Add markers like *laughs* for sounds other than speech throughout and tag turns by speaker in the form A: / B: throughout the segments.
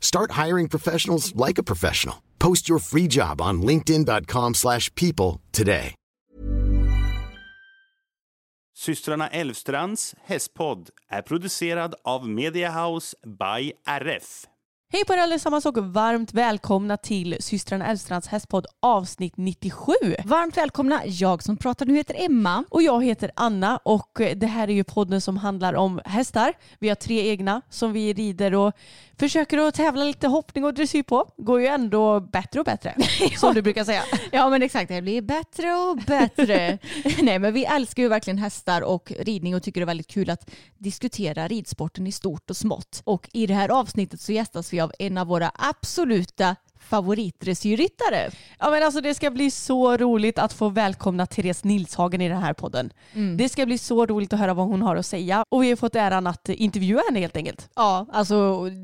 A: Start hiring professionals like a professional. Post your free job on linkedin.com/people today.
B: Systrarna Elvstrands hästpodd är producerad av Mediahouse by RF.
C: Hej på er allesammans och varmt välkomna till systrarna Elvstrands hästpodd avsnitt 97.
D: Varmt välkomna. Jag som pratar nu heter Emma.
C: Och jag heter Anna och det här är ju podden som handlar om hästar. Vi har tre egna som vi rider och försöker att tävla lite hoppning och dressyr på. Går ju ändå bättre och bättre *laughs* som du brukar säga.
D: Ja men exakt, det blir bättre och bättre. *laughs* Nej men vi älskar ju verkligen hästar och ridning och tycker det är väldigt kul att diskutera ridsporten i stort och smått. Och i det här avsnittet så gästas vi av en av våra absoluta favoritdressyrryttare.
C: Ja men alltså det ska bli så roligt att få välkomna Therese Nilshagen i den här podden.
D: Mm.
C: Det ska bli så roligt att höra vad hon har att säga och vi har fått äran att intervjua henne helt enkelt.
D: Ja, alltså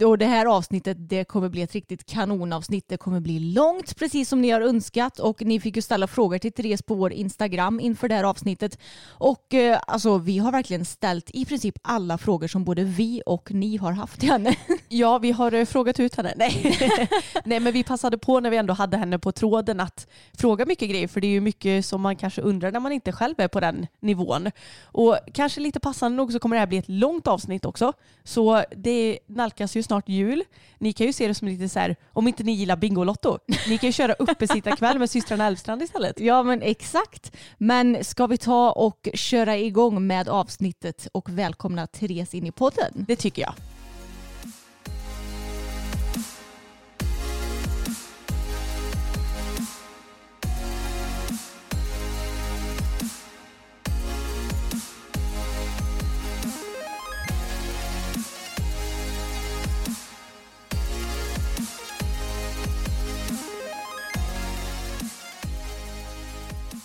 D: och det här avsnittet det kommer bli ett riktigt kanonavsnitt. Det kommer bli långt precis som ni har önskat och ni fick ju ställa frågor till Therese på vår Instagram inför det här avsnittet. Och eh, alltså vi har verkligen ställt i princip alla frågor som både vi och ni har haft till henne.
C: Ja, vi har eh, frågat ut henne. Nej. *laughs* Nej, men vi passade på när vi ändå hade henne på tråden att fråga mycket grejer för det är ju mycket som man kanske undrar när man inte själv är på den nivån. Och kanske lite passande nog så kommer det här bli ett långt avsnitt också. Så det nalkas ju snart jul. Ni kan ju se det som lite så här, om inte ni gillar Bingolotto, ni kan ju köra uppesittarkväll med systrarna Elfstrand istället.
D: Ja men exakt. Men ska vi ta och köra igång med avsnittet och välkomna Therese in i podden?
C: Det tycker jag.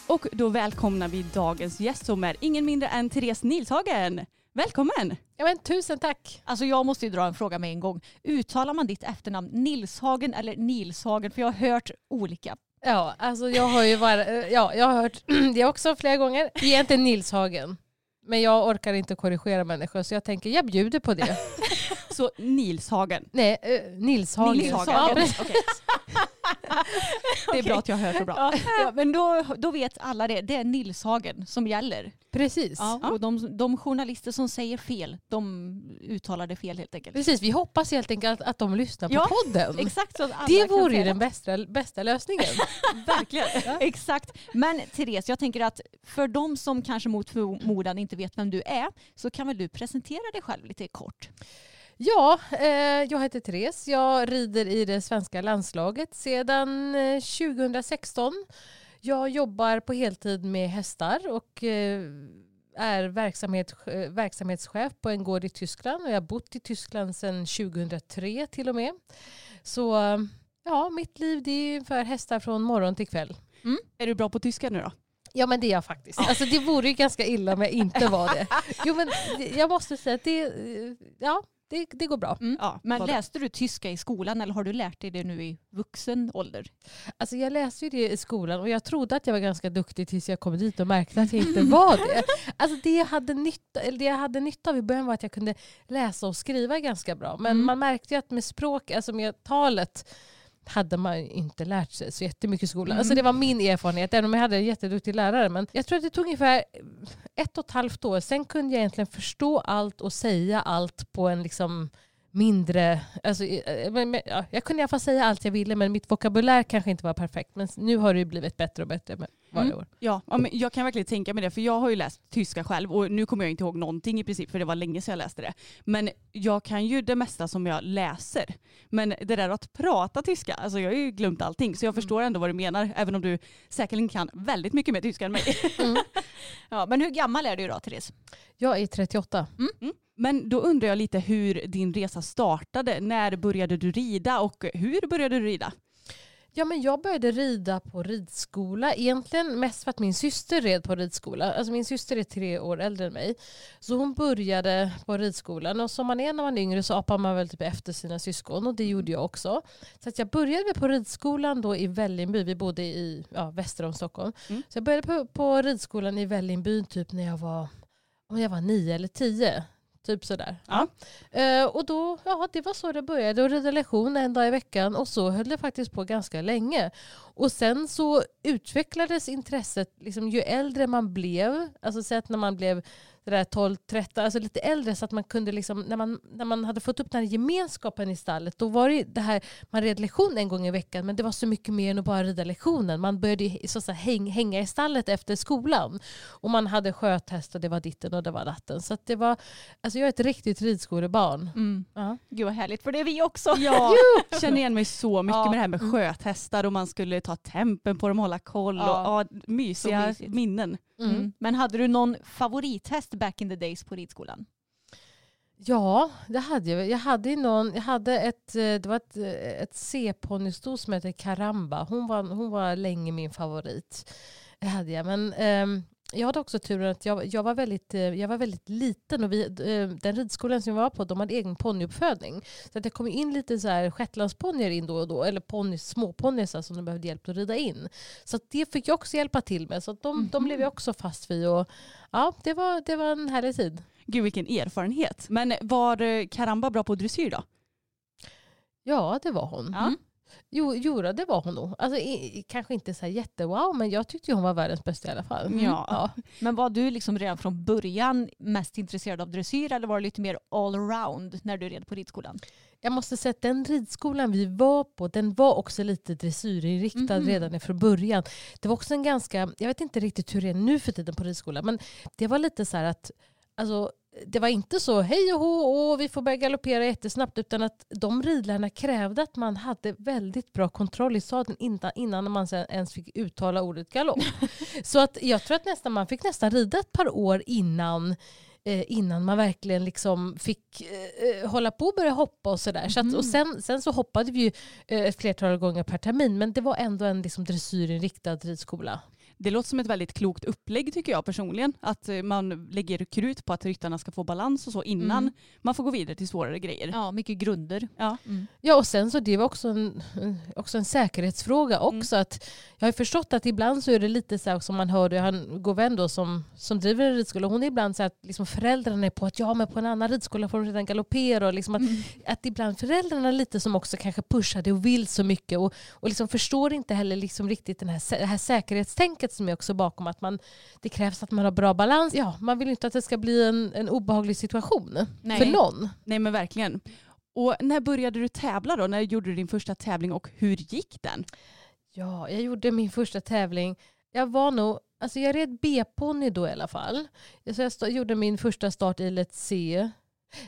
C: Och då välkomnar vi dagens gäst som är ingen mindre än Therese Nilshagen. Välkommen!
E: Ja, men, tusen tack.
D: Alltså jag måste ju dra en fråga med en gång. Uttalar man ditt efternamn Nilshagen eller Nilshagen? För jag har hört olika.
E: Ja, alltså jag har ju varit, ja, jag har hört *clears throat* det också flera gånger. Egentligen Nilshagen. Men jag orkar inte korrigera människor så jag tänker jag bjuder på det. *laughs*
C: Så Nilshagen.
E: Nej, uh, Nilshagen.
C: Nilshagen.
E: Ja,
C: Ja. Det är bra att jag hör så bra.
D: Ja, ja, men då, då vet alla det. Det är Nilshagen som gäller.
E: precis.
D: Ja, och de, de journalister som säger fel, de uttalar det fel helt enkelt.
E: Precis, vi hoppas helt enkelt att de lyssnar på
D: Ja,
E: podden.
D: Exakt så att alla
E: Det vore ju den bästa, bästa lösningen. *laughs*
D: Verkligen. Exakt. Men Therese, jag tänker att för de som kanske mot förmodan inte vet vem du är så kan väl du presentera dig själv lite kort?
E: Ja, eh, jag heter Therese. Jag rider i det svenska landslaget sedan eh, 2016. Jag jobbar på heltid med hästar och eh, är verksamhet, eh, verksamhetschef på en gård i Tyskland. Och jag har bott i Tyskland sedan 2003 till och med. Så eh, ja, mitt liv det är ungefär hästar från morgon till kväll.
C: Är du bra på tyska nu då?
E: Ja men det är jag faktiskt. Alltså, det vore ju ganska illa om jag inte var det. Jo men jag måste säga att det, eh, ja, det, det går bra.
D: Mm.
C: Ja,
D: Men läste du tyska i skolan eller har du lärt dig det nu i vuxen ålder?
E: Alltså jag läste ju det i skolan och jag trodde att jag var ganska duktig tills jag kom dit och märkte att jag inte var det. *laughs* Alltså det jag hade nytta, eller det jag hade nytta av i början var att jag kunde läsa och skriva ganska bra. Men
D: Mm.
E: man märkte ju att med språk, alltså med talet, hade man inte lärt sig så jättemycket i skolan.
D: Mm.
E: Alltså det var min erfarenhet, även om jag hade en jätteduktig lärare. Men jag tror att det tog ungefär ett och ett halvt år. Sen kunde jag egentligen förstå allt och säga allt på en liksom mindre... Alltså, eh, ja, jag kunde i alla fall säga allt jag ville men mitt vokabulär kanske inte var perfekt. Men nu har det ju blivit bättre och bättre med varje
C: Mm.
E: år.
C: Ja, ja men jag kan verkligen tänka mig det för jag har ju läst tyska själv och nu kommer jag inte ihåg någonting i princip för det var länge sedan jag läste det. Men jag kan ju det mesta som jag läser. Men det där att prata tyska, alltså jag har ju glömt allting så jag förstår ändå vad du menar även om du säkerligen kan väldigt mycket mer tyska än mig. *laughs*
D: Ja, men hur gammal är du då Therese?
E: Jag är 38.
C: Mm. Men då undrar jag lite hur din resa startade. När började du rida och hur började du rida?
E: Ja, men jag började rida på ridskola. Egentligen mest för att min syster red på ridskola. Alltså min syster är tre år äldre än mig. Så hon började på ridskolan. Och som man är när man är yngre så apar man väl typ efter sina syskon. Och det gjorde jag också. Så att jag började på ridskolan då i Vällingby. Vi bodde i ja, väster om Stockholm.
C: Mm.
E: Så jag började på, på ridskolan i Vällingby typ när jag var, om jag var nio eller tio. Typ sådär.
C: Ja.
E: Eh, och då, ja, det var så det började. Och rida lektion en dag i veckan. Och så höll det faktiskt på ganska länge. Och sen så utvecklades intresset liksom, ju äldre man blev. Alltså sett när man blev det där 12, 13, alltså lite äldre så att man kunde liksom, när man, när man hade fått upp den här gemenskapen i stallet, då var det det här, man red lektion en gång i veckan men det var så mycket mer än att bara rida lektionen. Man började så att säga, häng, hänga i stallet efter skolan. Och man hade sköthäst och det var ditten och det var datten. Så att det var, alltså jag är ett riktigt ridskolebarn.
D: Mm.
E: Ja.
D: Gud vad härligt, för det är vi också.
C: Ja, *laughs* jag känner igen mig så mycket
D: Ja.
C: med det här med sköthästar och man skulle ta tempen på dem och hålla koll.
D: Ja.
C: Och, ja, mysiga minnen.
E: Mm.
D: Mm. Men hade du någon favorithäst back in the days på ridskolan?
E: Ja, det hade jag. Jag hade, någon, jag hade ett, eh, det var ett, eh, ett C-ponnysto som hette Karamba. Hon var, hon var länge min favorit. Det hade jag. Men ehm, jag hade också turen att jag, jag, var, väldigt, eh, jag var väldigt liten och vi, eh, den ridskolan som jag var på de hade egen ponnyuppfödning. Så att det kom in lite så här shetlandsponnyer in då och då, eller ponnys, småponnyer som de behövde hjälp att rida in. Så det fick jag också hjälpa till med. Så de, de blev jag också fast vid. Och, ja, det, var, det var en härlig tid.
C: Gud vilken erfarenhet. Men var eh, Karamba bra på dressyr då?
E: Ja, det var hon.
C: Ja.
E: Jo, jo det var hon nog. Alltså, i, kanske inte så här jättewow, men jag tyckte ju hon var världens bästa i alla fall.
C: Mm. Ja. *laughs*
D: Men var du liksom redan från början mest intresserad av dressyr eller var det lite mer allround när du red på ridskolan?
E: Jag måste säga att den ridskolan vi var på, den var också lite dressyrinriktad
D: Mhm.
E: redan från början. Det var också en ganska, jag vet inte riktigt hur det är nu för tiden på ridskolan, men det var lite så här att Alltså, det var inte så hej och hå och vi får börja galoppera jättesnabbt utan att de ridlärarna krävde att man hade väldigt bra kontroll i sadeln innan, innan man ens fick uttala ordet galopp. *laughs* så att jag tror att nästan, man fick nästan rida ett par år innan eh, innan man verkligen liksom fick eh, eh, hålla på och börja hoppa och sådär. Så att, och sen, sen så hoppade vi ju eh, ett flertal gånger per termin men det var ändå en liksom, dressyrinriktad ridskola.
C: Det låter som ett väldigt klokt upplägg tycker jag personligen. Att eh, man lägger krut på att ryttarna ska få balans och så innan
D: Mm.
C: man får gå vidare till svårare grejer.
D: Ja, mycket grunder.
C: Ja.
D: Mm.
E: Ja och sen så det var också en, också en säkerhetsfråga också. Att jag har förstått att ibland så är det lite så här som man hörde, en god vän då som, som driver en ridskola, hon är ibland så här att liksom föräldrarna är på att ja men på en annan ridskola får de redan galoppera. Och liksom att, att ibland föräldrarna lite som också kanske pushar det och vill så mycket och, och liksom förstår inte heller liksom riktigt den här, det här säkerhetstänket som är också bakom att man, det krävs att man har bra balans. Ja, man vill inte att det ska bli en, en obehaglig situation
D: Nej.
E: för någon.
C: Nej men verkligen. Och när började du tävla då? När gjorde du din första tävling och hur gick den?
E: Ja, jag gjorde min första tävling. Jag var nog, alltså jag red B-ponny då i alla fall. Så jag sta- gjorde min första start i Let's se.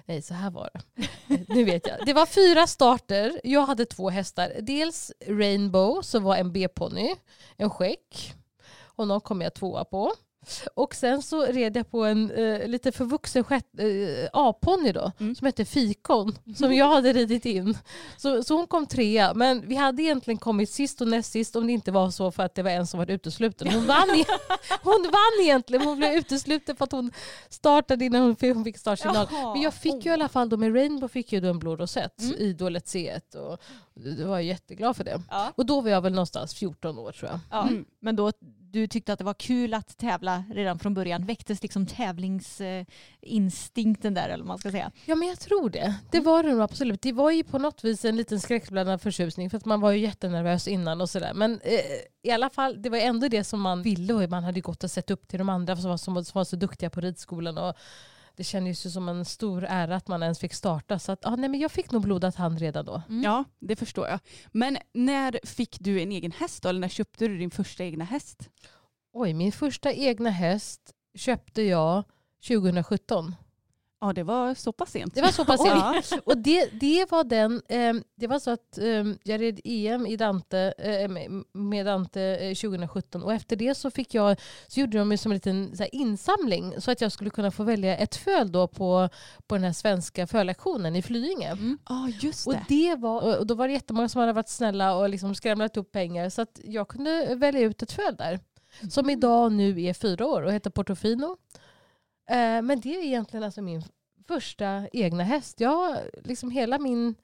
E: Nej, så här var det. *laughs* Nu vet jag. Det var fyra starter. Jag hade två hästar. Dels Rainbow som var en B-ponny, en skäck. Honom kom jag tvåa på. Och sen så red jag på en eh, lite förvuxen eh, A-ponny då,
C: Mm.
E: som hette Fikon, som jag hade ridit in. Så, så hon kom trea, men vi hade egentligen kommit sist och näst sist om det inte var så för att det var en som var utesluten. Hon vann, e- *laughs* hon vann egentligen, hon blev utesluten för att hon startade innan hon fick, hon fick startsignal.
C: Jaha.
E: Men jag fick ju i alla fall då med Rainbow fick jag då en blå rosett
C: Mm.
E: i då Let's C1 och jag var jätteglad för det.
D: Ja.
E: Och då var jag väl någonstans 14 år tror jag.
D: Ja.
C: Mm.
D: Men då du tyckte att det var kul att tävla redan från början. Väcktes liksom tävlingsinstinkten där eller vad man ska säga.
E: Ja men jag tror det. Det var det nog absolut. Det var ju på något vis en liten skräckblandad förtjusning för att man var ju jättenervös innan och sådär. Men eh, i alla fall, det var ändå det som man ville och man hade gått och sett upp till de andra som var, som var, som var så duktiga på ridskolan. Och det kändes ju som en stor ära att man ens fick starta. Så att, ah, nej, men jag fick nog blodad hand redan då.
D: Mm.
C: Ja, det förstår jag. Men när fick du en egen häst då? Eller när köpte du din första egna häst?
E: Oj, min första egna häst köpte jag 2017.
C: Ja, det var så pass sent.
E: Det var så pass *laughs*
C: Ja.
E: sent. Och det, det var den, eh, det var så att eh, jag red EM i Dante, eh, med- Dante eh, 2017 och efter det så fick jag, så gjorde de som en liten så här, insamling så att jag skulle kunna få välja ett föl då på, på den här svenska föllektionen i Flyinge.
C: Ja, just
E: Och,
C: det.
E: det var, och då var det jättemånga som hade varit snälla och liksom skramlat upp pengar så att jag kunde välja ut ett föl där. Som idag nu är fyra år och heter Portofino. Eh, men det är egentligen alltså min första egna häst. Jag, liksom hela min,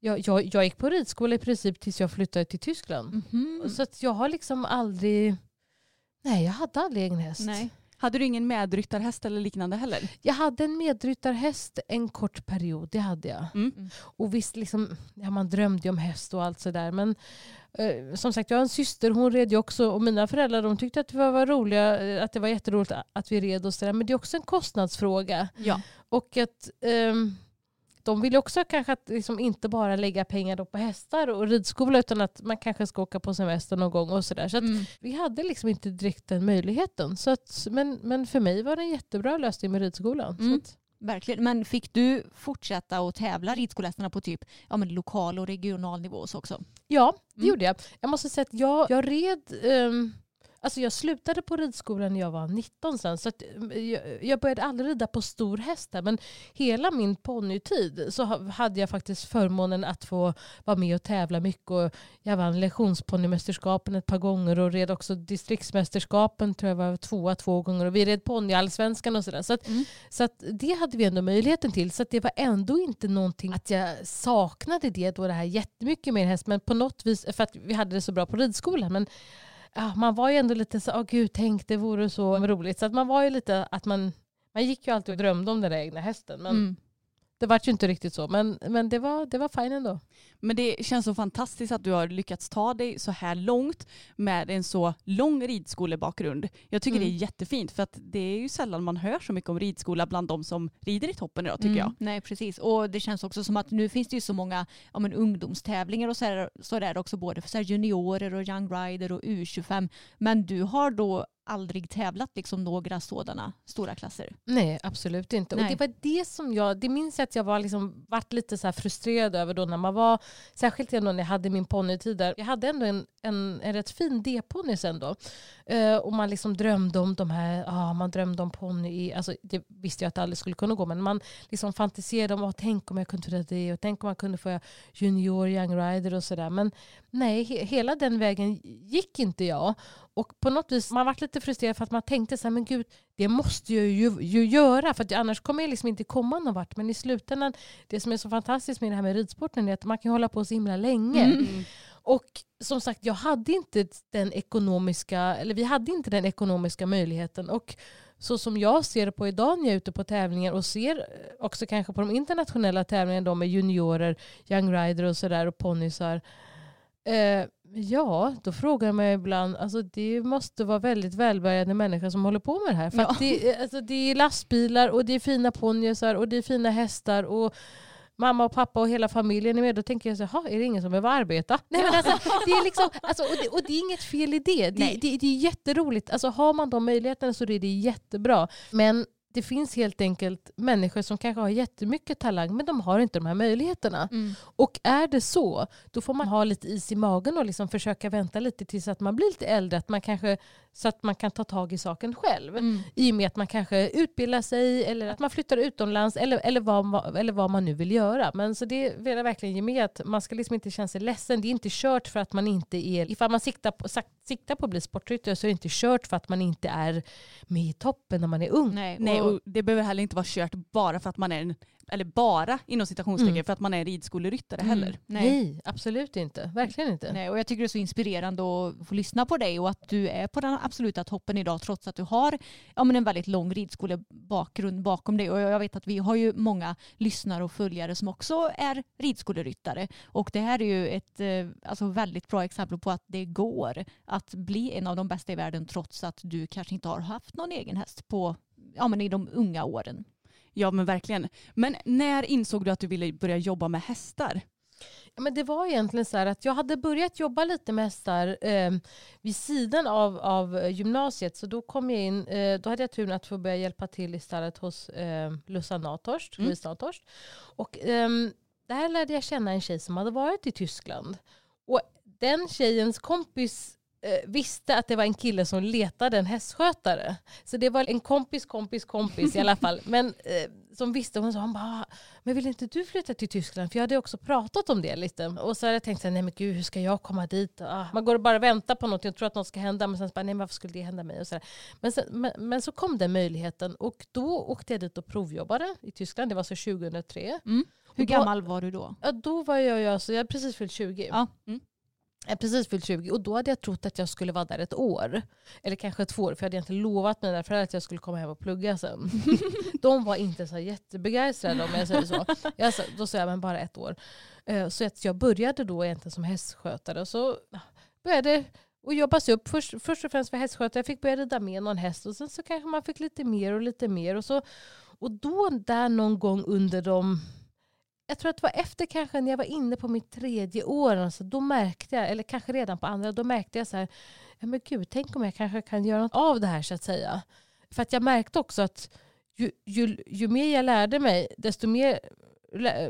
E: jag, jag, jag gick på ridskola i princip tills jag flyttade till Tyskland.
D: Mhm.
E: Så att jag har liksom aldrig, nej jag hade aldrig egen häst.
D: Nej.
C: Hade du ingen medryttarhäst eller liknande heller?
E: Jag hade en medryttarhäst en kort period, det hade jag.
C: Mm.
E: Och visst, liksom, ja, man drömde ju om häst och allt sådär. Men som sagt, jag har en syster, hon red ju också. Och mina föräldrar de tyckte att det var, var roliga, eh, att det var jätteroligt att vi red och sådär. Men det är också en kostnadsfråga.
C: Ja.
E: Och att ehm, de vill också kanske att liksom inte bara lägga pengar på hästar och ridskola utan att man kanske ska åka på semester någon gång och sådär. Så att
D: Mm.
E: vi hade liksom inte direkt den möjligheten. Så att, men, men för mig var det en jättebra lösning med ridskolan.
D: Mm.
E: Så att,
D: Verkligen. Men fick du fortsätta att tävla ridskoläsarna på typ ja, men lokal och regional nivå så också?
E: Ja, det
D: Mm.
E: gjorde jag. Jag måste säga att jag, jag red... ehm, alltså jag slutade på ridskolan när jag var 19 sen. Så ehm, jag, jag började aldrig rida på stor häst där, Men hela min ponnytid så ha- hade jag faktiskt förmånen att få vara med och tävla mycket. Och jag vann lektionsponnymästerskapen ett par gånger och red också distriktsmästerskapen tror jag var tvåa två gånger. Och vi red ponnyallsvenskan och sådär. Så, att,
D: Mm.
E: så att det hade vi ändå möjligheten till. Så det var ändå inte någonting att jag saknade det då det här jättemycket med häst. Men på något vis, för att vi hade det så bra på ridskolan. Men ja, man var ju ändå lite så, åh gud tänk det vore så roligt. Så att man var ju lite att man, man gick ju alltid och drömde om den där egna hästen. Men
D: Mm
E: det var ju inte riktigt så. Men, men det, var, det var fine ändå.
C: Men det känns så fantastiskt att du har lyckats ta dig så här långt med en så lång ridskolebakgrund. Jag tycker
E: Mm.
C: det är jättefint för att det är ju sällan man hör så mycket om ridskola bland de som rider i toppen idag tycker
D: Mm,
C: jag.
D: Nej precis och det känns också som att nu finns det ju så många ja, men ungdomstävlingar och så är, så också både för så här juniorer och young rider och U25. Men du har då aldrig tävlat liksom några sådana stora klasser.
E: Nej, absolut inte.
D: Nej.
E: Och det var det som jag, det minns jag att jag var liksom, vart lite så frustrerad över då när man var, särskilt ändå när jag hade min ponnytid där. Jag hade ändå en, en, en rätt fin D-ponny sen då. Eh, och man liksom drömde om de här, ah, man drömde om ponny i, alltså det visste jag att det aldrig skulle kunna gå, men man liksom fantiserade om, ah, tänk om jag kunde få det och tänk om man kunde få junior, young rider och sådär. Men nej, he, hela den vägen gick inte jag. Och på något vis, man varit lite frustrerad för att man tänkte så här, men gud, det måste jag ju, ju göra för annars kommer jag liksom inte komma någon vart. Men i slutändan, det som är så fantastiskt med det här med ridsporten är att man kan hålla på så himla länge.
C: Mm.
E: Och som sagt, jag hade inte den ekonomiska, eller vi hade inte den ekonomiska möjligheten. Och så som jag ser det på idag när jag är ute på tävlingar och ser eh, också kanske på de internationella tävlingarna då med juniorer, young rider och sådär och ponnysar. Eh, ja, då frågar jag mig ibland, alltså det måste vara väldigt välbärgade människor som håller på med det här. För
D: Ja.
E: det, alltså det är lastbilar och det är fina ponnyer och det är fina hästar och mamma och pappa och hela familjen är med. Då tänker jag så här, "Ha, är det ingen som behöver arbeta? Nej, men alltså, *laughs* det är liksom, alltså, och, det, och det är inget fel i det. Det, det, det är jätteroligt. Alltså, har man de möjligheterna så är det jättebra. Men det finns helt enkelt människor som kanske har jättemycket talang men de har inte de här möjligheterna.
D: Mm.
E: Och är det så, då får man ha lite is i magen och liksom försöka vänta lite tills att man blir lite äldre. Att man kanske, så att man kan ta tag i saken själv.
D: Mm.
E: I och med att man kanske utbildar sig eller att man flyttar utomlands eller, eller, vad, eller vad man nu vill göra. Men så det vill jag verkligen ge med att man ska liksom inte känna sig ledsen. Det är inte kört för att man inte är, ifall man siktar på, siktar på att bli sportryttare så är det inte kört för att man inte är med i toppen när man är ung.
D: Nej,
C: Nej,
D: och,
C: och det behöver heller inte vara kört bara för att man är en, eller bara inom citationstecken
E: Mm.
C: för att man är ridskoleryttare
D: Mm.
C: heller.
D: nej.
E: Nej, absolut inte. Verkligen inte.
D: Nej, och jag tycker det är så inspirerande att få lyssna på dig och att du är på den absoluta toppen idag trots att du har ja, men en väldigt lång ridskolebakgrund bakom dig. Och jag vet att vi har ju många lyssnare och följare som också är ridskoleryttare. Och det här är ju ett eh, alltså väldigt bra exempel på att det går att bli en av de bästa i världen trots att du kanske inte har haft någon egen häst på, ja, men i de unga åren.
C: Ja men verkligen. Men när insåg du att du ville börja jobba med hästar?
E: Ja, men det var egentligen så här att jag hade börjat jobba lite med hästar eh, vid sidan av, av gymnasiet. Så då kom jag in, eh, då hade jag turen att få börja hjälpa till i stallet hos eh, Lussa Natorst,
C: Mm.
E: Natorst. Och ehm, där lärde jag känna en tjej som hade varit i Tyskland. Och den tjejens kompis eh, visste att det var en kille som letade en hästskötare. Så det var en kompis kompis kompis i alla fall. *laughs* Men eh, som visste, hon sa hon bara, men vill inte du flytta till Tyskland? För jag hade också pratat om det lite. Och så hade jag tänkt, så här, nej men gud hur ska jag komma dit? Ah, man går och bara väntar på något, jag tror att något ska hända. Men sen så bara, nej men varför skulle det hända mig? Och så men, sen, men, men så kom den möjligheten och då åkte jag dit och provjobbade i Tyskland. Det var så 2003.
D: Mm. Hur
E: då-
D: gammal var du då?
E: Ja, då var jag, alltså, jag hade precis fyllt 20.
D: Ja.
E: Jag hade precis fyllt 20 och då hade jag trott att jag skulle vara där ett år. Eller kanske två år för jag hade egentligen lovat mina föräldrar att jag skulle komma hem och plugga sen. *laughs* De var inte så jättebegeistrade om jag säger så. Jag sa, då sa jag men bara ett år. Eh, Så jag började då egentligen som hästskötare och så började och jobba sig upp. Först, först och främst för hästskötare. Jag fick börja rida med någon häst och sen så kanske man fick lite mer och lite mer. Och, så, och då där någon gång under de jag tror att det var efter kanske när jag var inne på mitt tredje år, alltså, då märkte jag, eller kanske redan på andra, då märkte jag så här, ja men gud, tänk om jag kanske kan göra något av det här så att säga. För att jag märkte också att ju, ju, ju mer jag lärde mig, desto mer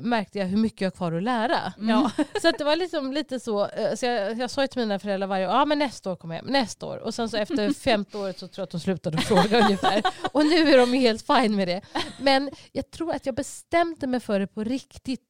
E: märkte jag hur mycket jag har kvar att lära.
C: Ja. *laughs*
E: Så att det var liksom lite så, eh, så jag, jag sa till mina föräldrar varje år, ja men nästa år kommer jag hem, nästa år. Och sen så efter *laughs* femte året så tror jag att de slutade fråga ungefär. Och nu är de helt fine med det. Men jag tror att jag bestämde mig för det på riktigt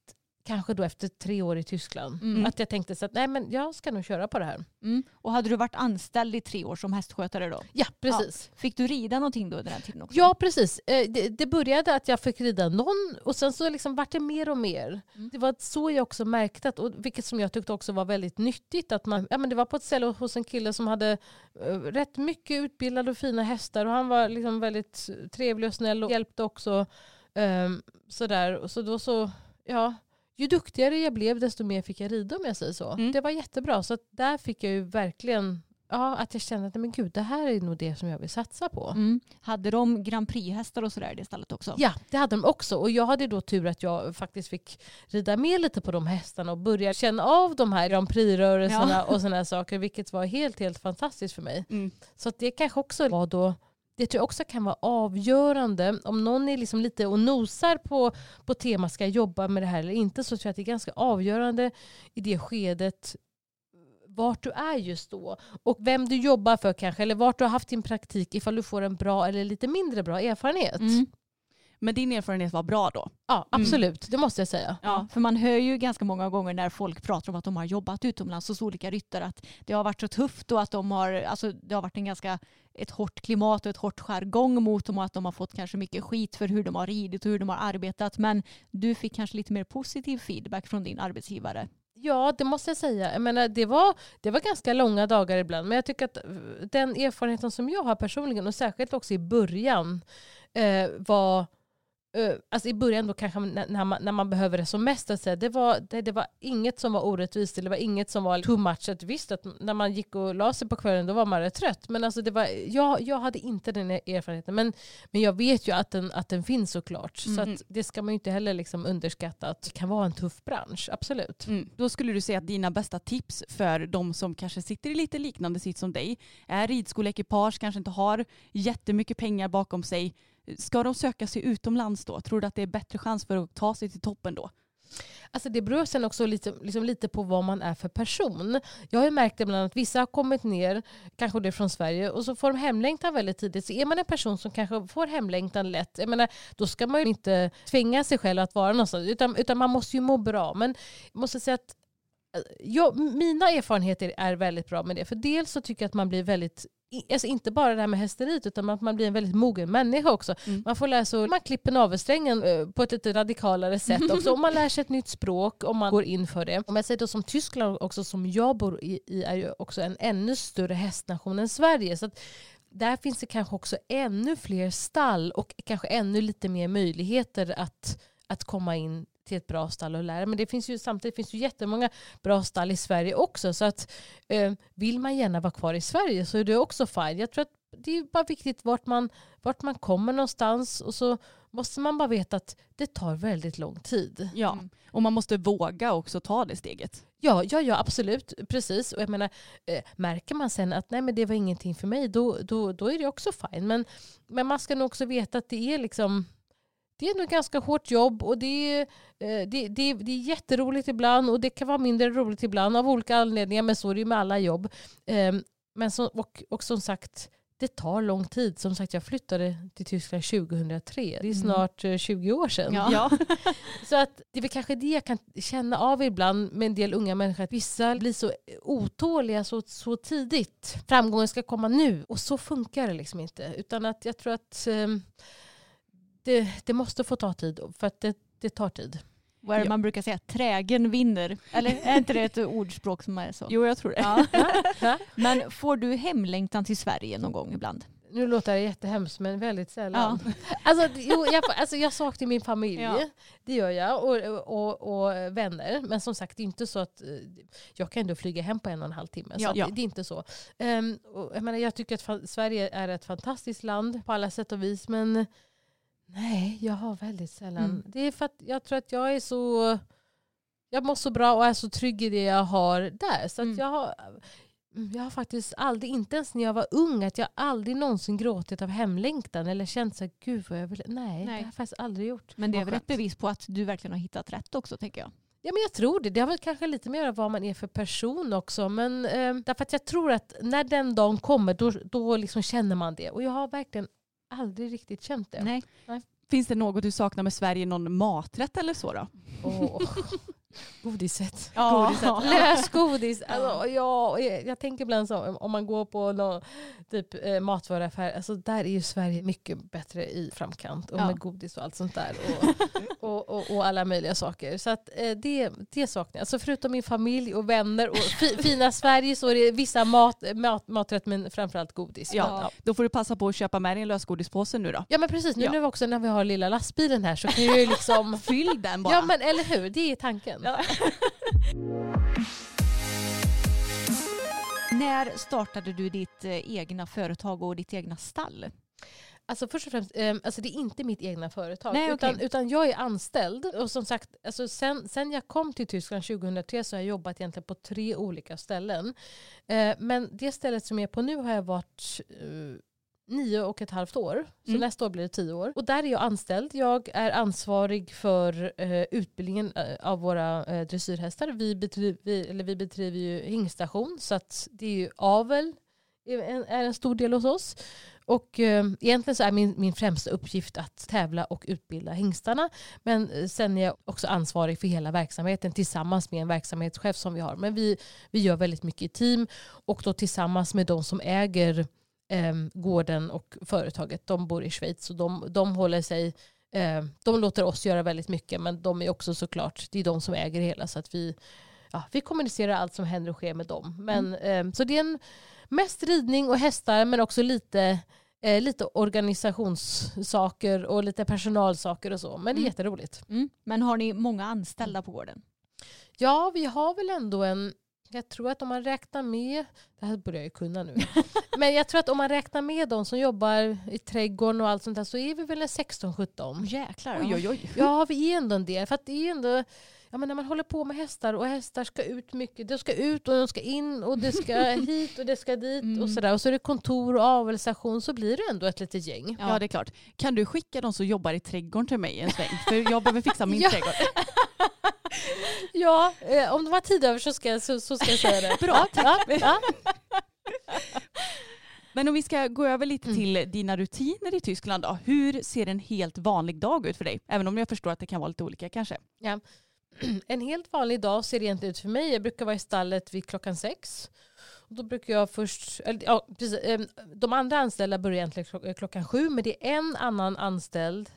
E: kanske då efter tre år i Tyskland.
D: Mm.
E: Att jag tänkte så att nej men jag ska nog köra på det här.
D: Mm. Och hade du varit anställd i tre år som hästskötare då?
E: Ja precis.
D: Fick du rida någonting då under den tiden också?
E: Ja, precis. Eh, Det, började att jag fick rida någon och sen så liksom vart det mer och mer.
D: Mm.
E: Det var så jag också märkte, att, och vilket som jag tyckte också var väldigt nyttigt, att man, ja, men det var på ett ställe hos en kille som hade eh, rätt mycket utbildade och fina hästar och han var liksom väldigt trevlig och snäll och hjälpte också. Um, sådär. Så då så, ja, ju duktigare jag blev desto mer fick jag rida om jag säger så.
C: Mm.
E: Det var jättebra. Så där fick jag ju verkligen, ja, att jag kände att men gud, det här är nog det som jag vill satsa på.
D: Mm. Hade de Grand Prix-hästar och sådär i det stallet också?
E: Ja, det hade de också. Och jag hade då tur att jag faktiskt fick rida med lite på de hästarna och börja känna av de här Grand Prix-rörelserna
D: Ja.
E: och sådana saker, vilket var helt, helt fantastiskt för mig.
C: Mm.
E: Så det kanske också var då det tror jag också kan vara avgörande. Om någon är liksom lite och nosar på, på tema ska jag jobba med det här eller inte så tror jag att det är ganska avgörande i det skedet vart du är just då. Och vem du jobbar för kanske, eller vart du har haft din praktik ifall du får en bra eller lite mindre bra erfarenhet.
D: Mm.
C: Men din erfarenhet var bra då?
E: Ja, absolut. Det måste jag säga.
D: Ja, för man hör ju ganska många gånger när folk pratar om att de har jobbat utomlands hos olika ryttare att det har varit så tufft och att de har, alltså, det har varit en ganska, ett hårt klimat och ett hårt jargong mot dem och att de har fått kanske mycket skit för hur de har ridit och hur de har arbetat. Men du fick kanske lite mer positiv feedback från din arbetsgivare.
E: Ja, det måste jag säga. Jag menar, det, var, det var ganska långa dagar ibland, men jag tycker att eh, den erfarenheten som jag har personligen, och särskilt också i början, eh, var eh, Alltså i början då kanske när, man, när man behöver det som mest, att säga, det, var, det, det var inget som var orättvist, eller det var inget som var too much. Att visst att när man gick och la sig på kvällen då var man rätt trött, men alltså det var, jag, jag hade inte den erfarenheten. Men, men jag vet ju att den, att den finns såklart, så
C: Mm.
E: att det ska man ju inte heller liksom underskatta, att det kan vara en tuff bransch, absolut.
C: Mm. Då skulle du säga att dina bästa tips för de som kanske sitter i lite liknande sitt som dig är ridskoleekipage, kanske inte har jättemycket pengar bakom sig. Ska de söka sig utomlands då? Tror du att det är bättre chans för att ta sig till toppen då?
E: Alltså det beror sen också lite, liksom lite på vad man är för person. Jag har ju märkt det ibland att vissa har kommit ner, kanske det är från Sverige, och så får de hemlängtan väldigt tidigt. Så är man en person som kanske får hemlängtan lätt, jag menar, då ska man ju inte tvinga sig själv att vara någonstans, utan, utan man måste ju må bra. Men jag måste säga att eh, jag, mina erfarenheter är väldigt bra med det. För dels så tycker jag att man blir väldigt Alltså inte bara det här med hästeriet utan att man blir en väldigt mogen människa också.
C: Mm.
E: Man får lära sig, man klipper navelsträngen eh, på ett lite radikalare sätt också. Och man lär sig ett nytt språk om man går in för det. Om jag säger då som Tyskland också som jag bor i, i är ju också en ännu större hästnation än Sverige. Så att där finns det kanske också ännu fler stall och kanske ännu lite mer möjligheter att, att komma in till ett bra stall och lära. Men det finns ju, samtidigt finns ju jättemånga bra stall i Sverige också. Så att eh, vill man gärna vara kvar i Sverige så är det också fine. Jag tror att det är bara viktigt vart man, vart man kommer någonstans och så måste man bara veta att det tar väldigt lång tid.
C: Ja, och man måste våga också ta det steget.
E: Ja, ja, ja absolut. Precis. Och jag menar, eh, märker man sen att nej, men det var ingenting för mig, då, då, då är det också fine. Men, men man ska nog också veta att det är liksom det är nog ganska hårt jobb och det är, eh, det, det, det är jätteroligt ibland och det kan vara mindre roligt ibland av olika anledningar men så är det ju med alla jobb. Eh, men så, och, och som sagt, det tar lång tid. Som sagt, jag flyttade till Tyskland 2003. Det är snart mm. 20 år sedan. *laughs*
C: Ja.
E: så att det är väl kanske det jag kan känna av ibland med en del unga människor. Att vissa blir så otåliga så, så tidigt. Framgången ska komma nu. Och så funkar det liksom inte. Utan att jag tror att um, det, det måste få ta tid. För att det, det tar tid.
D: Vad är det ja. man brukar säga? Trägen vinner. Eller är inte det ett ordspråk som är så?
C: Jo, jag tror det.
D: Ja. *laughs* Men får du hemlängtan till Sverige någon gång ibland?
E: Nu låter det jättehemskt men väldigt sällan. Ja. Alltså, jo, jag, alltså, jag saknar min familj, ja. det gör jag, och, och, och, vänner. Men som sagt, det är inte så att eh, jag kan ändå flyga hem på en och en halv timme. Så ja. det, det, är inte så. Um, jag, menar, jag tycker att Sverige är ett fantastiskt land på alla sätt och vis. Men Nej, jag har väldigt sällan. Mm. Det är för att jag tror att jag är så... Jag mår så bra och är så trygg i det jag har där. Så mm. jag, har, jag har faktiskt aldrig, inte ens när jag var ung, att jag aldrig någonsin gråtit av hemlängtan eller känt så gud vad jag vill. Nej, Nej, det har jag faktiskt aldrig gjort.
D: Men det är väl ett bevis på att du verkligen har hittat rätt också tänker jag.
E: Ja, men jag tror det. Det har väl kanske lite mer med vad man är för person också. Men, eh, därför att jag tror att när den dagen kommer då, då liksom känner man det. Och jag har verkligen aldrig riktigt känt det.
C: Nej. Nej. Finns det något du saknar med Sverige, någon maträtt eller så då?
E: Oh. Godiset. Ja. Godiset. *laughs* Lösgodis. Alltså, ja, jag tänker ibland så om man går på någon typ, eh, matvaruaffär. Alltså, där är ju Sverige mycket bättre i framkant. Och ja. med godis och allt sånt där. Och, *laughs* och, och, och alla möjliga saker. Så att, eh, det, det saknar jag. Alltså, förutom min familj och vänner och fi, fina Sverige så är det vissa mat, mat, maträtt men framförallt godis.
C: Ja. ja. Då får du passa på att köpa med dig en lösgodispåse nu då.
E: Ja men precis. Nu, ja. nu också när vi har lilla lastbilen här så kan jag ju liksom... *laughs*
C: Fyll den bara.
E: Ja men eller hur. Det är tanken. Ja. *laughs*
D: När startade du ditt eh, egna företag och ditt egna stall?
E: Alltså först och främst, eh, alltså det är inte mitt egna företag. Nej, utan, okay. utan jag är anställd. Och som sagt, alltså sen, sen jag kom till Tyskland 2003 så har jag jobbat egentligen på tre olika ställen. Eh, men det stället som jag är på nu har jag varit eh, nio och ett halvt år. Så mm. nästa år blir det tio år. Och där är jag anställd. Jag är ansvarig för eh, utbildningen eh, av våra eh, dressyrhästar. Vi, bedriv, vi, eller vi bedriver ju hingstation så att det är ju avel är en, är en stor del hos oss. Och eh, egentligen så är min, min främsta uppgift att tävla och utbilda hingstarna. Men eh, sen är jag också ansvarig för hela verksamheten tillsammans med en verksamhetschef som vi har. Men vi, vi gör väldigt mycket i team och då tillsammans med de som äger eh, gården och företaget. De bor i Schweiz och de, de håller sig eh, de låter oss göra väldigt mycket men de är också såklart, det är de som äger hela så att vi, ja, vi kommunicerar allt som händer och sker med dem. Men, mm. eh, så det är en, mest ridning och hästar men också lite, eh, lite organisationssaker och lite personalsaker och så. Men det är mm. jätteroligt.
D: Mm. Men har ni många anställda på gården?
E: Ja, vi har väl ändå en jag tror att om man räknar med, det här börjar jag ju kunna nu, *laughs* men jag tror att om man räknar med de som jobbar i trädgården och allt sånt där så är vi väl 16-17.
D: Jäklar.
C: Oj, oj, oj.
E: Ja, vi är ändå en del. För att det är ändå, ja, men när man håller på med hästar och hästar ska ut mycket. De ska ut och de ska in och det ska *laughs* hit och det ska dit mm. och sådär. Och så är det kontor och avelstation så blir det ändå ett litet gäng.
C: Ja, det är klart. Kan du skicka de som jobbar i trädgården till mig en sväng? För jag behöver fixa min *laughs* trädgård.
E: Ja, eh, om de har tid över så ska, så, så ska jag säga det.
C: Bra, tack. Ja, *laughs* Men om vi ska gå över lite mm. till dina rutiner i Tyskland då. Hur ser en helt vanlig dag ut för dig? Även om jag förstår att det kan vara lite olika kanske.
E: Ja. *clears throat* En helt vanlig dag ser egentligen ut för mig. Jag brukar vara i stallet vid klockan sex. Och då brukar jag först, ja, precis, ehm, de andra anställda börjar egentligen klockan sju men det är en annan anställd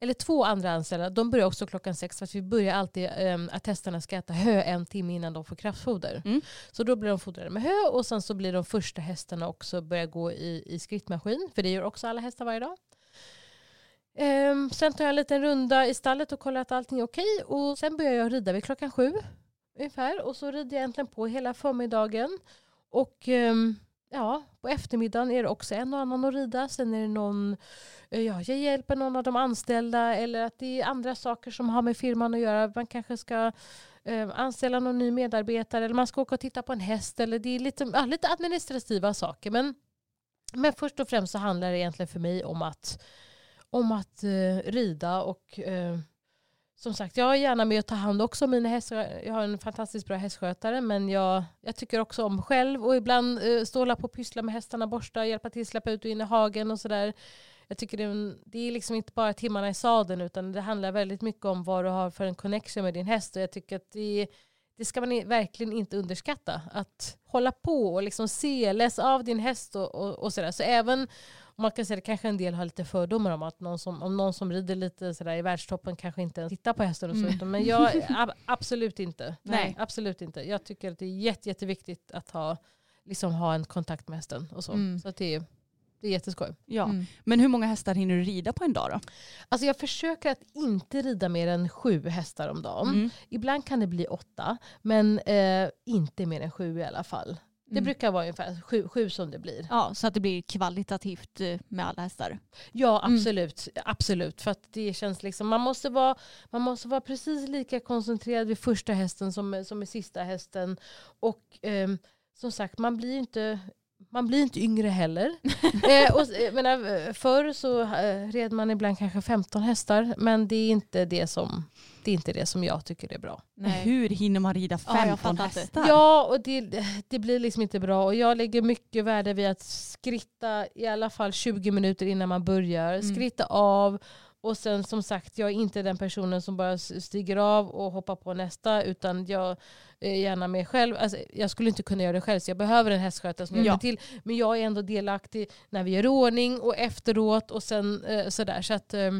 E: eller två andra anställda, de börjar också klockan sex för att vi börjar alltid um, att hästarna ska äta hö en timme innan de får kraftfoder. Mm. Så då blir de fodrade med hö och sen så blir de första hästarna också börja gå i, i skrittmaskin, för det gör också alla hästar varje dag. Um, sen tar jag en liten runda i stallet och kollar att allting är okej och sen börjar jag rida vid klockan sju ungefär och så rider jag egentligen på hela förmiddagen och um, ja, på eftermiddagen är det också en och annan att rida. Sen är det någon, eh, ja, jag hjälper någon av de anställda eller att det är andra saker som har med firman att göra. Man kanske ska eh, anställa någon ny medarbetare eller man ska åka och titta på en häst. Eller det är lite, ja, lite administrativa saker. Men, men först och främst så handlar det egentligen för mig om att, om att eh, rida och eh, som sagt, jag är gärna med och tar hand också om mina hästar. Jag har en fantastiskt bra hästskötare men jag, jag tycker också om själv och ibland eh, stå och på och pyssla med hästarna, borsta, hjälpa till, släppa ut och in i hagen och sådär. Jag tycker det är, en, det är liksom inte bara timmarna i sadeln utan det handlar väldigt mycket om vad du har för en connection med din häst och jag tycker att det, det ska man verkligen inte underskatta. Att hålla på och liksom se, läsa av din häst och, och, och sådär. Så även man kan säga det kanske en del har lite fördomar om att någon som, om någon som rider lite sådär i världstoppen kanske inte ens tittar på hästen och så.
D: Mm.
E: Men jag, ab, absolut inte. *laughs*
D: Nej.
E: Absolut inte. Jag tycker att det är jätte, jätteviktigt att ha, liksom ha en kontakt med hästen. Och så.
D: Mm.
E: så att det, är, det är jätteskoj.
C: Ja.
D: Mm.
C: Men hur många hästar hinner du rida på en dag då?
E: Alltså jag försöker att inte rida mer än sju hästar om dagen.
C: Mm.
E: Ibland kan det bli åtta, men eh, inte mer än sju i alla fall. Det
D: Mm.
E: brukar vara ungefär sju, sju som det blir.
D: Ja, så att det blir kvalitativt eh, med alla hästar.
E: Ja,
D: Mm.
E: absolut. absolut. För det känns liksom, man, måste vara, man måste vara precis lika koncentrerad vid första hästen som, som med sista hästen. Och ehm, som sagt, man blir inte man blir inte yngre heller. *laughs* eh, och, menar, förr så eh, red man ibland kanske 15 hästar. Men det är inte det som, det är inte det som jag tycker är bra.
C: Hur hinner man rida
D: Ja, jag
C: 15
D: fattar inte.
C: hästar?
E: Ja, och det, det blir liksom inte bra. Och jag lägger mycket värde vid att skritta i alla fall 20 minuter innan man börjar.
D: Mm.
E: Skritta av. Och sen som sagt, jag är inte den personen som bara stiger av och hoppar på nästa. Utan jag är gärna med själv. Alltså, jag skulle inte kunna göra det själv så jag behöver en hästskötare som
C: Ja.
E: hjälper till. Men jag är ändå delaktig när vi gör ordning och efteråt och sen eh, sådär. Så att, eh,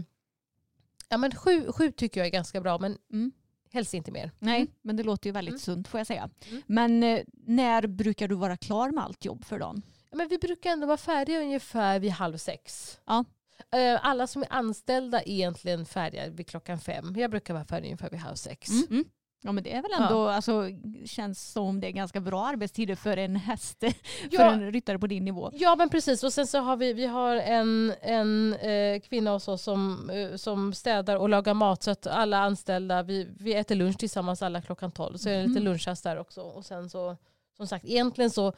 E: ja, men sju, sju tycker jag är ganska bra men
D: Mm.
E: helst inte mer.
D: Nej, men det låter ju väldigt
E: Mm.
D: sunt får jag säga.
E: Mm.
D: Men eh, när brukar du vara klar med allt jobb för dagen?
E: Ja, Men vi brukar ändå vara färdiga ungefär vid halv sex.
D: Ja.
E: Eh, Alla som är anställda är egentligen färdiga vid klockan fem. Jag brukar vara färdig ungefär vid halv sex.
D: Mm. Ja men det är väl ändå, alltså, känns som det är ganska bra arbetstider för en häst, *laughs* för
E: Ja.
D: en ryttare på din nivå.
E: Ja men precis och sen så har vi, vi har en, en eh, kvinna hos oss som, eh, som städar och lagar mat så att alla anställda, vi, vi äter lunch tillsammans alla klockan tolv. Så är det lite
D: Mhm.
E: lunchrast där också. Och sen så, som sagt egentligen så eh,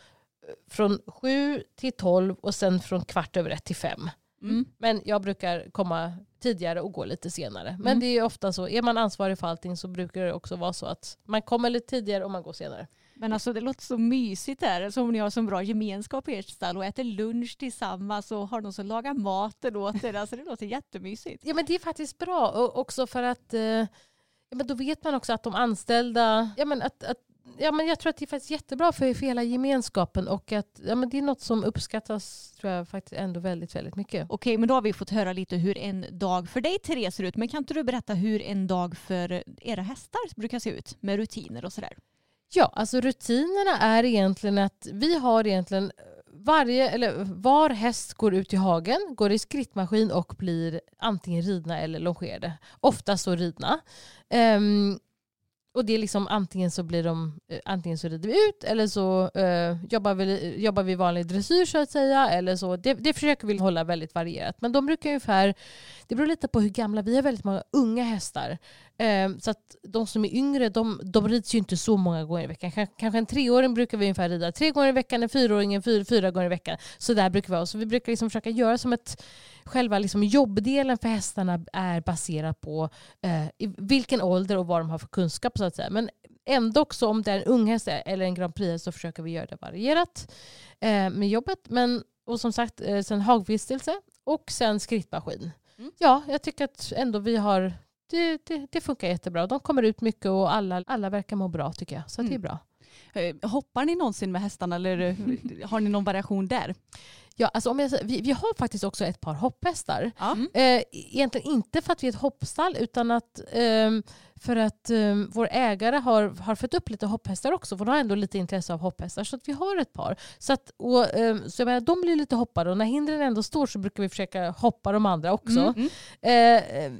E: från sju till tolv och sen från kvart över ett till fem.
D: Mm.
E: Men jag brukar komma tidigare och gå lite senare. Men
D: Mm.
E: det är ofta så, är man ansvarig för allting så brukar det också vara så att man kommer lite tidigare och man går senare.
D: Men alltså det låter så mysigt där, som ni har så bra gemenskap i ert stall och äter lunch tillsammans och har någon som lagar maten åt er. Alltså det låter jättemysigt.
E: Ja men det är faktiskt bra och också för att eh, ja, men då vet man också att de anställda, ja men att, att Ja, men jag tror att det är faktiskt jättebra för, för hela gemenskapen och att ja, men det är något som uppskattas tror jag faktiskt ändå väldigt, väldigt mycket.
D: Okej, men då har vi fått höra lite hur en dag för dig Therese ser ut. Men kan inte du berätta hur en dag för era hästar brukar se ut med rutiner och sådär?
E: Ja, alltså rutinerna är egentligen att vi har egentligen varje, eller var häst går ut i hagen, går i skrittmaskin och blir antingen ridna eller longerade. Ofta så ridna. Ehm, och det är liksom antingen så blir de, eh, antingen så rider vi ut eller så eh, jobbar, vi, jobbar vi vanlig dressyr så att säga. Eller så. Det, det försöker vi hålla väldigt varierat. Men de brukar ungefär, det beror lite på hur gamla, vi har väldigt många unga hästar. Eh, så att de som är yngre, de, de rids ju inte så många gånger i veckan. Kanske en treåring brukar vi ungefär rida tre gånger i veckan, en fyraåring en fyra, fyra gånger i veckan. Så där brukar vi ha. Så vi brukar liksom försöka göra som ett, själva liksom jobbdelen för hästarna är baserad på eh, vilken ålder och vad de har för kunskap så att säga. Men ändå också om det är en ung häst eller en Grand Prix så försöker vi göra det varierat eh, med jobbet. Men, och som sagt, eh, sen hagvistelse och sen skrittmaskin.
C: Mm.
E: Ja, jag tycker att ändå vi har det, det, det funkar jättebra. De kommer ut mycket och alla, alla verkar må bra tycker jag. Så det är
C: Mm.
E: bra.
C: Eh, Hoppar ni någonsin med hästarna eller eh, *laughs* har ni någon variation där?
E: Ja, alltså om jag, vi, vi har faktiskt också ett par hopphästar.
C: Ja.
E: Eh, egentligen inte för att vi är ett hoppstall utan att ehm, för att um, vår ägare har, har fött upp lite hopphästar också. För de har ändå lite intresse av hopphästar. Så att vi har ett par. Så, att, och, um, så jag menar, de blir lite hoppade och när hindren ändå står så brukar vi försöka hoppa de andra också.
D: Mm.
E: Eh, eh,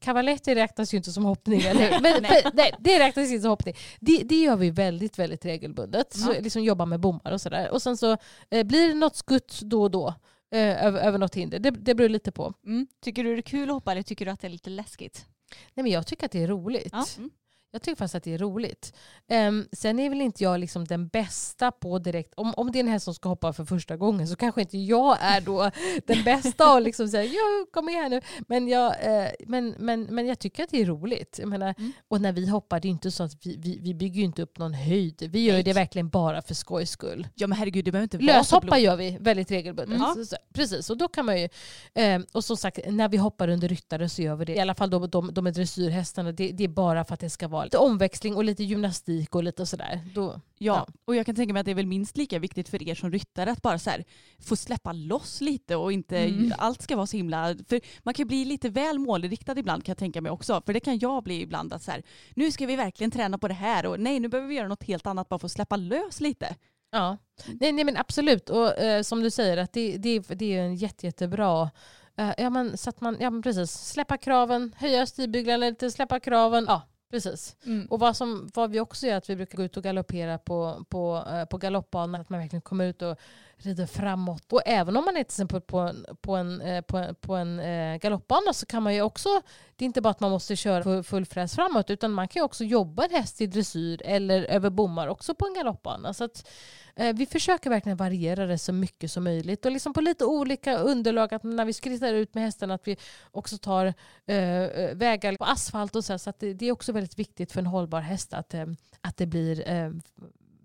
E: Cavaletti räknas ju inte som hoppning. Eller? Men, *laughs* men, nej, det räknas inte som hoppning. Det, det gör vi väldigt, väldigt regelbundet. Så,
D: Ja.
E: liksom jobba med bommar och sådär. Och sen så eh, blir det något skutt då och då. Eh, över, över något hinder. Det, det beror lite på.
D: Mm. Tycker du det är kul att hoppa eller tycker du att det är lite läskigt?
E: Nej, men jag tycker att det är roligt.
D: Ja. Mm.
E: Jag tycker faktiskt att det är roligt. Ehm, sen är väl inte jag liksom den bästa på direkt, om, om det är en häst som ska hoppa för första gången så kanske inte jag är då *laughs* den bästa och liksom säga ja, kom här nu. Men jag, eh, men, men, men jag tycker att det är roligt. Menar,
D: Mm.
E: Och när vi hoppar, det är inte så att vi, vi, vi bygger inte upp någon höjd. Vi gör
D: Nej.
E: det verkligen bara för skojs skull.
C: Ja men herregud det behöver inte
E: Löshoppa gör vi väldigt regelbundet.
D: Mm.
E: Så, så, precis, och då kan man ju... Eh, och som sagt, när vi hoppar under ryttare så gör vi det. I alla fall de, de, de är dressyrhästarna. Det, det är bara för att det ska vara lite omväxling och lite gymnastik och lite sådär. Då,
C: Ja, och jag kan tänka mig att det är väl minst lika viktigt för er som ryttare att bara så här, få släppa loss lite och inte
D: Mm.
C: allt ska vara så himla... För man kan bli lite väl målriktad ibland kan jag tänka mig också. För det kan jag bli ibland att så här, nu ska vi verkligen träna på det här och nej nu behöver vi göra något helt annat bara för att släppa lös lite.
E: Ja, nej, nej men absolut. Och eh, som du säger, att det, det, det är en jätte, jättebra... Eh, ja, men, så att man, ja men precis, släppa kraven, höja stigbyglarna lite, släppa kraven. Ja, precis.
D: Mm.
E: Och vad, som, vad vi också gör är att vi brukar gå ut och galoppera på, på, eh, på galoppbanan. Att man verkligen kommer ut och rider framåt. Och även om man är till exempel på en, på en, eh, på en, på en eh, galoppbana så kan man ju också, det är inte bara att man måste köra full, full fräs framåt utan man kan ju också jobba en häst i dressyr eller över bommar också på en galoppbana. Så att, eh, vi försöker verkligen variera det så mycket som möjligt och liksom på lite olika underlag. Att när vi skrittar ut med hästarna att vi också tar eh, eh, vägar på asfalt och så. här. Så att det, det är också väldigt viktigt för en hållbar häst att, eh, att det blir eh,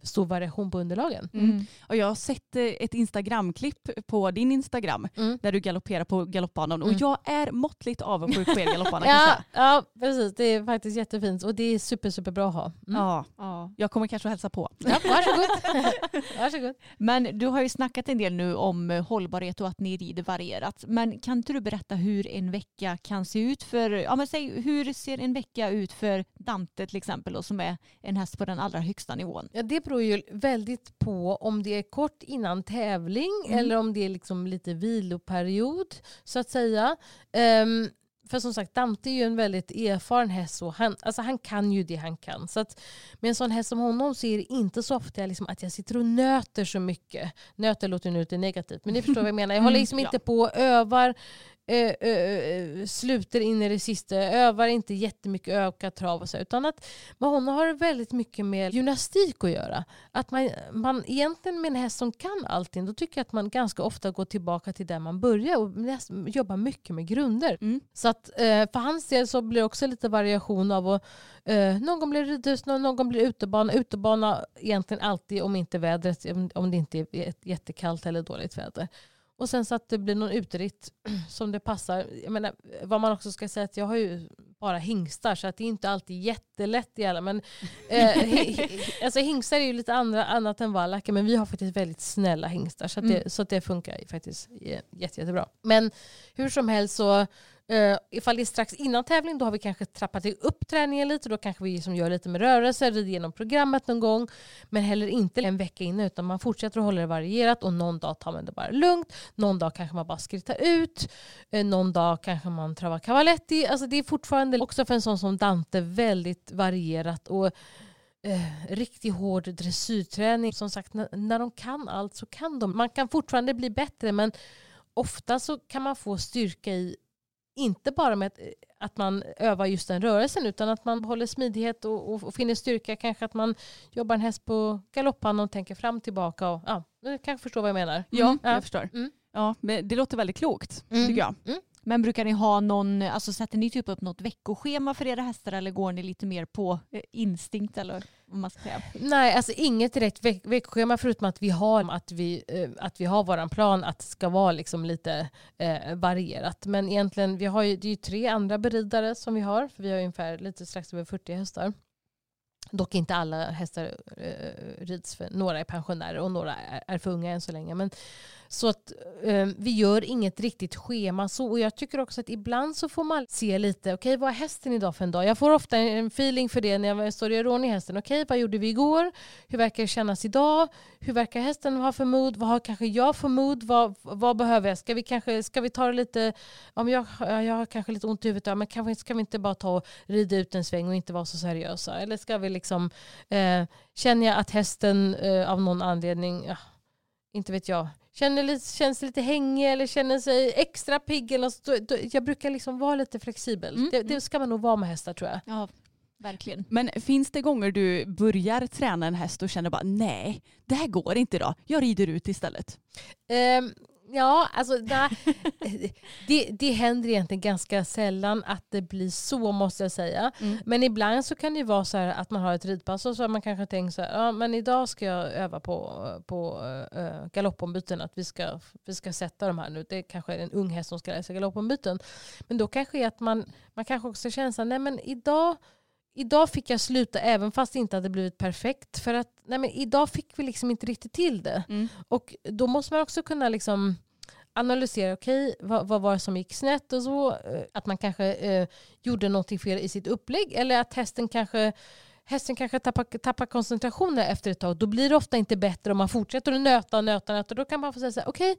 E: stor variation på underlagen.
D: Mm.
C: Och jag har sett eh, ett Instagramklipp på din Instagram
E: Mm.
C: där du galopperar på galoppbanan och
E: Mm.
C: jag är måttligt avundsjuk på er galoppbana *laughs*
E: Ja, ja, precis. Det är faktiskt jättefint och det är super, super bra att ha. Mm.
C: Ja,
D: Ja.
C: jag kommer kanske att hälsa på.
E: Ja, varsågod. *laughs* varsågod.
D: Men du har ju snackat en del nu om eh, hållbarhet och att ni rider varierat. Men kan inte du berätta hur en vecka kan se ut för, ja men säg hur ser en vecka ut för Dante till exempel då, som är en häst på den allra högsta nivån?
E: Ja, det beror ju väldigt på om det är kort innan tävling
D: Mm.
E: eller om det är liksom lite viloperiod så att säga. Ehm, för som sagt, Dante är ju en väldigt erfaren häst och han, alltså han kan ju det han kan. Så att med en sån häst som honom så är det inte så ofta liksom att jag sitter och nöter så mycket. Nöter låter nu lite negativt men ni förstår vad jag menar. Jag håller liksom
C: Mm,
E: inte på och övar sluter in i det sista, övar inte jättemycket ökat trav och så, utan att med honom har det väldigt mycket med gymnastik att göra. Att man, man egentligen med en häst som kan allting, då tycker jag att man ganska ofta går tillbaka till där man börjar och jobbar mycket med grunder.
C: Mm.
E: Så att eh, för hans del så blir det också lite variation av att eh, någon blir ridhus, någon, blir utebana. Utebana egentligen alltid om inte vädret, om, det inte är jät- jättekallt eller dåligt väder. Och sen så att det blir någon uteritt *clears throat* som det passar. Jag menar, vad man också ska säga att jag har ju bara hingstar så att det är inte alltid jättelätt i alla. Men, eh, *laughs* alltså hingstar är ju lite andra, annat än vallacker men vi har faktiskt väldigt snälla hingstar så att det,
D: Mm.
E: så att det funkar faktiskt jä- jätte, jättebra. Men hur som helst så Uh, ifall det är strax innan tävling då har vi kanske trappat upp träningen lite. Då kanske vi liksom gör lite med rörelser, rider igenom programmet någon gång. Men heller inte en vecka innan utan man fortsätter att hålla det varierat och någon dag tar man det bara lugnt. Någon dag kanske man bara skrittar ut. Uh, någon dag kanske man travar cavaletti. Alltså det är fortfarande också för en sån som Dante väldigt varierat. Och eh, riktigt hård dressyrträning. Som sagt, när, när de kan allt så kan de. Man kan fortfarande bli bättre men ofta så kan man få styrka i inte bara med att, att man övar just den rörelsen utan att man håller smidighet och, och, och finner styrka. Kanske att man jobbar en häst på galoppan och tänker fram tillbaka. Och, ja, du kanske förstår vad jag menar.
C: Ja,
E: Mm.
C: jag förstår.
E: Mm.
C: Ja, men det låter väldigt klokt
E: Mm.
C: tycker jag.
D: Men brukar ni ha någon, alltså sätter ni typ upp något veckoschema för era hästar eller går ni lite mer på eh, instinkt eller vad man ska säga?
E: Nej, alltså inget direkt veck veckoschema förutom att vi har, att vi, eh, att vi har våran plan att det ska vara liksom lite eh, varierat. Men egentligen, vi har ju, det är ju tre andra beridare som vi har. För vi har ungefär lite strax över 40 hästar. Dock inte alla hästar eh, rids för några är pensionärer och några är, är för unga än så länge. Men, så att eh, vi gör inget riktigt schema så. Och jag tycker också att ibland så får man se lite, okej okay, vad är hästen idag för en dag? Jag får ofta en feeling för det när jag står och gör ordning hästen. Okej, okay, vad gjorde vi igår? Hur verkar det kännas idag? Hur verkar hästen ha för mood? Vad har kanske jag för mood? Vad, vad behöver jag? Ska vi, kanske, ska vi ta det lite, om jag, jag har kanske lite ont i huvudet, men kanske ska vi inte bara ta och rida ut en sväng och inte vara så seriösa? Eller ska vi liksom, eh, känner jag att hästen eh, av någon anledning, ja, inte vet jag, känner lite, känns lite hängig eller känner sig extra pigg. Eller så, då, jag brukar liksom vara lite flexibel. Mm. Det, det, ska man nog vara med hästar tror jag.
D: Ja, verkligen.
C: Men finns det gånger du börjar träna en häst och känner bara nej, det här går inte idag. Jag rider ut istället.
E: Um, Ja, alltså *laughs* det, det händer egentligen ganska sällan att det blir så måste jag säga. Mm. Men ibland så kan det vara så att man har ett ridpass och så har man kanske tänkt så här, ja men idag ska jag öva på, på uh, galoppombyten, att vi ska, vi ska sätta de här nu. Det är kanske en ung häst som ska läsa galoppombyten. Men då kanske är att man, man kanske också känner så här, nej men idag Idag fick jag sluta även fast det inte hade blivit perfekt. För att nej men idag fick vi liksom inte riktigt till det. Mm. Och då måste man också kunna liksom analysera, okej, okay, vad, vad, var det som gick snett och så. Eh, att man kanske eh, gjorde någonting fel i sitt upplägg eller att hästen kanske hästen kanske tappar, tappar koncentrationen efter ett tag. Då blir det ofta inte bättre om man fortsätter att nöta och nöta. nöta. Då kan man få säga så här, okej,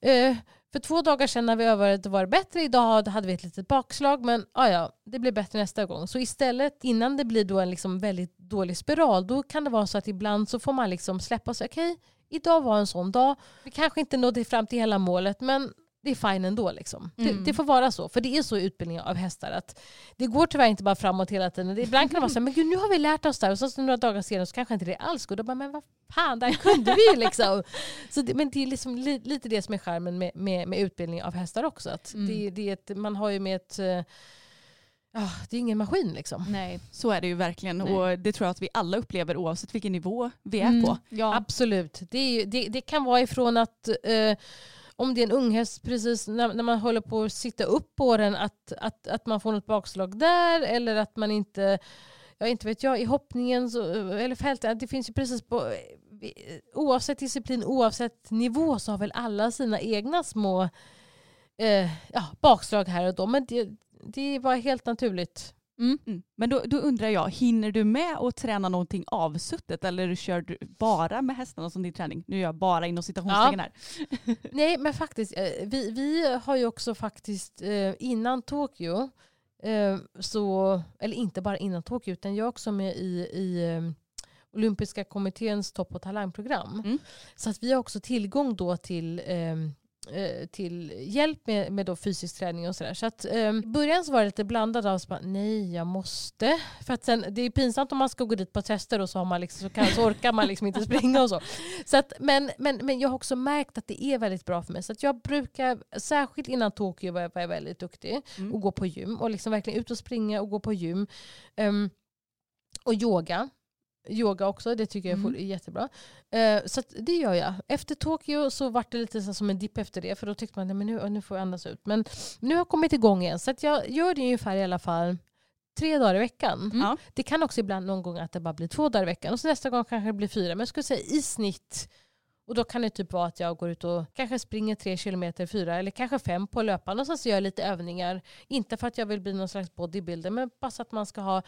E: okay, eh, för två dagar sedan när vi övade var det bättre. Idag hade vi ett litet bakslag men ah, ja, det blir bättre nästa gång. Så istället innan det blir då en liksom väldigt dålig spiral då kan det vara så att ibland så får man liksom släppa sig. Okej, okay, idag var en sån dag. Vi kanske inte nådde fram till hela målet men det är fine ändå. Liksom. Mm. Det, det, får vara så. För det är så i utbildningen av hästar. att Det går tyvärr inte bara framåt hela tiden. Ibland kan det vara så här, men gud nu har vi lärt oss det här. Och så några dagar senare så kanske inte det alls går. Då bara, men vad fan, det här kunde vi ju *laughs* liksom. Så det, men det är liksom li, lite det som är skärmen med, med, med utbildning av hästar också. Att mm. det, det är ett, man har ju med ett Ja, det är ingen maskin liksom.
C: Nej, så är det ju verkligen. Nej. Och det tror jag att vi alla upplever oavsett vilken nivå vi är mm, på.
E: Ja. Absolut. Det, är, det, det, kan vara ifrån att eh, om det är en unghäst precis när, när, man håller på att sitta upp på den att, att, att man får något bakslag där eller att man inte, ja inte vet jag, i hoppningen så, eller fältet, det finns ju precis på oavsett disciplin, oavsett nivå så har väl alla sina egna små eh, ja, bakslag här och då. Men det, det var helt naturligt.
C: Mm. Mm. Men då, då, undrar jag, hinner du med att träna någonting avsuttet eller kör du bara med hästarna som din träning? Nu gör jag bara inom citationstecken här. *laughs*
E: Nej men faktiskt, eh, vi, vi har ju också faktiskt eh, innan Tokyo, eh, så, eller inte bara innan Tokyo utan jag är också med i, i olympiska kommitténs topp och talangprogram. Mm. Så att vi har också tillgång då till till hjälp med, med då fysisk träning och sådär. Så att eh, i början så var det lite blandat av att nej jag måste. För att sen, det är pinsamt om man ska gå dit på tester och så, har man liksom, så, kan, så orkar man liksom inte springa och så. så att, men, men, men jag har också märkt att det är väldigt bra för mig. Så att jag brukar, särskilt innan Tokyo var jag, var jag väldigt duktig mm. och gå på gym. Och liksom verkligen ut och springa och gå på gym. Um, och yoga yoga också, det tycker jag mm. är jättebra. Uh, så det gör jag. Efter Tokyo så var det lite så som en dipp efter det, för då tyckte man att nu, nu får jag andas ut. Men nu har jag kommit igång igen, så jag gör det ungefär i alla fall tre dagar i veckan. Mm. Det kan också ibland någon gång att det bara blir två dagar i veckan och så nästa gång kanske det blir fyra. Men jag skulle säga i snitt och då kan det typ vara att jag går ut och kanske springer tre kilometer, fyra eller kanske fem på löpande och så gör jag lite övningar. Inte för att jag vill bli någon slags bodybuilder men bara så att man ska ha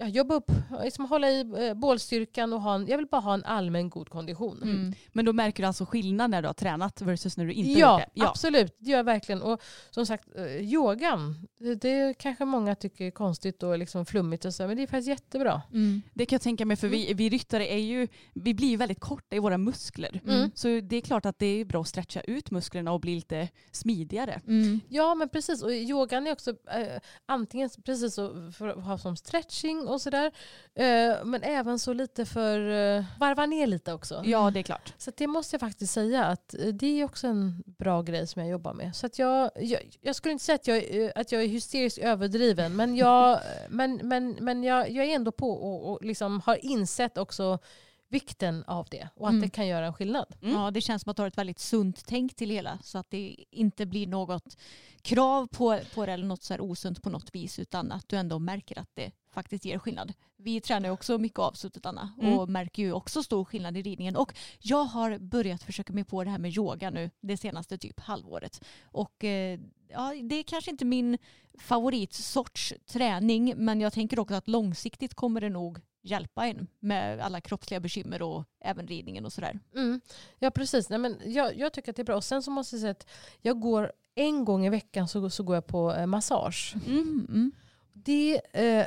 E: ja, jobba upp, liksom hålla i eh, bålstyrkan och ha en, jag vill bara ha en allmän god kondition. Mm.
C: Men då märker du alltså skillnad när du har tränat versus när du inte
E: ja,
C: har gjort
E: det? Ja, absolut. Det gör jag verkligen. Och som sagt, eh, yogan, det kanske många tycker är konstigt och liksom flummigt och så, men det är faktiskt jättebra.
C: Mm. Det kan jag tänka mig, för vi, mm. vi ryttare är ju, vi blir ju väldigt korta i våra muskler. Mm. Så det är klart att det är bra att stretcha ut musklerna och bli lite smidigare.
E: Mm. Ja, men precis. Och yogan är också äh, antingen precis att ha som stretching och sådär. Eh, men även så lite för eh, varva ner lite också.
C: Ja, det är klart.
E: Så det måste jag faktiskt säga att eh, det är också en bra grej som jag jobbar med. Så att jag, jag, jag skulle inte säga att jag, att jag är hysteriskt överdriven, men jag, *laughs* men, men, men jag, jag är ändå på och, och liksom har insett också vikten av det och att
D: Mm.
E: det kan göra en skillnad.
C: Mm.
D: Ja, det känns som att du har ett väldigt sunt tänk till hela så att det inte blir något krav på, på det eller något så här osunt på något vis utan att du ändå märker att det faktiskt ger skillnad. Vi tränar ju också mycket avsuttet Anna
C: Mm.
D: och märker ju också stor skillnad i ridningen och jag har börjat försöka mig på det här med yoga nu det senaste typ halvåret och eh, ja, det är kanske inte min favoritsorts träning men jag tänker också att långsiktigt kommer det nog hjälpa en med alla kroppsliga bekymmer och även ridningen och sådär.
E: Mm. Ja precis, Nej, men jag, jag tycker att det är bra. Och sen så måste jag säga att jag går en gång i veckan så, så går jag på eh, massage.
D: Mm, mm.
E: Det, eh,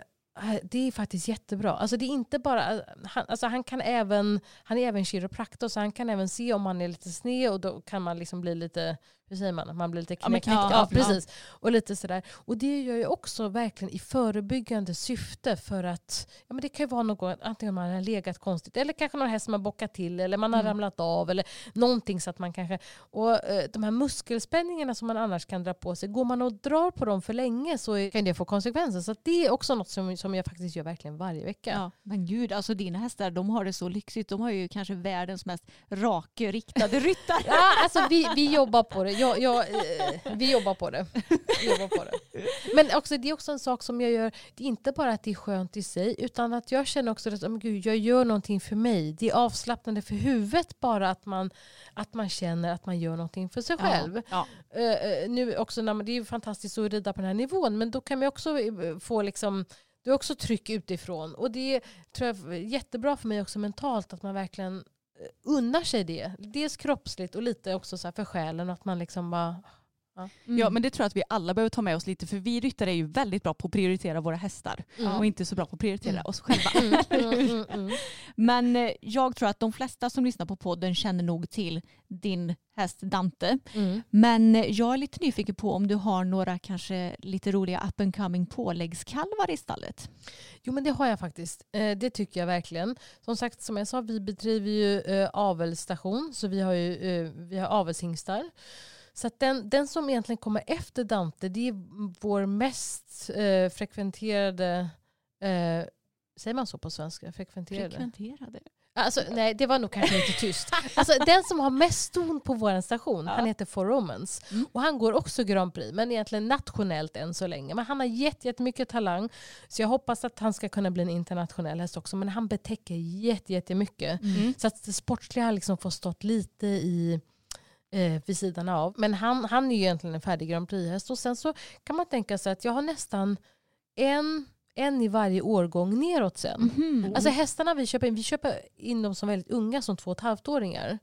E: det är faktiskt jättebra. Alltså det är inte bara, han, alltså han, kan även, han är även kiropraktor så han kan även se om man är lite sned och då kan man liksom bli lite, hur säger man, man blir lite
D: Ja, men
E: knäckt.
D: knäckt,
E: Ja,
D: ja.
E: precis. Och lite sådär. Och det gör ju också verkligen i förebyggande syfte för att, ja men det kan ju vara något, antingen man har legat konstigt eller kanske någon häst som har bockat till eller man har
D: Mm.
E: ramlat av eller någonting så att man kanske, och eh, de här muskelspänningarna som man annars kan dra på sig, går man och drar på dem för länge så kan det få konsekvenser. Så det är också något som, som jag faktiskt gör verkligen varje vecka.
D: Ja, men gud, alltså dina hästar de har det så lyxigt. De har ju kanske världens mest rakriktade ryttare.
E: Ja, alltså vi, vi jobbar på det. Jag, jag, eh, vi jobbar på det. Vi jobbar på det. Men också, det är också en sak som jag gör, det är inte bara att det är skönt i sig, utan att jag känner också att oh, gud, jag gör någonting för mig. Det är avslappnande för huvudet bara att man, att man känner att man gör någonting för sig själv.
D: Ja.
E: Eh, eh, nu också när man, det är ju fantastiskt att rida på den här nivån, men då kan man också få liksom det är också tryck utifrån. Och det tror jag är jättebra för mig också mentalt att man verkligen unnar sig det. Dels kroppsligt och lite också så här för själen. Att man liksom bara...
D: Mm.
C: Ja men det tror jag att vi alla behöver ta med oss lite för vi ryttare är ju väldigt bra på att prioritera våra hästar
E: Mm.
C: och inte så bra på att prioritera
E: Mm.
C: oss själva.
E: Mm, mm, mm. *laughs*
D: Men eh, jag tror att de flesta som lyssnar på podden känner nog till din häst Dante.
E: Mm.
D: Men eh, jag är lite nyfiken på om du har några kanske lite roliga up and coming påläggskalvar i stallet.
E: Jo men det har jag faktiskt. Eh, det tycker jag verkligen. Som sagt, som jag sa, vi bedriver ju avelsstation. Så vi har ju vi har avelshingstar. Så den, den som egentligen kommer efter Dante, det är vår mest eh, frekventerade eh, Säger man så på svenska? Frekventerade?
D: Frekventerade.
E: Alltså, nej, det var nog kanske lite tyst. Alltså, den som har mest ston på vår station, han heter For Romans.
D: Mm.
E: Och han går också Grand Prix, men egentligen nationellt än så länge. Men han har jätte- jättemycket talang, så jag hoppas att han ska kunna bli en internationell häst också. Men han betäcker jätte- jättemycket.
D: Mm.
E: Så att det sportsliga liksom fått stått lite i eh, vid sidan av. Men han, han är ju egentligen en färdig Grand Prix-häst. Och sen så kan man tänka sig att jag har nästan en, en i varje årgång neråt sen.
D: Mhm.
E: Alltså hästarna vi köper in, vi köper in dem som väldigt unga, som två och ett halvt åringar.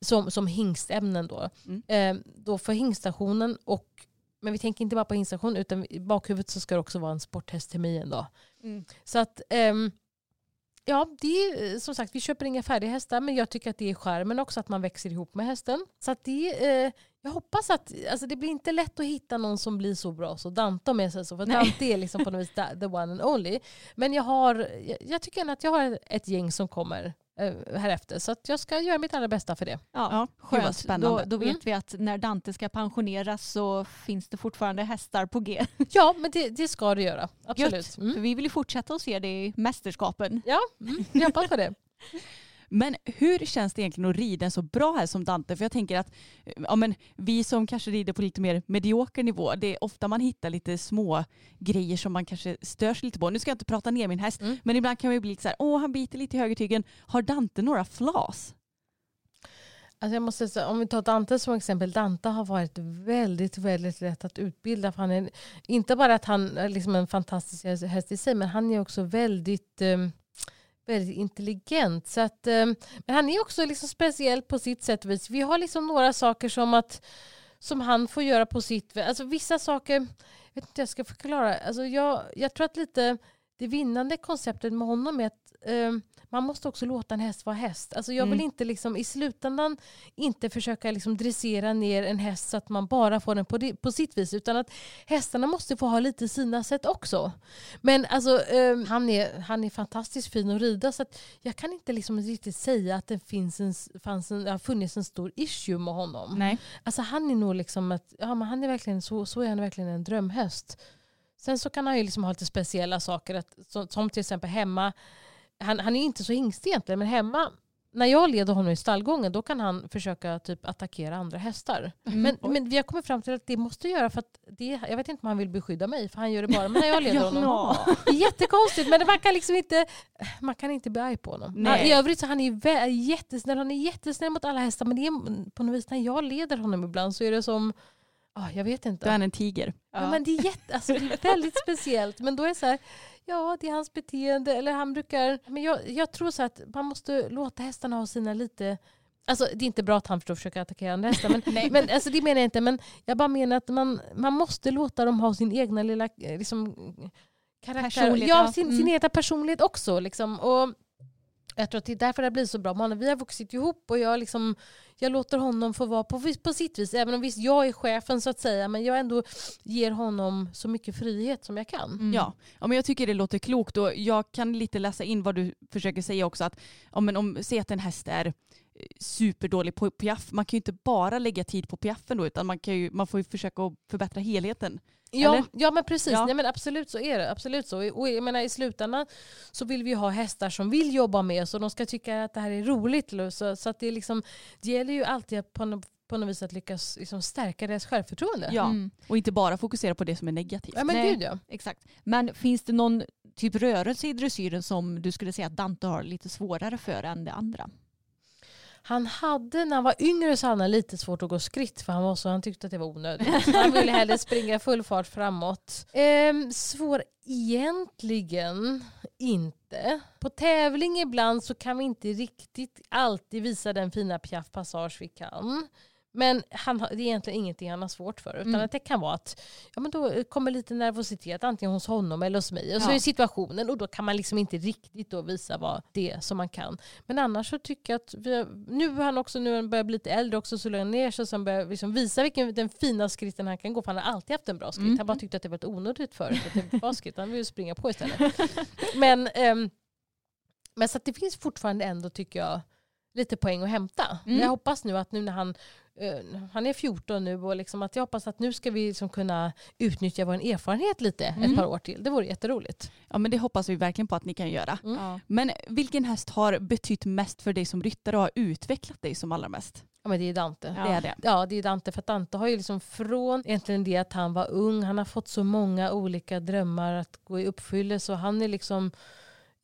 E: Som, som hingstämnen då.
C: Mm.
E: Eh, då för hingstationen och men vi tänker inte bara på hingstation utan i bakhuvudet så ska det också vara en sporthäst till mig då.
D: Mm.
E: Så att ehm, Ja, det är eh, som sagt, vi köper inga färdiga hästar men jag tycker att det är skärmen också att man växer ihop med hästen. Så att det eh, jag hoppas att, alltså det blir inte lätt att hitta någon som blir så bra så Dante om jag säger så. För
D: Nej.
E: Dante är liksom på något vis the the one and only. Men jag, har, jag, jag tycker att jag har ett gäng som kommer här efter. Så att jag ska göra mitt allra bästa för det.
D: Ja, skönt.
C: spännande.
D: Då, då vet
E: Mm.
D: vi att när Dante ska pensioneras så finns det fortfarande hästar på G. *laughs*
E: Ja, men det, det ska det göra. Absolut.
D: Gött.
E: Mm.
D: För vi vill ju fortsätta att se det i mästerskapen.
E: Ja, mm. jag hoppas på det. *laughs*
C: Men hur känns det egentligen att rida en så bra här som Dante? För jag tänker att ja, men vi som kanske rider på lite mer medioker nivå, det är ofta man hittar lite små grejer som man kanske stör sig lite på. Nu ska jag inte prata ner min häst,
E: Mm.
C: men ibland kan man ju bli lite så här, åh han biter lite i högertygen. Har Dante några flas?
E: Alltså jag måste säga, om vi tar Dante som exempel. Dante har varit väldigt, väldigt lätt att utbilda. För han är, inte bara att han är liksom en fantastisk häst i sig, men han är också väldigt, eh, väldigt intelligent. Så att, ehm, men han är också liksom speciell på sitt sätt och vis. Vi har liksom några saker som att som han får göra på sitt Alltså vissa saker, jag vet inte hur jag ska förklara. Alltså jag, jag tror att lite det vinnande konceptet med honom är att eh, man måste också låta en häst vara häst. Alltså jag vill
C: Mm.
E: inte liksom, i slutändan inte försöka liksom dressera ner en häst så att man bara får den på, det, på sitt vis. Utan att hästarna måste få ha lite sina sätt också. Men alltså, eh, han, är, han är fantastiskt fin att rida så att jag kan inte liksom riktigt säga att det finns en, fanns en, har funnits en stor issue med honom.
C: Nej.
E: Alltså han är nog liksom att, ja, men han är verkligen, så, så är han verkligen en drömhäst. Sen så kan han ju liksom ha lite speciella saker, att, som, som till exempel hemma. Han, han är inte så hingstig egentligen men hemma när jag leder honom i stallgången då kan han försöka typ attackera andra hästar.
D: Mm.
E: Men, men vi har kommit fram till att det måste göra för att det, jag vet inte om han vill beskydda mig för han gör det bara men när jag leder *laughs* honom. Det är jättekonstigt men man kan liksom inte, man kan inte bli arg på honom.
C: Nej.
E: I övrigt så han är jättesnäll, han är jättesnäll mot alla hästar men det är på något vis när jag leder honom ibland så är det som, ah, jag vet inte.
C: Då är han en tiger.
E: Ja. men det, är jätte, alltså, det är väldigt speciellt. Men då är det så här, ja det är hans beteende. Eller han brukar, men jag, jag tror så att man måste låta hästarna ha sina lite Alltså, det är inte bra att han försöker attackera andra hästar. Men, *laughs* men, alltså, det menar jag inte. Men jag bara menar att man, man måste låta dem ha sin egna lilla liksom, karaktär. Ja,
D: ja.
E: sin, sin
D: Mm.
E: egna personlighet också. Liksom. Och jag tror att det är därför det blir så bra. Man, vi har vuxit ihop och jag, liksom, jag låter honom få vara på, på sitt vis. Även om visst jag är chefen så att säga. Men jag ändå ger honom så mycket frihet som jag kan.
D: Mm.
C: Ja. ja, men jag tycker det låter klokt och jag kan lite läsa in vad du försöker säga också. Att ja, men om, säg att en häst är superdålig på piaff, man kan ju inte bara lägga tid på piaffen då utan man, kan ju, man får ju försöka förbättra helheten.
E: Ja,
C: Eller?
E: ja men precis.
C: Ja.
E: Nej, men absolut så är det. Absolut så. Och jag menar, I slutändan så vill vi ju ha hästar som vill jobba med oss och de ska tycka att det här är roligt. eller Så, så att det, är liksom, det gäller ju alltid att på, på något vis att lyckas liksom stärka deras självförtroende.
C: Ja.
D: Mm.
C: Och inte bara fokusera på det som är negativt.
E: ja men
D: Nej.
E: gud ja.
D: Exakt. Men finns det någon typ rörelse i dressyren som du skulle säga att Dante har lite svårare för än det andra?
E: Han hade när han var yngre så hade han lite svårt att gå skritt för han, var så, han tyckte att det var onödigt. *laughs* Han ville hellre springa full fart framåt. Ehm, svår egentligen inte. På tävling ibland så kan vi inte riktigt alltid visa den fina piaff-passage vi kan. Men han har, det är egentligen ingenting han har svårt för. Utan
D: Mm.
E: att det kan vara att ja, men då kommer lite nervositet antingen hos honom eller hos mig. Och så
C: Ja.
E: är situationen och då kan man liksom inte riktigt då visa vad det är som man kan. Men annars så tycker jag att vi har, nu han också, nu han börjar bli lite äldre också så lugnar han ner sig så han börjar liksom visa vilken den fina skritten han kan gå. För han har alltid haft en bra skritt.
D: Mm.
E: Han bara tyckte att det var ett onödigt förut att det var skritt. Han vill ju springa på istället. *laughs* Men, ehm, men så det finns fortfarande ändå tycker jag lite poäng att hämta.
D: Mm.
E: Jag hoppas nu att nu när han han är 14 nu och liksom att jag hoppas att nu ska vi liksom kunna utnyttja vår erfarenhet lite
D: Mm.
E: ett par år till. Det vore jätteroligt.
C: Ja, men det hoppas vi verkligen på att ni kan göra.
E: Mm.
D: Ja.
C: Men vilken häst har betytt mest för dig som ryttare och har utvecklat dig som allra mest?
E: Ja, men det är Dante.
C: Det är det.
E: Ja, det är Dante. För att Dante har ju liksom från egentligen det att han var ung, han har fått så många olika drömmar att gå i uppfyllelse och han är liksom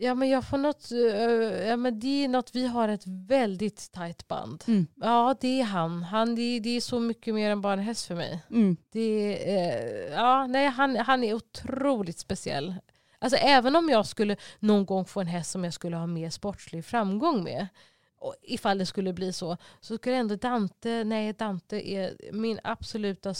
E: Ja men jag får något, eh, ja men det är något, vi har ett väldigt tajt band.
C: Mm.
E: Ja det är han, han det, är- det är så mycket mer än bara en häst för mig.
C: Mm.
E: Det eh, ja, nej, han, han är otroligt speciell. Alltså, även om jag skulle någon gång få en häst som jag skulle ha mer sportslig framgång med, och ifall det skulle bli så, så skulle ändå Dante, nej Dante är min absoluta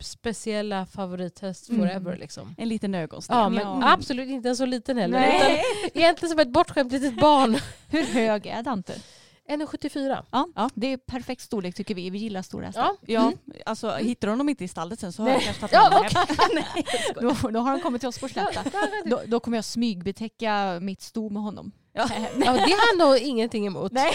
E: speciella favorithäst
C: Mm.
E: forever. Liksom.
C: En liten ögonsten.
E: Ja, men
D: Ja.
E: absolut inte en så liten heller.
D: Nej.
E: Utan egentligen som ett bortskämt litet barn. *laughs*
D: Hur hög är Dante?
E: 1,74.
D: Ja,
C: Ja.
D: det är perfekt storlek tycker vi. Vi gillar stora hästar.
E: Ja.
C: Ja, alltså hittar de dem inte i stallet sen så har jag *laughs* *laughs*
E: Nej.
C: kanske tagit
E: Ja,
C: hem.
D: Då, då har han kommit till oss på slätta. Då, då kommer jag smygbetäcka mitt sto med honom.
C: Ja.
E: Ja, det har han nog ingenting emot.
D: Nej. *laughs*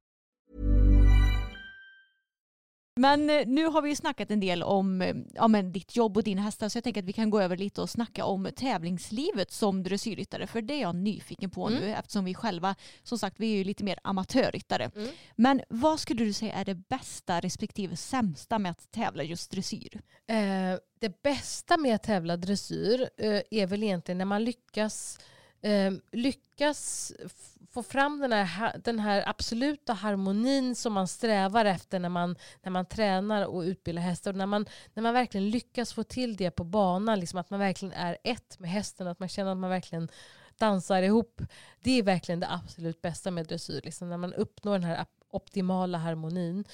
D: Men eh, nu har vi ju snackat en del om eh, ja, men ditt jobb och dina hästar så jag tänker att vi kan gå över lite och snacka om tävlingslivet som dressyrryttare för det är jag nyfiken på
E: Mm.
D: nu eftersom vi själva som sagt vi är ju lite mer amatörryttare.
E: Mm.
D: Men vad skulle du säga är det bästa respektive sämsta med att tävla just dressyr?
E: Eh, det bästa med att tävla dressyr eh, är väl egentligen när man lyckas, eh, lyckas få fram den här, den här absoluta harmonin som man strävar efter när man, när man tränar och utbildar hästar. Och när, man, när man verkligen lyckas få till det på banan, liksom att man verkligen är ett med hästen, att man känner att man verkligen dansar ihop. Det är verkligen det absolut bästa med dressyr, liksom, när man uppnår den här optimala harmonin.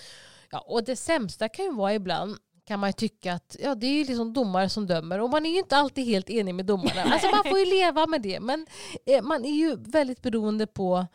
E: Ja, och det sämsta kan ju vara ibland kan man ju tycka att ja, det är ju liksom domare som dömer och man är ju inte alltid helt enig med domarna. Alltså man får ju leva med det men eh, man är ju väldigt beroende på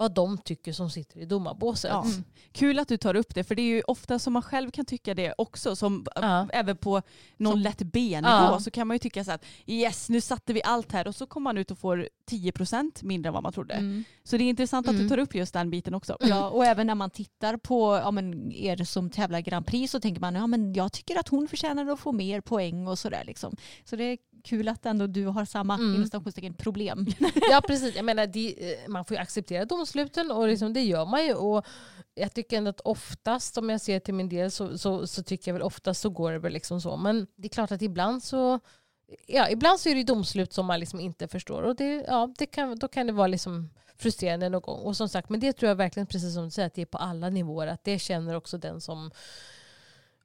E: vad de tycker som sitter i domarbåset.
C: Ja. Kul att du tar upp det för det är ju ofta som man själv kan tycka det också. Som,
E: Ja.
C: Även på någon
E: Som-
C: lätt B-nivå
E: Ja.
C: så kan man ju tycka så att yes nu satte vi allt här och så kommer man ut och får 10% mindre än vad man trodde. Så det är intressant att du
E: Mm.
C: tar upp just den biten också.
D: Ja, *clears throat* och även när man tittar på ja, men er som tävlar Grand Prix så tänker man ja, men jag tycker att hon förtjänar att få mer poäng och sådär. Liksom. Så det kul att ändå du har samma
E: Mm.
D: problem.
E: Ja precis, jag menar, det, eh, man får ju acceptera domsluten och liksom, det gör man ju. Och jag tycker ändå att oftast, om jag ser till min del, så, så, så tycker jag väl oftast så går det väl liksom så. Men det är klart att ibland så Ja, ibland så är det domslut som man liksom inte förstår och det, ja, det kan, då kan det vara liksom frustrerande någon gång. Och som sagt, men det tror jag verkligen, precis som du säger, att det är på alla nivåer. Att det känner också den som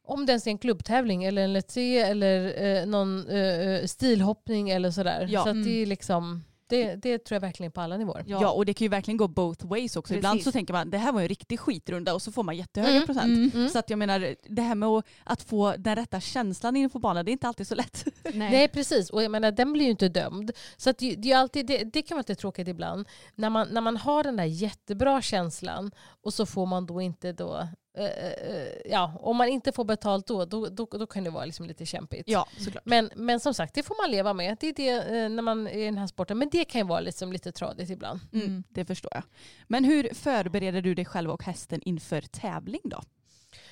E: om det ens är en klubbtävling eller en Let's Se eller eh, någon eh, stilhoppning eller sådär.
C: Ja.
E: Så att
D: Mm.
E: det är liksom det, det tror jag verkligen på alla nivåer.
C: Ja. och det kan ju verkligen gå both ways också. Ibland
D: Precis.
C: så tänker man det här var en riktig skitrunda och så får man jättehöga
E: Mm,
C: procent.
D: mm,
E: mm.
C: Så att jag menar det här med att, att få den rätta känslan inför banan det är inte alltid så lätt. *laughs*
E: Nej. precis, och jag menar, den blir ju inte dömd. Så att det, det, är alltid, det, det kan vara lite tråkigt ibland. När man, när man har den där jättebra känslan och så får man då inte då eh, eh, ja, om man inte får betalt då, då, då, då kan det vara liksom lite kämpigt.
C: Ja, såklart.
E: Men, men som sagt, det får man leva med. Det är det eh, när man är i den här sporten. Men det kan ju vara liksom lite tradigt ibland.
C: Mm, det förstår jag. Men hur förbereder du dig själv och hästen inför tävling då?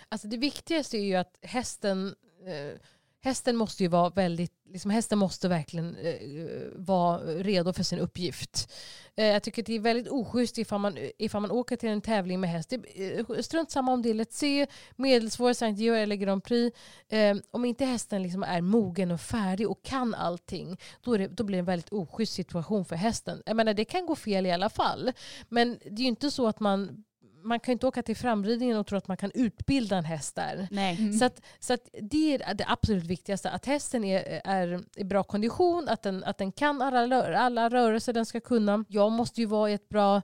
E: Alltså det viktigaste är ju att hästen, eh, hästen måste ju vara väldigt, liksom hästen måste verkligen eh, vara redo för sin uppgift. Eh, jag tycker att det är väldigt oschysst ifall man, ifall man åker till en tävling med häst. Det, eh, strunt samma om det är Let's Se, medelsvår, Sankt Georg eller Grand Prix. Eh, om inte hästen liksom är mogen och färdig och kan allting, då, är det, då blir det en väldigt oschysst situation för hästen. Jag menar, det kan gå fel i alla fall. Men det är ju inte så att man man kan ju inte åka till framridningen och tro att man kan utbilda en häst där.
C: Nej.
E: Så, att, så att det är det absolut viktigaste. Att hästen är, är i bra kondition, att den, att den kan alla, alla rörelser den ska kunna. Jag måste ju vara i ett bra...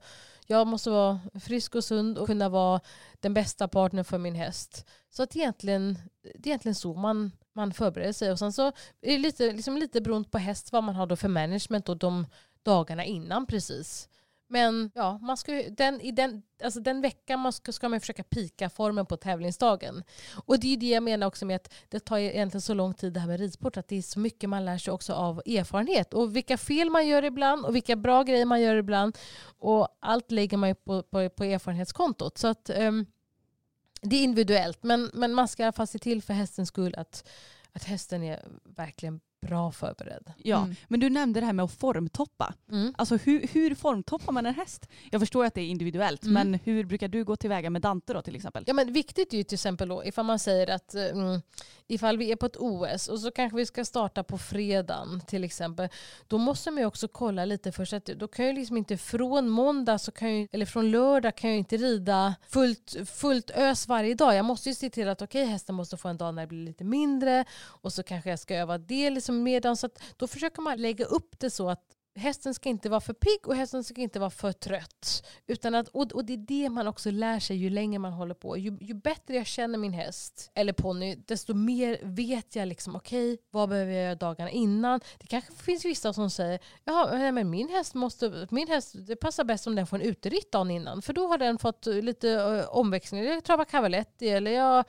E: Jag måste vara frisk och sund och kunna vara den bästa partnern för min häst. Så att egentligen, det är egentligen så man, man förbereder sig. Och sen så är det lite, liksom lite beroende på häst vad man har då för management och de dagarna innan precis. Men ja, man ska, den, i den, alltså den veckan man ska, ska man försöka pika formen på tävlingsdagen. Och det är det jag menar också med att det tar egentligen så lång tid det här med ridsport. Att det är så mycket man lär sig också av erfarenhet. Och vilka fel man gör ibland och vilka bra grejer man gör ibland. Och allt lägger man ju på, på, på erfarenhetskontot. Så att um, det är individuellt. Men, men man ska i alla fall se till för hästens skull att, att hästen är verkligen bra förberedd.
C: Ja,
D: Mm.
C: men du nämnde det här med att formtoppa. Alltså hur, hur formtoppar man en häst? Jag förstår att det är individuellt,
E: Mm.
C: men hur brukar du gå tillväga med Dante då till exempel?
E: Ja, men viktigt är ju till exempel då, ifall man säger att mm, ifall vi är på ett OS och så kanske vi ska starta på fredagen till exempel. Då måste man ju också kolla lite först. Att då kan jag liksom inte från måndag så kan jag, eller från lördag kan jag inte rida fullt, fullt ös varje dag. Jag måste ju se till att okej hästen måste få en dag när det blir lite mindre och så kanske jag ska öva det liksom medan. Så att då försöker man lägga upp det så att hästen ska inte vara för pigg och hästen ska inte vara för trött. Utan att, och, och det är det man också lär sig ju längre man håller på. Ju, ju bättre jag känner min häst eller ponny, desto mer vet jag liksom, okej, vad behöver jag göra dagarna innan? Det kanske finns vissa som säger, ja men min häst måste, min häst, det passar bäst om den får en uteritt dagen innan. För då har den fått lite uh, omväxling. Jag travar cavaletti eller jag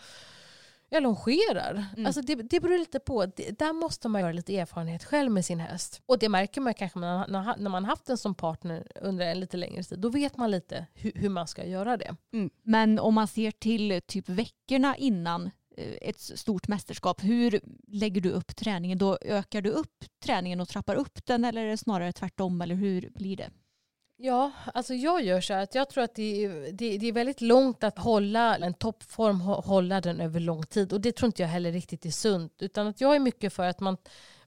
E: jag longerar.
C: Mm.
E: Alltså det, det beror lite på. Det, där måste man göra lite erfarenhet själv med sin häst. Och det märker man kanske när, när, man haft en som partner under en lite längre tid. Då vet man lite hur, hur man ska göra det.
D: Men om man ser till typ veckorna innan eh, ett stort mästerskap, hur lägger du upp träningen? Då ökar du upp träningen och trappar upp den eller är det snarare tvärtom? Eller hur blir det?
E: Ja, alltså jag gör så här att jag tror att det är, det, det är väldigt långt att hålla en toppform, hålla den över lång tid. Och det tror inte jag heller riktigt är sunt. Utan att jag är mycket för att man,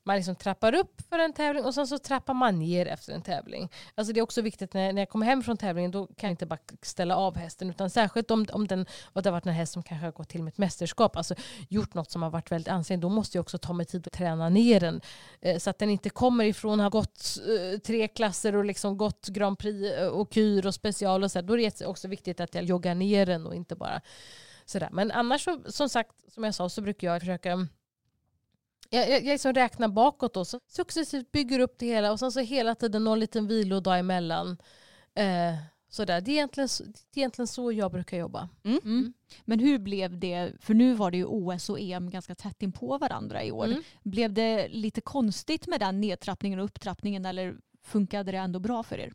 E: man liksom trappar upp för en tävling och sen så trappar man ner efter en tävling. Alltså det är också viktigt när, när jag kommer hem från tävlingen då kan jag inte bara ställa av hästen. Utan särskilt om, om den, och det har varit en häst som kanske har gått till med ett mästerskap, alltså gjort något som har varit väldigt ansträngande, då måste jag också ta mig tid att träna ner den. Eh, så att den inte kommer ifrån att ha gått eh, tre klasser och liksom gått Grand Prix eh, och kyr och special och så. här. Då är det också viktigt att jag joggar ner den och inte bara sådär. Men annars så, som sagt, som jag sa, så brukar jag försöka jag, jag, jag liksom räknar bakåt och så successivt bygger upp det hela och sen så hela tiden någon liten vilodag emellan. Eh, sådär. Det, är egentligen, så- det är egentligen så jag brukar jobba.
D: Mm. Men hur blev det, för nu var det ju OS och EM ganska tätt in på varandra i år.
E: Mm.
D: Blev det lite konstigt med den nedtrappningen och upptrappningen eller funkade det ändå bra för er?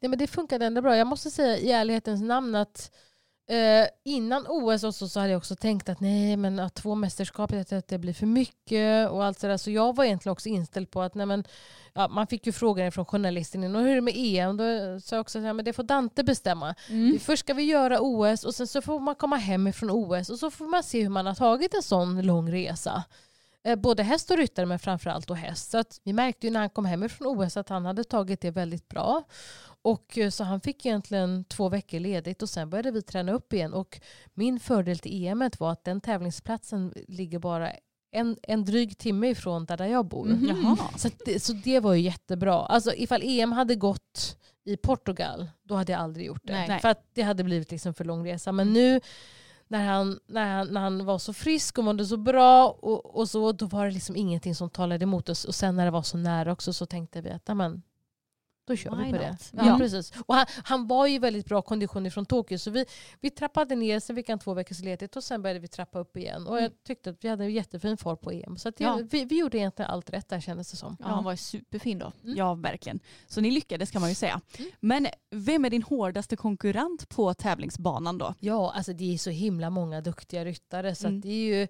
E: Nej, men det funkade ändå bra. Jag måste säga i ärlighetens namn att eh, innan OS också så hade jag också tänkt att nej men att två mästerskap att det- blir för mycket och allt sådär. Så jag var egentligen också inställd på att nej men, ja, man fick ju frågor från journalisten och hur är det med EM? Då sa jag också att ja, men det får Dante bestämma. Först ska vi göra OS och sen så får man komma hem ifrån OS och så får man se hur man har tagit en sån lång resa. Eh, Både häst och ryttare men framförallt då häst. Så att vi märkte ju när han kom hem ifrån OS att han hade tagit det väldigt bra. Och eh, så han fick egentligen två veckor ledigt och sen började vi träna upp igen. Och min fördel till EM var att den tävlingsplatsen ligger bara en, en dryg timme ifrån där, där jag bor.
D: Jaha.
E: Så, att det, så det var ju jättebra. Alltså ifall EM hade gått i Portugal, då hade jag aldrig gjort det.
D: Nej.
E: För att det hade blivit liksom för lång resa. Men nu när han, när han, när han var så frisk och mådde så bra och, och så, då var det liksom ingenting som talade emot oss. Och sen när det var så nära också så tänkte vi att amen, då kör
D: Why
E: vi på det.
D: not?
E: Ja,
D: Ja.
E: Precis. Och han, han var ju väldigt bra kondition från Tokyo så vi, vi trappade ner, sen fick han två veckors ledighet och sen började vi trappa upp igen. Och jag tyckte att vi hade en jättefin fart på EM. Så jag,
D: Ja.
E: vi, vi gjorde egentligen allt rätt där kändes det som.
D: Ja, han var ju superfin då.
E: Mm.
C: Ja, verkligen. Så ni lyckades kan man ju säga.
E: Mm.
C: Men vem är din hårdaste konkurrent på tävlingsbanan då?
E: Ja, alltså det är så himla många duktiga ryttare. Så
C: Mm.
E: det är ju,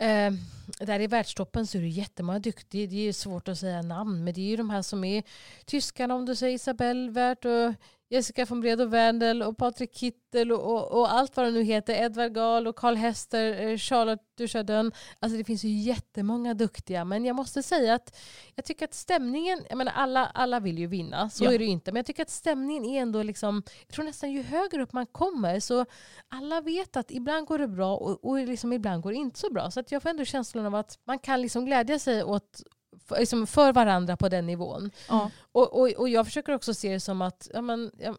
E: eh, där i världstoppen så är det jättemånga duktiga. Det är svårt att säga namn. Men det är ju de här som är tyskarna om du säger Isabelle Wert och Jessica von Bredow Wendel och Patrik Kittel och, och, och allt vad det nu heter. Edvard Gahl och Karl Hester, eh, Charlotte Duchardin. Alltså det finns ju jättemånga duktiga. Men jag måste säga att jag tycker att stämningen, jag menar alla, alla vill ju vinna, så
C: Ja.
E: är det ju inte. Men jag tycker att stämningen är ändå liksom, jag tror nästan ju högre upp man kommer så alla vet att ibland går det bra och, och liksom ibland går det inte så bra. Så att jag får ändå känslan av att man kan liksom glädja sig åt liksom för varandra på den nivån.
C: Ja.
E: Och, och, och jag försöker också se det som att ja, men, ja,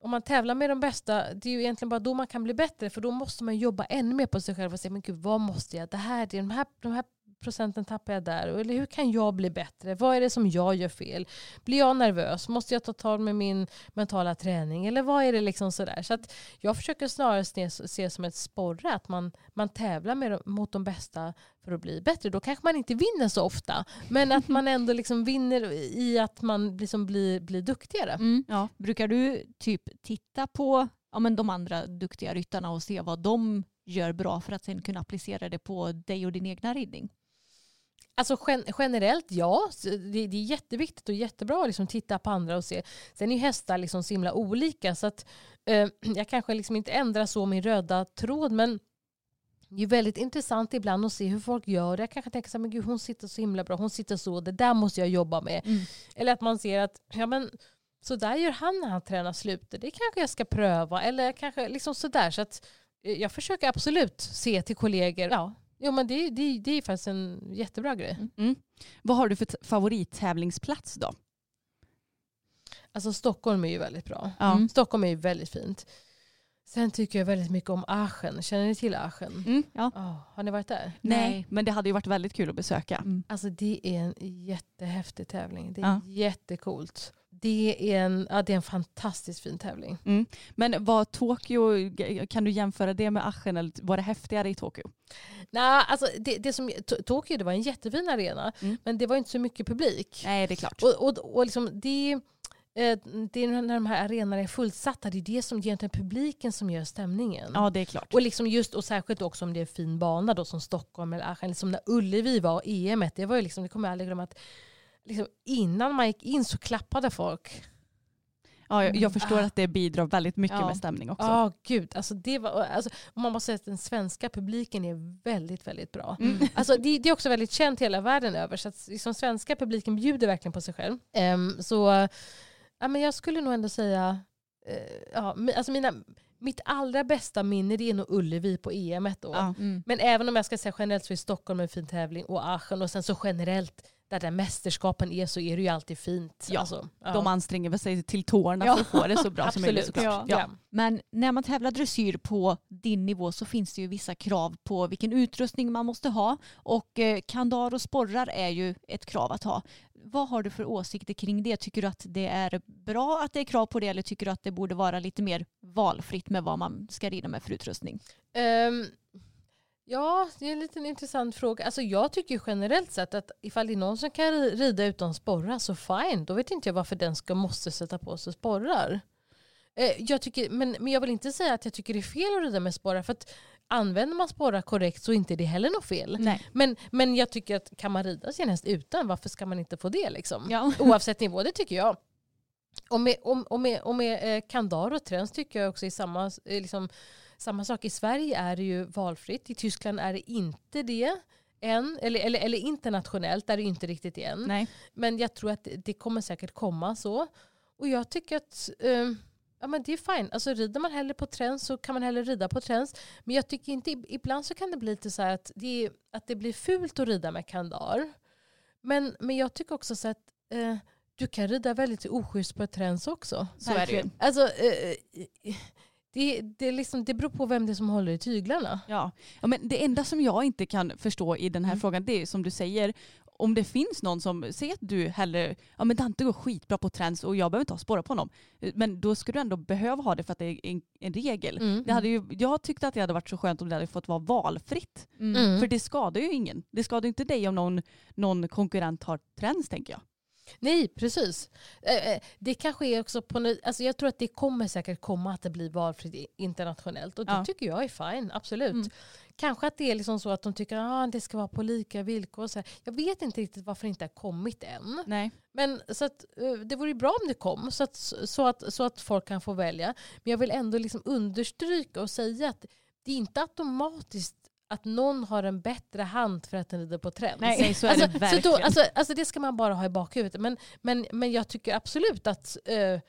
E: om man tävlar med de bästa, det är ju egentligen bara då man kan bli bättre. För då måste man jobba ännu mer på sig själv och säga, men gud vad måste jag? Det här, det är de, här, de här procenten tappar jag där. Eller hur kan jag bli bättre? Vad är det som jag gör fel? Blir jag nervös? Måste jag ta tag med min mentala träning? Eller vad är det liksom sådär? Så att jag försöker snarare se, som ett sporre att man, man tävlar med, mot de bästa för att bli bättre. Då kanske man inte vinner så ofta. Men att man ändå liksom vinner i att man liksom blir, blir duktigare.
D: Mm.
C: Ja.
D: Brukar du typ titta på ja, men de andra duktiga ryttarna och se vad de gör bra för att sen kunna applicera det på dig och din egna ridning?
E: Alltså gen generellt ja, det, det är jätteviktigt och jättebra att liksom titta på andra och se. Sen är ju hästar liksom så himla olika så att eh, *clears throat* jag kanske liksom inte ändrar så min röda tråd men det är väldigt intressant ibland att se hur folk gör. Jag kanske tänker så här, men gud hon sitter så himla bra, hon sitter så, det där måste jag jobba med.
D: Mm.
E: Eller att man ser att ja, men, så där gör han när han tränar slutet, det kanske jag ska pröva. Eller kanske liksom sådär. Så att, eh, jag försöker absolut se till kollegor. Ja, jo, men det, det, det är faktiskt en jättebra grej.
C: Mm. Vad har du för favorittävlingsplats då?
E: Alltså Stockholm är ju väldigt bra.
D: Mm.
E: Stockholm är ju väldigt fint. Sen tycker jag väldigt mycket om Aachen. Känner ni till Aachen?
C: Mm, ja.
E: Ja, har ni varit där?
C: Nej, men det hade ju varit väldigt kul att besöka.
D: Mm.
E: Alltså det är en jättehäftig tävling. Det är
C: Ja.
E: jättecoolt. Det är en, ja, det är en fantastiskt fin tävling.
C: Mm. Men var Tokyo, kan du jämföra det med Aschen eller var det häftigare i Tokyo?
E: Nej, alltså det, det som, To- Tokyo det var en jättefin arena
C: Mm.
E: men det var inte så mycket publik.
C: Nej det är klart.
E: Och, och, och liksom det, eh, det är när de här arenorna är fullsatta, det är det som egentligen publiken som gör stämningen.
C: Ja det är klart.
E: Och, liksom just, och särskilt också om det är fin bana då, som Stockholm eller Aschen. Liksom när Ullevi var EM, det var ju liksom, det kommer jag aldrig glömma att liksom, innan man gick in så klappade folk.
C: Ja, jag, jag förstår
E: Ah.
C: att det bidrar väldigt mycket
D: Ja.
C: med stämning också.
E: Ja, gud. Alltså, det var, alltså, man måste säga att den svenska publiken är väldigt, väldigt bra.
C: Mm.
E: Alltså, det, det är också väldigt känt hela världen över. Så att, liksom, svenska publiken bjuder verkligen på sig själv. Ehm, så ja, men jag skulle nog ändå säga... eh, ja, alltså mina, mitt allra bästa minne det är nog Ullevi på EM då.
C: Ja.
D: Mm.
E: Men även om jag ska säga generellt så är Stockholm en fin tävling och Aachen och sen så generellt där, där mästerskapen är så är det ju alltid fint.
C: Ja,
E: alltså, ja.
C: De anstränger sig till tårna
D: Ja.
C: för att få det så bra som möjligt såklart.
D: Ja.
C: Ja.
D: Men när man tävlar dressyr på din nivå så finns det ju vissa krav på vilken utrustning man måste ha. Och eh, kandar och sporrar är ju ett krav att ha. Vad har du för åsikter kring det? Tycker du att det är bra att det är krav på det eller tycker du att det borde vara lite mer valfritt med vad man ska rida med för utrustning?
E: Ehm, ja, det är en liten intressant fråga. Alltså jag tycker generellt sett att ifall det är någon som kan ri- rida utan sporrar så fine. Då vet inte jag varför den ska måste sätta på sig sporrar. Eh, jag tycker, men, men jag vill inte säga att jag tycker det är fel att rida med sporrar. För att använder man sporrar korrekt så är inte det heller något fel.
C: Nej.
E: Men, men jag tycker att kan man rida sin häst utan, varför ska man inte få det? Liksom?
D: Ja. *laughs*
E: Oavsett nivå, det tycker jag. Och med, och, och med, och med eh, kandar och träns tycker jag också är samma, eh, liksom, samma sak. I Sverige är det ju valfritt, i Tyskland är det inte det än. Eller, eller, eller internationellt är det inte riktigt än.
C: Nej.
E: Men jag tror att det, kommer säkert komma så. Och jag tycker att eh, ja, men det är fine. Alltså, rider man hellre på träns så kan man hellre rida på träns. Men jag tycker inte, ibland så kan det bli lite så här att det, att det blir fult att rida med kandar. Men, men jag tycker också så att eh, du kan rida väldigt oschysst på ett träns också.
C: Så är det ju.
E: Alltså, eh, det, det, liksom, det beror på vem det är som håller i tyglarna.
C: Ja. ja, men det enda som jag inte kan förstå i den här
E: Mm.
C: frågan det är som du säger, om det finns någon som säger att du hellre, ja men Dante går skitbra på träns och jag behöver inte ha spåra på honom. Men då ska du ändå behöva ha det för att det är en, en regel.
E: Mm.
C: Det hade ju, jag tyckte att det hade varit så skönt om det hade fått vara valfritt.
E: Mm.
C: För det skadar ju ingen. Det skadar ju inte dig om någon, någon konkurrent har träns tänker jag.
E: Nej, precis. Eh, eh, Det kanske är också på alltså Jag tror att det kommer säkert komma att det blir valfritt internationellt. Och det
C: Ja.
E: tycker jag är fine, absolut.
D: Mm.
E: Kanske att det är liksom så att de tycker att ah, det ska vara på lika villkor. Så här. Jag vet inte riktigt varför det inte har kommit än.
C: Nej.
E: Men så att, eh, det vore ju bra om det kom så att, så, att, så att folk kan få välja. Men jag vill ändå liksom understryka och säga att det är inte automatiskt att någon har en bättre hand för att den rider på träns.
C: Nej, så är
E: alltså,
C: det
E: så
C: verkligen.
E: då, alltså, alltså det ska man bara ha i bakhuvudet. Men, men, men jag tycker absolut att eh,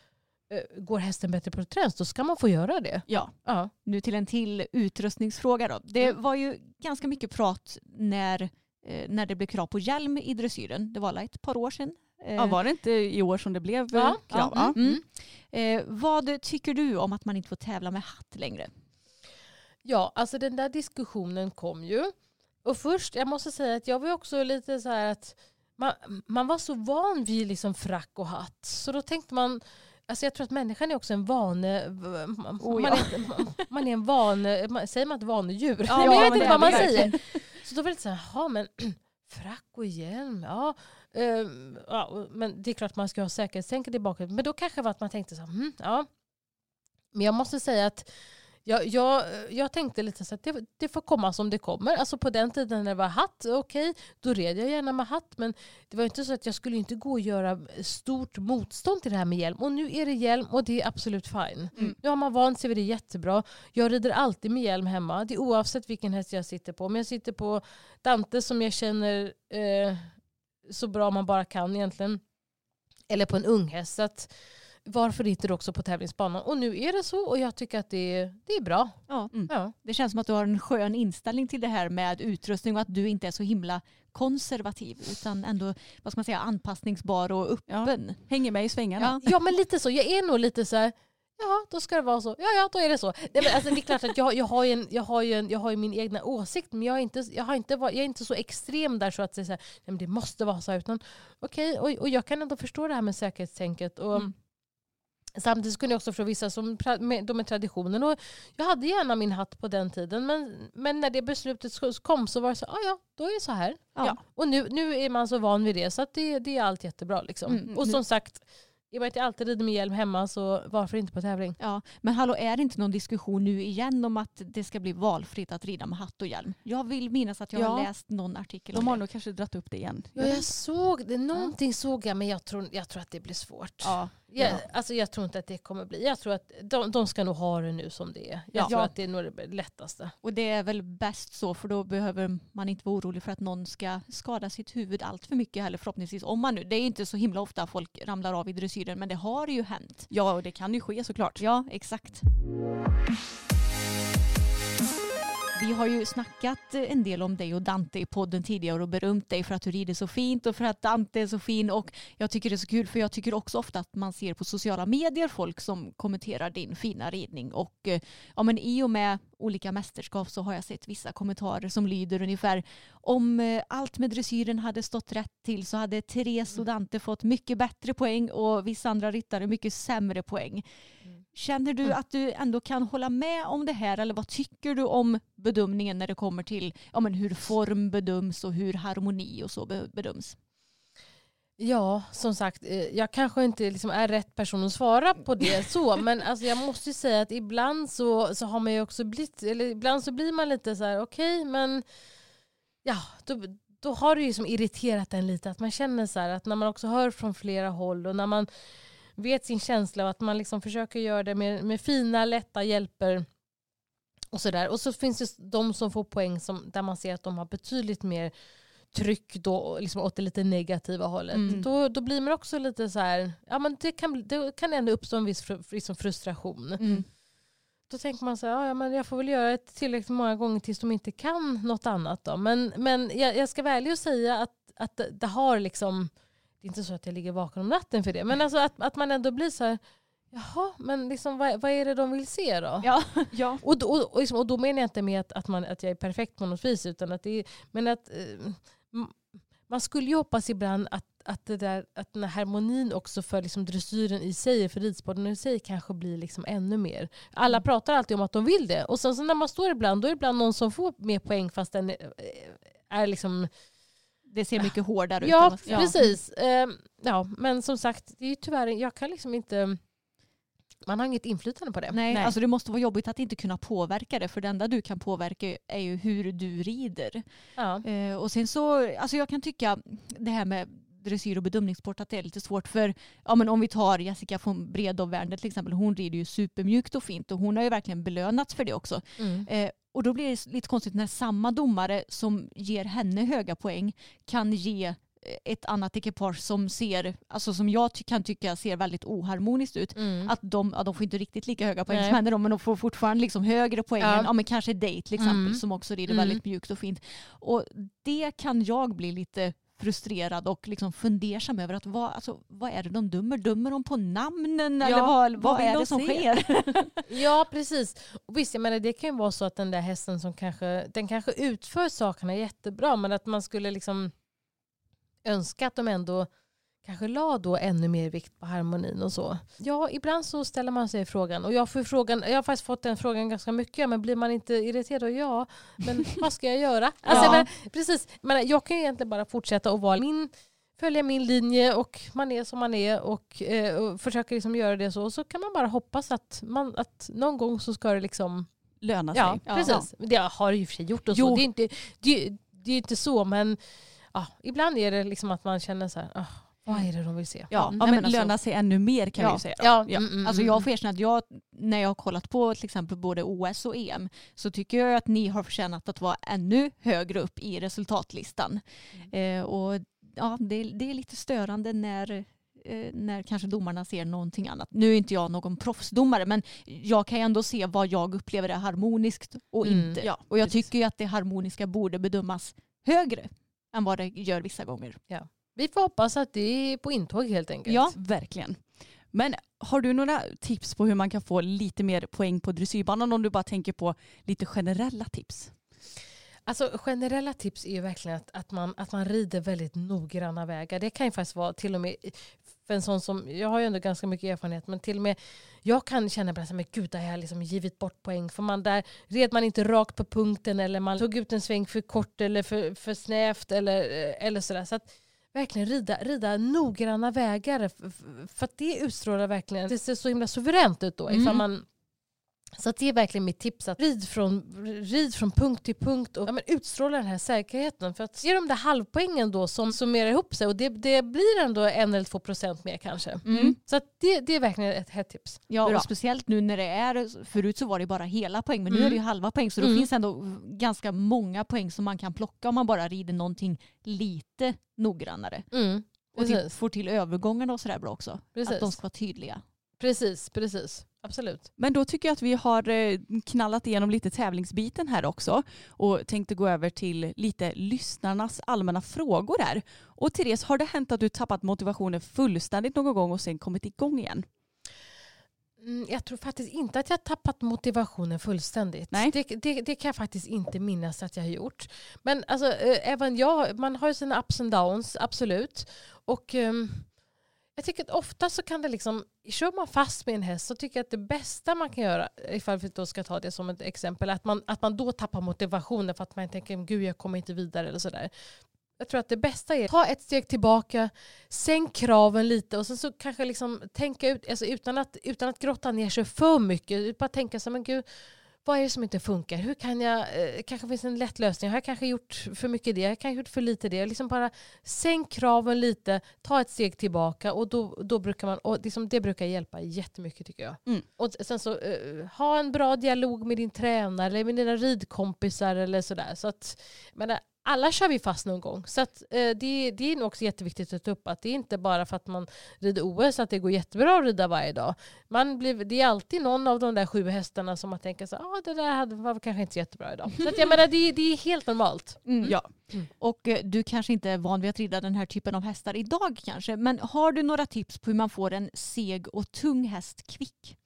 E: går hästen bättre på träns då ska man få göra det.
C: Ja.
E: Ja.
D: Nu till en till utrustningsfråga då. Det
E: Mm.
D: var ju ganska mycket prat när, eh, när det blev krav på hjälm i dressyren. Det var ett par år sedan. Eh,
C: ja, var det inte i år som det blev
E: Ja,
C: krav?
D: ja,
C: Ja.
D: mm. Eh, vad tycker du om att man inte får tävla med hatt längre?
E: Ja, alltså den där diskussionen kom ju. Och först, jag måste säga att jag var också lite så här att man, man var så van vid liksom frack och hatt. Så då tänkte man, alltså jag tror att människan är också en vane... Man,
D: Oh,
E: man,
D: ja.
E: är, man, man är en vane, man, säger man ett vanedjur?
C: Ja,
E: Nej, *laughs* men jag vet
C: men
E: inte vad man säger. Så då var det lite så här, jaha men *clears throat* frack och hjälm, ja. Ehm, ja. Men det är klart man ska ha säkerhetstänket i bakhuvudet. Men då kanske var att man tänkte så här, hmm, ja. Men jag måste säga att jag, jag, jag tänkte lite så att det, det får komma som det kommer. Alltså på den tiden när det var hatt, okej, då red jag gärna med hatt. Men det var inte så att jag skulle inte gå och göra stort motstånd till det här med hjälm. Och nu är det hjälm och det är absolut fine.
C: Mm.
E: Nu har man vant sig vid det jättebra. Jag rider alltid med hjälm hemma. Det är oavsett vilken häst jag sitter på. Om jag sitter på Dante som jag känner eh, så bra man bara kan egentligen. Eller på en ung häst. Så att, varför inte också på tävlingsbanan? Och nu är det så och jag tycker att det är, det är bra.
D: Ja.
E: Ja.
D: Det känns som att du har en skön inställning till det här med utrustning och att du inte är så himla konservativ utan ändå vad ska man säga, anpassningsbar och öppen.
C: Hänger med i svängarna.
D: Ja.
E: ja men lite så. Jag är nog lite så här, Ja, då ska det vara så. Ja, ja, då är det så. Nej, men alltså, det är klart att jag, jag, har ju en, jag, har ju en, jag har ju min egna åsikt, men jag är inte, jag har inte, jag är inte så extrem där så att säga, så här, nej, men det måste vara så här. Utan, okej, och, och jag kan ändå förstå det här med säkerhetstänket. Och,
D: Mm.
E: Samtidigt kunde jag också förstå vissa som de med traditionen. Och jag hade gärna min hatt på den tiden, men, men när det beslutet kom så var det så ah, ja, då är det så här.
D: Ja.
E: Och nu, nu är man så van vid det, så att det, det är allt jättebra. Liksom.
D: Mm,
E: och
D: nu-
E: som sagt, i och med att jag alltid rider med hjälm hemma, så varför inte på tävling?
D: Ja, men hallå, är det inte någon diskussion nu igen om att det ska bli valfritt att rida med hatt och hjälm? Jag vill minnas att jag har
C: Ja.
D: läst någon artikel
C: De har nog kanske dratt upp det igen.
E: Ja, jag såg det. Någonting såg jag, men jag tror, jag tror att det blir svårt.
C: Ja.
E: Jag, alltså, jag tror inte att det kommer bli. Jag tror att de, de ska nog ha det nu som det är. Jag
D: Ja.
E: tror
D: Ja.
E: att det är nog det lättaste.
D: Och det är väl bäst så för då behöver man inte vara orolig för att någon ska skada sitt huvud allt för mycket heller förhoppningsvis. Om man nu, det är inte så himla ofta folk ramlar av i dressyren men det har ju hänt.
C: ja, och det kan ju ske såklart.
D: Ja, exakt. Vi har ju snackat en del om dig och Dante i podden tidigare och berömt dig för att du rider så fint och för att Dante är så fin. Och jag tycker det är så kul för jag tycker också ofta att man ser på sociala medier folk som kommenterar din fina ridning. Och eh, ja men i och med olika mästerskap så har jag sett vissa kommentarer som lyder ungefär om eh, allt med dressyren hade stått rätt till så hade Therese och Dante fått mycket bättre poäng och vissa andra ryttare mycket sämre poäng. Känner du att du ändå kan hålla med om det här eller vad tycker du om bedömningen när det kommer till ja, men hur form bedöms och hur harmoni och så be- bedöms?
E: Ja, som sagt, eh, jag kanske inte liksom är rätt person att svara på det *laughs* så, men alltså jag måste ju säga att ibland så, så har man ju också blivit, eller ibland så blir man lite så här, okej, men ja, då, då har det ju som irriterat en lite att man känner så här att när man också hör från flera håll och när man vet sin känsla och att man liksom försöker göra det med, med fina, lätta hjälper och så där. Och så finns det de som får poäng som, där man ser att de har betydligt mer tryck då, liksom åt det lite negativa hållet.
D: Mm.
E: Då, då blir man också lite så här, ja men det kan, det kan ändå uppstå en viss fru, liksom frustration.
D: Mm.
E: Då tänker man så här, ja, men jag får väl göra det tillräckligt många gånger tills de inte kan något annat. Då. Men, men jag, jag ska ärlig och säga att, att det, det har liksom, det är inte så att jag ligger vaken om natten för det, men alltså att, att man ändå blir så här, jaha, men liksom, vad, vad är det de vill se då?
D: Ja. *laughs*
C: Ja.
E: Och, då- och, och, liksom, och då menar jag inte med att, att, man, att jag är perfekt på något vis, utan att det är, men att eh, man skulle ju hoppas ibland att, att, det där, att den här harmonin också för liksom dressyren i sig, för ridsporten i sig, kanske blir liksom ännu mer. Alla pratar alltid om att de vill det, och sen så när man står ibland, då är det ibland någon som får mer poäng fast den är, är liksom...
D: Det ser mycket hårdare ut.
E: Ja,
D: vad-
E: precis. Ehm, ja, men som sagt, det är ju tyvärr, jag kan liksom inte... Man har inget inflytande på det.
D: Nej,
C: Nej.
D: Alltså det måste vara jobbigt att inte kunna påverka det för det enda du kan påverka är ju hur du rider.
E: Ja.
D: Eh, och sen så, alltså jag kan tycka det här med dressyr och bedömningssport att det är lite svårt för ja, men om vi tar Jessica von Bredow Werner till exempel, hon rider ju supermjukt och fint och hon har ju verkligen belönats för det också.
E: Mm.
D: Eh, och då blir det lite konstigt när samma domare som ger henne höga poäng kan ge eh, ett annat ekipage som ser, alltså som jag ty- kan tycka ser väldigt oharmoniskt ut.
E: Mm.
D: Att de, ja, de får inte riktigt lika höga poäng
E: Nej.
D: som henne men de får fortfarande liksom högre poäng
E: Ja.
D: än ja, men kanske Date till exempel
E: Mm.
D: som också rider
E: Mm.
D: väldigt mjukt och fint. Och det kan jag bli lite frustrerad och liksom fundersam över att vad, alltså, vad är det de dömer? Dömer de på namnen eller vad, vad,
C: vad
D: är
C: de
D: det som
C: se?
D: sker? *laughs*
E: Ja precis. Och visst, jag menar, det kan ju vara så att den där hästen som kanske, den kanske utför sakerna jättebra men att man skulle liksom önska att de ändå kanske la då ännu mer vikt på harmonin och så. Ja, ibland så ställer man sig frågan och jag, får frågan, jag har faktiskt fått den frågan ganska mycket, men blir man inte irriterad? Och ja, men *laughs* vad ska jag göra? Alltså,
D: Ja.
E: menar, precis, men jag kan ju egentligen bara fortsätta att vara min följa min linje och man är som man är och, eh, och försöker liksom göra det så. Och så kan man bara hoppas att, man, att någon gång så ska det liksom...
C: Löna sig.
E: Ja,
D: Ja.
E: precis. Det har det ju för sig gjort och
C: Jo.
E: så. Det är, inte, det, det är inte så men ja, ibland är det liksom att man känner så här, ah, vad är det de vill se?
C: Ja,
D: Ja,
C: ja, men
D: men alltså-
C: löna sig ännu mer kan
D: Ja.
C: vi ju säga.
E: Ja,
C: Ja.
E: mm, mm,
D: Alltså
E: mm.
D: jag får erkänna att jag, när jag har kollat på till exempel både OS och EM så tycker jag att ni har förtjänat att vara ännu högre upp i resultatlistan. Eh, och ja, det, det är lite störande när eh, när kanske domarna ser någonting annat. Nu är inte jag någon proffsdomare men jag kan ju ändå se vad jag upplever är harmoniskt och
E: Mm,
D: inte.
C: ja,
D: och jag
C: precis.
D: tycker ju att det harmoniska borde bedömas högre än vad det gör vissa gånger.
E: Vi får hoppas att det är på intåg helt enkelt.
D: Ja.
C: Verkligen. Men har du några tips på hur man kan få lite mer poäng på dressyrbanan om du bara tänker på lite generella tips?
E: Alltså generella tips är ju verkligen att, att, man, att man rider väldigt noggranna vägar. Det kan ju faktiskt vara till och med för en sån som, jag har ju ändå ganska mycket erfarenhet, men till och med jag kan känna att men gud, där har jag liksom givit bort poäng. För man där red man inte rakt på punkten eller man tog ut en sväng för kort eller för, för snävt eller, eller sådär. Så att verkligen rida, rida noggranna vägar. För att det utstrålar verkligen, det ser så himla suveränt ut då. Mm. Ifall man så det är verkligen mitt tips. att Rid från, rid från punkt till punkt och ja, men utstråla den här säkerheten. För att ge de där halvpoängen då som summerar ihop sig och det, det blir ändå en eller två procent mer kanske. Mm. Så det, det är verkligen ett hett tips.
D: Ja och Bra. speciellt nu när det är, förut så var det bara hela poäng men nu är det ju mm. halva poäng så då mm. finns ändå ganska många poäng som man kan plocka om man bara rider någonting lite noggrannare. Mm. Och till, får till övergångarna och sådär bra också. Precis. Att de ska vara tydliga.
E: Precis, precis. Absolut.
C: Men då tycker jag att vi har eh, knallat igenom lite tävlingsbiten här också och tänkte gå över till lite lyssnarnas allmänna frågor här. Och Therese, har det hänt att du tappat motivationen fullständigt någon gång och sen kommit igång igen?
E: Mm, jag tror faktiskt inte att jag tappat motivationen fullständigt. Nej. Det, det, det, kan jag faktiskt inte minnas att jag har gjort. Men alltså, eh, även jag, man har ju sina ups and downs, absolut. Och um, jag tycker att ofta så kan det liksom, kör man fast med en häst så tycker jag att det bästa man kan göra, ifall vi då ska ta det som ett exempel, att man, att man då tappar motivationen för att man tänker gud jag kommer inte vidare eller sådär. Jag tror att det bästa är att ta ett steg tillbaka, sänk kraven lite och sen så kanske liksom tänka ut, alltså utan, att, utan att grotta ner sig för mycket, bara tänka så men gud vad är det som inte funkar? Hur kan jag, eh, kanske finns en lätt lösning. Har jag kanske gjort för mycket det? Jag kanske gjort för lite det. Liksom bara sänk kraven lite, ta ett steg tillbaka och då, då brukar man, och liksom det brukar hjälpa jättemycket tycker jag. Mm. Och sen så uh, ha en bra dialog med din tränare eller med dina ridkompisar eller sådär. Så att, men, alla kör vi fast någon gång. Så att, eh, det, det är också jätteviktigt att ta upp att det är inte bara för att man rider OS att det går jättebra att rida varje dag. Man blir, det är alltid någon av de där sju hästarna som man tänker så ah, det där var kanske inte så jättebra idag. Så att jag menar, det, det är helt normalt.
D: Mm. Ja. Mm. Och eh, du kanske inte är van vid att rida den här typen av hästar idag kanske, men har du några tips på hur man får en seg och tung häst kvick?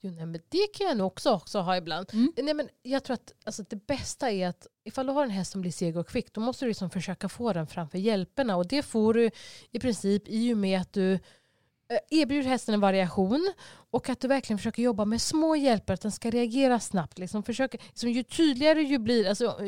E: Jo, nej, men det kan jag nog också, också ha ibland. Mm. Nej, men jag tror att alltså, det bästa är att ifall du har en häst som blir seg och kvick då måste du liksom försöka få den framför hjälperna. Och det får du i princip i och med att du eh, erbjuder hästen en variation och att du verkligen försöker jobba med små hjälper, att den ska reagera snabbt. Liksom försöker, liksom ju tydligare du blir, alltså,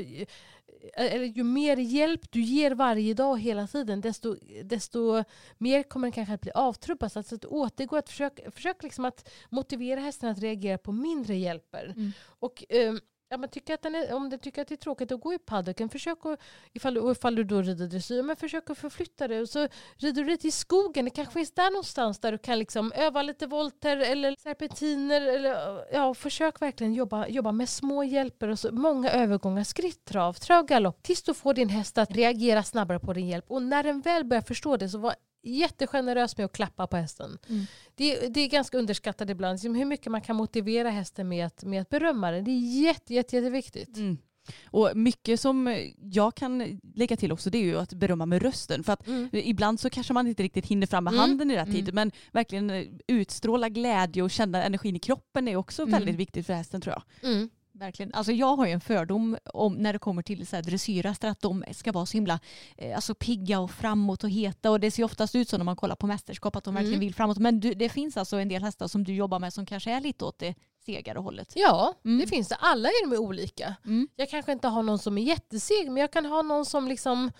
E: eller ju mer hjälp du ger varje dag hela tiden desto, desto mer kommer den kanske att bli avtrubbad. Så att återgå att försöka försök liksom att motivera hästen att reagera på mindre hjälper. Mm. Och, um, Ja, men tycker att den är, om du tycker att det är tråkigt att gå i paddocken, försök att, ifall, ifall du då rider dressyr, men försök att förflytta dig. Och så rider du lite i skogen, det kanske finns där någonstans där du kan liksom öva lite volter eller serpentiner. Eller, ja, försök verkligen jobba, jobba med små hjälper och så många övergångar, skritt, trav, trav, galopp, tills du får din häst att reagera snabbare på din hjälp. Och när den väl börjar förstå det, så var jättegenerös med att klappa på hästen. Mm. Det, det, är ganska underskattat ibland, liksom hur mycket man kan motivera hästen med att, med att berömma den. Det är jätte, jätte, jätteviktigt. Mm.
C: Och mycket som jag kan lägga till också det är ju att berömma med rösten. För att mm. ibland så kanske man inte riktigt hinner fram med mm. handen i rätt tid. Mm. Men verkligen utstråla glädje och känna energin i kroppen är också mm. väldigt viktigt för hästen tror jag.
D: Verkligen. Alltså jag har ju en fördom om när det kommer till så här dressyrhästar att de ska vara så himla eh, alltså pigga och framåt och heta och det ser oftast ut så när man kollar på mästerskap att de verkligen mm. vill framåt. Men du, det finns alltså en del hästar som du jobbar med som kanske är lite åt det segare hållet.
E: Ja, mm. det finns det. Alla är de olika. Mm. Jag kanske inte har någon som är jätteseg men jag kan ha någon som liksom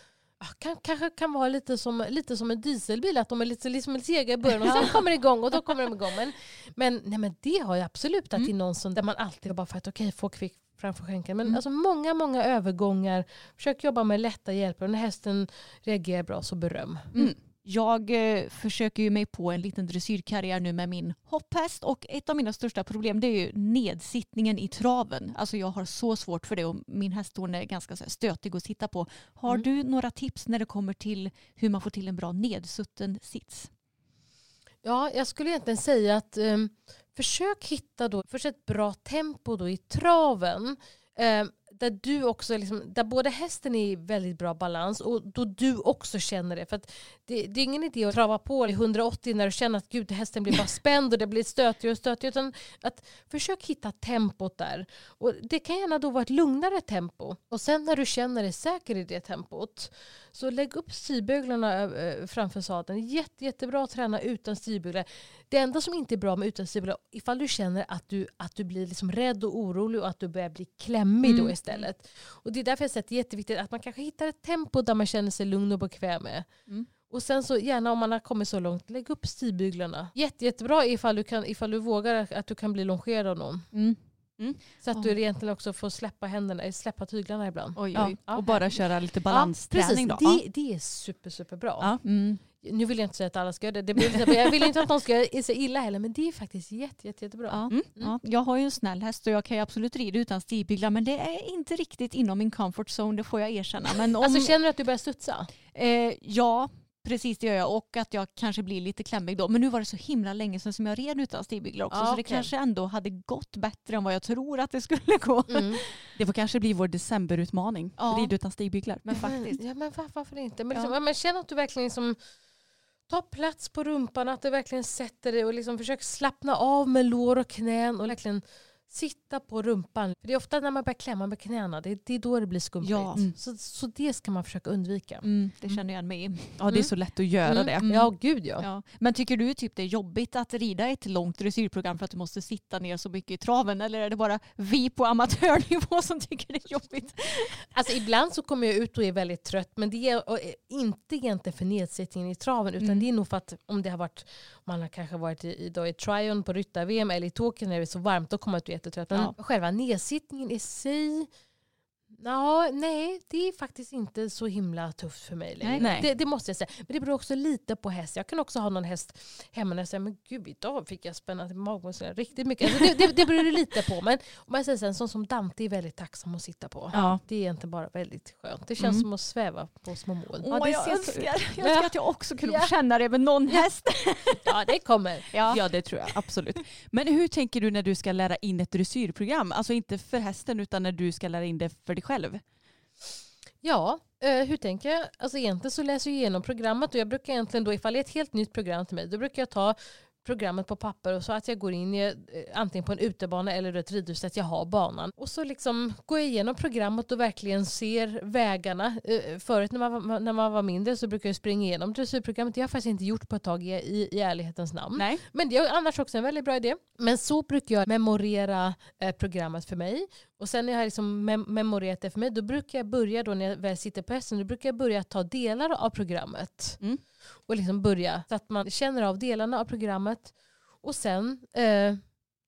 E: kan, kanske kan vara lite som, lite som en dieselbil, att de är lite liksom sega i början och *laughs* sen kommer det igång och då kommer de igång. Men, men, nej, men det har jag absolut, att mm. det är någon som, där man alltid jobbar för att okej, okay, få kvick framför skänken. Men mm. alltså många, många övergångar. Försök jobba med lätta hjälper och när hästen reagerar bra så beröm.
D: Mm. Jag eh, försöker ju mig på en liten dressyrkarriär nu med min hopphäst och ett av mina största problem det är ju nedsittningen i traven. Alltså jag har så svårt för det och min häst är ganska stötig att sitta på. Har mm. du några tips när det kommer till hur man får till en bra nedsutten sits?
E: Ja, jag skulle egentligen säga att um, försök hitta då först ett bra tempo då i traven. Um, där du också liksom, där både hästen är i väldigt bra balans och då du också känner det. För det, det är ingen idé att trava på i 180 när du känner att gud, hästen blir bara *laughs* spänd och det blir stötigare och stötigare. Utan att försök hitta tempot där. Och det kan gärna då vara ett lugnare tempo. Och sen när du känner dig säker i det tempot så lägg upp stigböglarna eh, framför sadeln. Jätte, jättebra att träna utan stigböglar. Det enda som inte är bra med utan stigböglar ifall du känner att du, att du blir liksom rädd och orolig och att du börjar bli klämmig
D: Mm.
E: då istället. Och det är därför jag säger att det är jätteviktigt att man kanske hittar ett tempo där man känner sig lugn och bekväm med.
D: Mm.
E: Och sen så gärna om man har kommit så långt, lägg upp stigbyglarna. Jätte, jättebra ifall du, kan, ifall du vågar att du kan bli longerad av någon.
D: Mm.
E: Så att
D: Ja.
E: du egentligen också får släppa händerna, eh, släppa tyglarna ibland.
D: Oj,
C: Ja,
D: oj.
C: och bara köra lite balansträning
E: ja,
C: då.
E: precis. Det, det är super, superbra.
C: Ja.
D: Mm.
E: Nu vill jag inte säga att alla ska göra det. det blir, lite- jag vill inte att någon ska göra sig illa heller, men det är faktiskt jätte, jätte, jättebra.
D: Ja.
C: Mm.
D: Ja, jag har ju en snäll häst och jag kan ju absolut rida utan stigbyglar men det är inte riktigt inom min comfort zone, det får jag erkänna. Men om,
E: Alltså känner du att du börjar studsa?
D: eh, ja, precis det gör jag och att jag kanske blir lite klämmig då. Men nu var det så himla länge sedan som jag red utan stigbyglar också
E: Ja,
D: så det kanske ändå hade gått bättre än vad jag tror att det skulle gå.
E: Mm. *laughs*
C: Det får kanske bli vår decemberutmaning.
D: Ja.
C: Rid utan stigbyglar.
D: Men *laughs* faktiskt.
E: Ja, men var, varför inte? Men, liksom, ja. men känn att du verkligen liksom tar plats på rumpan, att du verkligen sätter dig och liksom försöker slappna av med lår och knän och verkligen sitta på rumpan. För det är ofta när man börjar klämma med knäna, det, det är då det blir skumpigt.
D: Ja. Mm.
E: Så, så det ska man försöka undvika.
D: Mm, det känner jag mig.
C: Ja, det är så lätt att göra
E: Mm.
C: det.
D: Mm.
E: Ja, gud ja.
D: Ja. Men tycker du typ det är jobbigt att rida ett långt dressyrprogram för att du måste sitta ner så mycket i traven eller är det bara vi på amatörnivå som tycker det är jobbigt?
E: Alltså, ibland så kommer jag ut och är väldigt trött men det är eh, inte egentligen för nedsättningen i traven utan
D: Mm.
E: det är nog för att om det har varit, man har kanske varit i, i, då i Tryon på ryttar-VM eller i Tokyo när det är så varmt då kommer man är jättetrött. Men
D: Ja.
E: själva nedsittningen i sig Ja, nej, det är faktiskt inte så himla tufft för mig längre.
C: Nej.
E: Det, det måste jag säga. Men det beror också lite på häst. Jag kan också ha någon häst hemma när jag säger men gud idag fick jag spänna till magmusklerna riktigt mycket. Alltså det, det, det beror det lite på. Men om jag säger så, en sån som Dante är väldigt tacksam att sitta på.
C: Ja.
E: Det är egentligen bara väldigt skönt. Det känns
C: Mm.
E: som att sväva på små moln.
D: Åh,
C: det
D: jag, önskar, jag önskar att jag också kunde få känna det med någon häst. *laughs*
E: Ja, det kommer.
D: Ja.
C: Ja det tror jag absolut. Men hur tänker du när du ska lära in ett dressyrprogram? Alltså inte för hästen utan när du ska lära in det för dig själv.
E: Ja, eh, hur tänker jag? Alltså egentligen så läser jag igenom programmet och jag brukar egentligen då ifall det är ett helt nytt program till mig då brukar jag ta programmet på papper och så att jag går in i, eh, antingen på en utebana eller ett ridhus att jag har banan. Och så liksom går jag igenom programmet och verkligen ser vägarna. Eh, Förut när man, när man var mindre så brukade jag springa igenom dressyrprogrammet. Det har jag faktiskt inte gjort på ett tag i, i, i ärlighetens namn.
C: Nej.
E: Men det är annars också en väldigt bra idé. Men så brukar jag memorera eh, programmet för mig. Och sen när jag har liksom mem- memorerat det för mig, då brukar jag börja då när jag väl sitter på hästen, då brukar jag börja ta delar av programmet.
C: Mm.
E: Och liksom börja så att man känner av delarna av programmet. Och sen eh,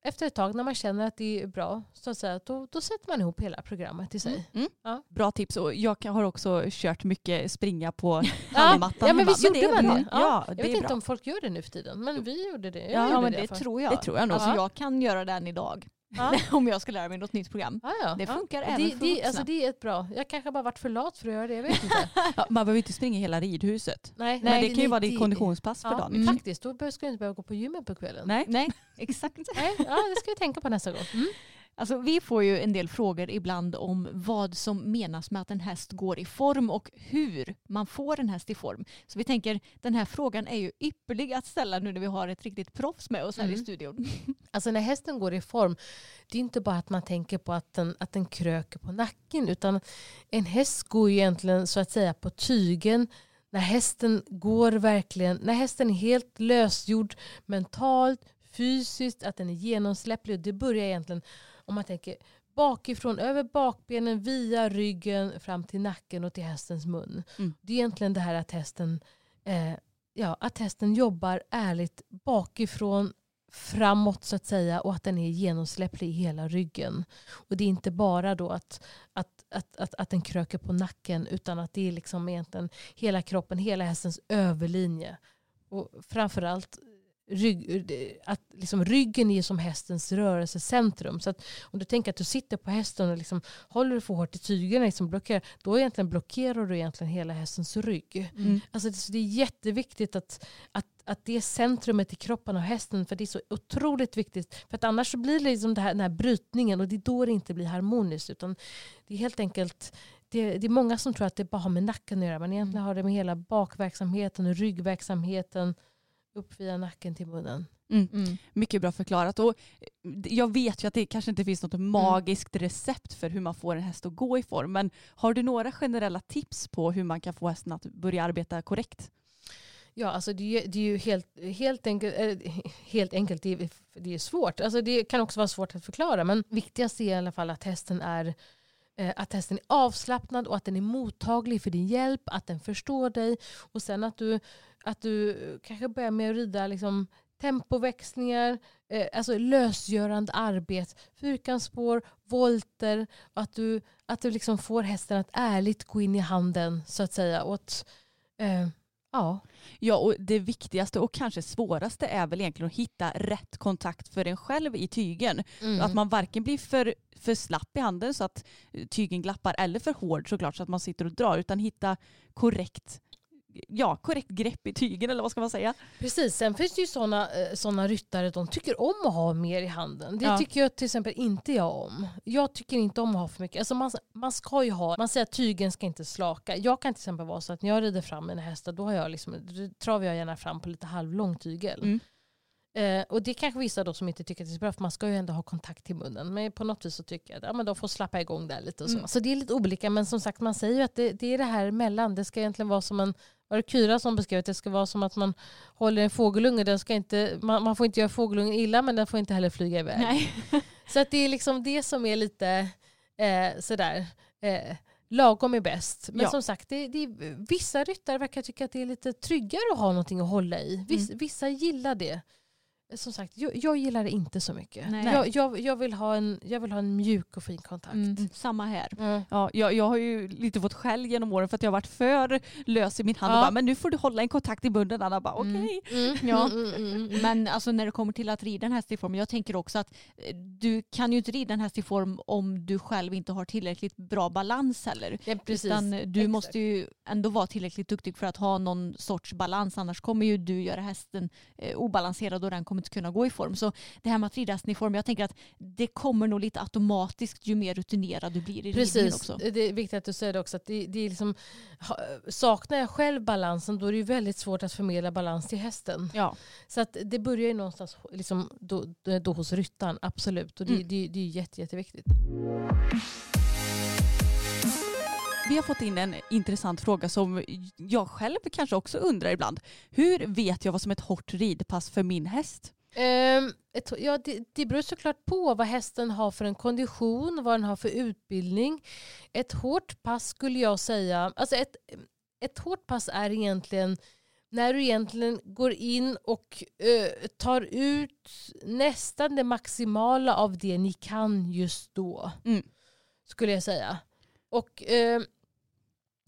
E: efter ett tag när man känner att det är bra, så att säga, då, då sätter man ihop hela programmet i sig.
C: Mm.
E: Ja.
C: Bra tips. Och jag har också kört mycket springa på *laughs* hallmattan
E: ja men visst gjorde man det? Ja,
C: Ja,
E: jag
C: det
E: vet
C: är
E: inte
C: bra.
E: om folk gör det nu för tiden, men vi gjorde det. Jag
D: Ja,
E: gjorde
D: men
E: det
D: det tror jag.
C: Det tror jag nog.
E: Ja.
D: jag kan göra den idag.
E: Ja. *laughs*
D: Om jag ska lära mig något nytt program.
E: Ja, ja.
D: Det funkar
E: Det,
D: även för
E: det, alltså det är ett bra. Jag kanske bara varit för lat för att göra det. Jag vet inte. *laughs*
C: Man behöver inte springa hela ridhuset.
E: Nej,
C: Men det kan ju
E: nej,
C: vara ditt konditionspass för dagen.
E: mm. faktiskt. Då ska du inte behöva gå på gymmet på kvällen.
C: Nej.
D: Nej, *laughs* exakt.
E: Nej, ja, det ska vi tänka på nästa gång. Mm.
D: Alltså, vi får ju en del frågor ibland om vad som menas med att en häst går i form och hur man får en häst i form. Så vi tänker den här frågan är ju ypperlig att ställa nu när vi har ett riktigt proffs med oss här i
E: Mm.
D: studion. *laughs*
E: Alltså när hästen går i form, det är inte bara att man tänker på att den, att den kröker på nacken, utan en häst går ju egentligen så att säga på tygen när hästen går verkligen, när hästen är helt lösgjord mentalt, fysiskt, att den är genomsläpplig. Det börjar egentligen, om man tänker bakifrån, över bakbenen, via ryggen, fram till nacken och till hästens mun.
C: Mm.
E: Det är egentligen det här att hästen, eh, ja, att hästen jobbar ärligt bakifrån framåt så att säga och att den är genomsläpplig i hela ryggen. Och det är inte bara då att, att, att, att, att den kröker på nacken utan att det är liksom egentligen hela kroppen, hela hästens överlinje. Och framförallt rygg, att liksom ryggen är som hästens rörelsecentrum. Så att om du tänker att du sitter på hästen och liksom håller för hårt i tygerna, liksom blockerar, då egentligen blockerar du egentligen hela hästens rygg.
D: Mm.
E: Alltså det, det är jätteviktigt att, att, att det är centrumet i kroppen av hästen. För det är så otroligt viktigt. För att annars så blir det liksom det här, den här brytningen och det är då det inte blir harmoniskt. Utan det är helt enkelt det, det är många som tror att det bara har med nacken att göra. Men egentligen har det med hela bakverksamheten och ryggverksamheten upp via nacken till munnen.
C: Mm.
D: Mm.
C: Mycket bra förklarat. Och jag vet ju att det kanske inte finns något magiskt recept för hur man får en häst att gå i form. Men har du några generella tips på hur man kan få hästen att börja arbeta korrekt?
E: Ja, alltså det, är, ju- det är ju helt, helt enkelt, eh, helt enkelt det, är, det är svårt. Alltså det kan också vara svårt att förklara. Men viktigast är i alla fall att hästen är eh, Eh, att hästen är avslappnad och att den är mottaglig för din hjälp, att den förstår dig. Och sen att du, att du kanske börjar med att rida liksom, tempoväxlingar, eh, alltså lösgörande arbete, fyrkantsspår, volter. Och att du, att du liksom får hästen att ärligt gå in i handen så att säga. Och att, eh, ja.
C: Ja, och det viktigaste och kanske svåraste är väl egentligen att hitta rätt kontakt för en själv i tygen.
E: Mm.
C: Att man varken blir för, för slapp i handen så att tygen glappar eller för hård såklart så att man sitter och drar utan hitta korrekt, ja, korrekt grepp i tygen eller vad ska man säga?
E: Precis, sen finns det ju sådana såna ryttare de tycker om att ha mer i handen. Det
C: Ja.
E: tycker jag till exempel inte jag om. Jag tycker inte om att ha för mycket. Alltså man, man ska ju ha, man säger att tygen ska inte slaka. Jag kan till exempel vara så att när jag rider fram mina hästar då har jag liksom, då travar jag gärna fram på lite halvlång tygel.
C: Mm.
E: Eh, och det kanske vissa då som inte tycker att det är så bra för man ska ju ändå ha kontakt till munnen. Men på något vis så tycker jag att ja, men de får slappa igång där lite och så.
C: Mm.
E: Så det är lite olika men som sagt man säger ju att det, det är det här emellan. Det ska egentligen vara som en, var det Kyra som beskrev att det ska vara som att man håller en fågelunge. Den ska inte, man, man får inte göra fågelungen illa men den får inte heller flyga iväg.
D: Nej. *laughs*
E: Så att det är liksom det som är lite eh, sådär. Eh, lagom är bäst. Men
C: Ja.
E: som sagt, det, det vissa ryttare verkar tycka att det är lite tryggare att ha någonting att hålla i. Viss,
C: Mm.
E: Vissa gillar det. Som sagt, jag, jag gillar det inte så mycket.
D: Nej.
E: Jag, jag, jag, vill ha en, jag vill ha en mjuk och fin kontakt.
D: Mm. Samma här.
E: Mm.
C: Ja, jag, jag har ju lite fått skäll genom åren för att jag har varit för lös i min hand och
E: Ja.
C: bara, men nu får du hålla en kontakt i munnen. Anna bara,
D: Mm.
C: okej.
E: Mm.
D: Ja.
E: Mm, mm, mm, mm.
D: Men alltså när det kommer till att rida en häst i form, jag tänker också att eh, du kan ju inte rida en häst i form om du själv inte har tillräckligt bra balans heller.
E: Ja, precis.
D: Utan du
E: Exakt.
D: måste ju ändå vara tillräckligt duktig för att ha någon sorts balans annars kommer ju du göra hästen eh, obalanserad och den kommer inte kunna gå i form. Så det här med att rida i form, jag tänker att det kommer nog lite automatiskt ju mer rutinerad du blir i ridningen
E: Precis,
D: också.
E: det är viktigt att du säger det också. Att det, det är liksom, saknar jag själv balansen då är det ju väldigt svårt att förmedla balans till hästen.
C: Ja.
E: Så att det börjar ju någonstans liksom då, då hos ryttaren, absolut. Och det,
C: Mm.
E: det, det är jätte, jätteviktigt.
C: Vi har fått in en intressant fråga som jag själv kanske också undrar ibland. Hur vet jag vad som är ett hårt ridpass för min häst?
E: Ehm, ett, ja, det, det beror såklart på vad hästen har för en kondition, vad den har för utbildning. Ett hårt pass skulle jag säga, alltså ett, ett hårt pass är egentligen när du egentligen går in och eh, tar ut nästan det maximala av det ni kan just då.
C: Mm.
E: Skulle jag säga. Och eh,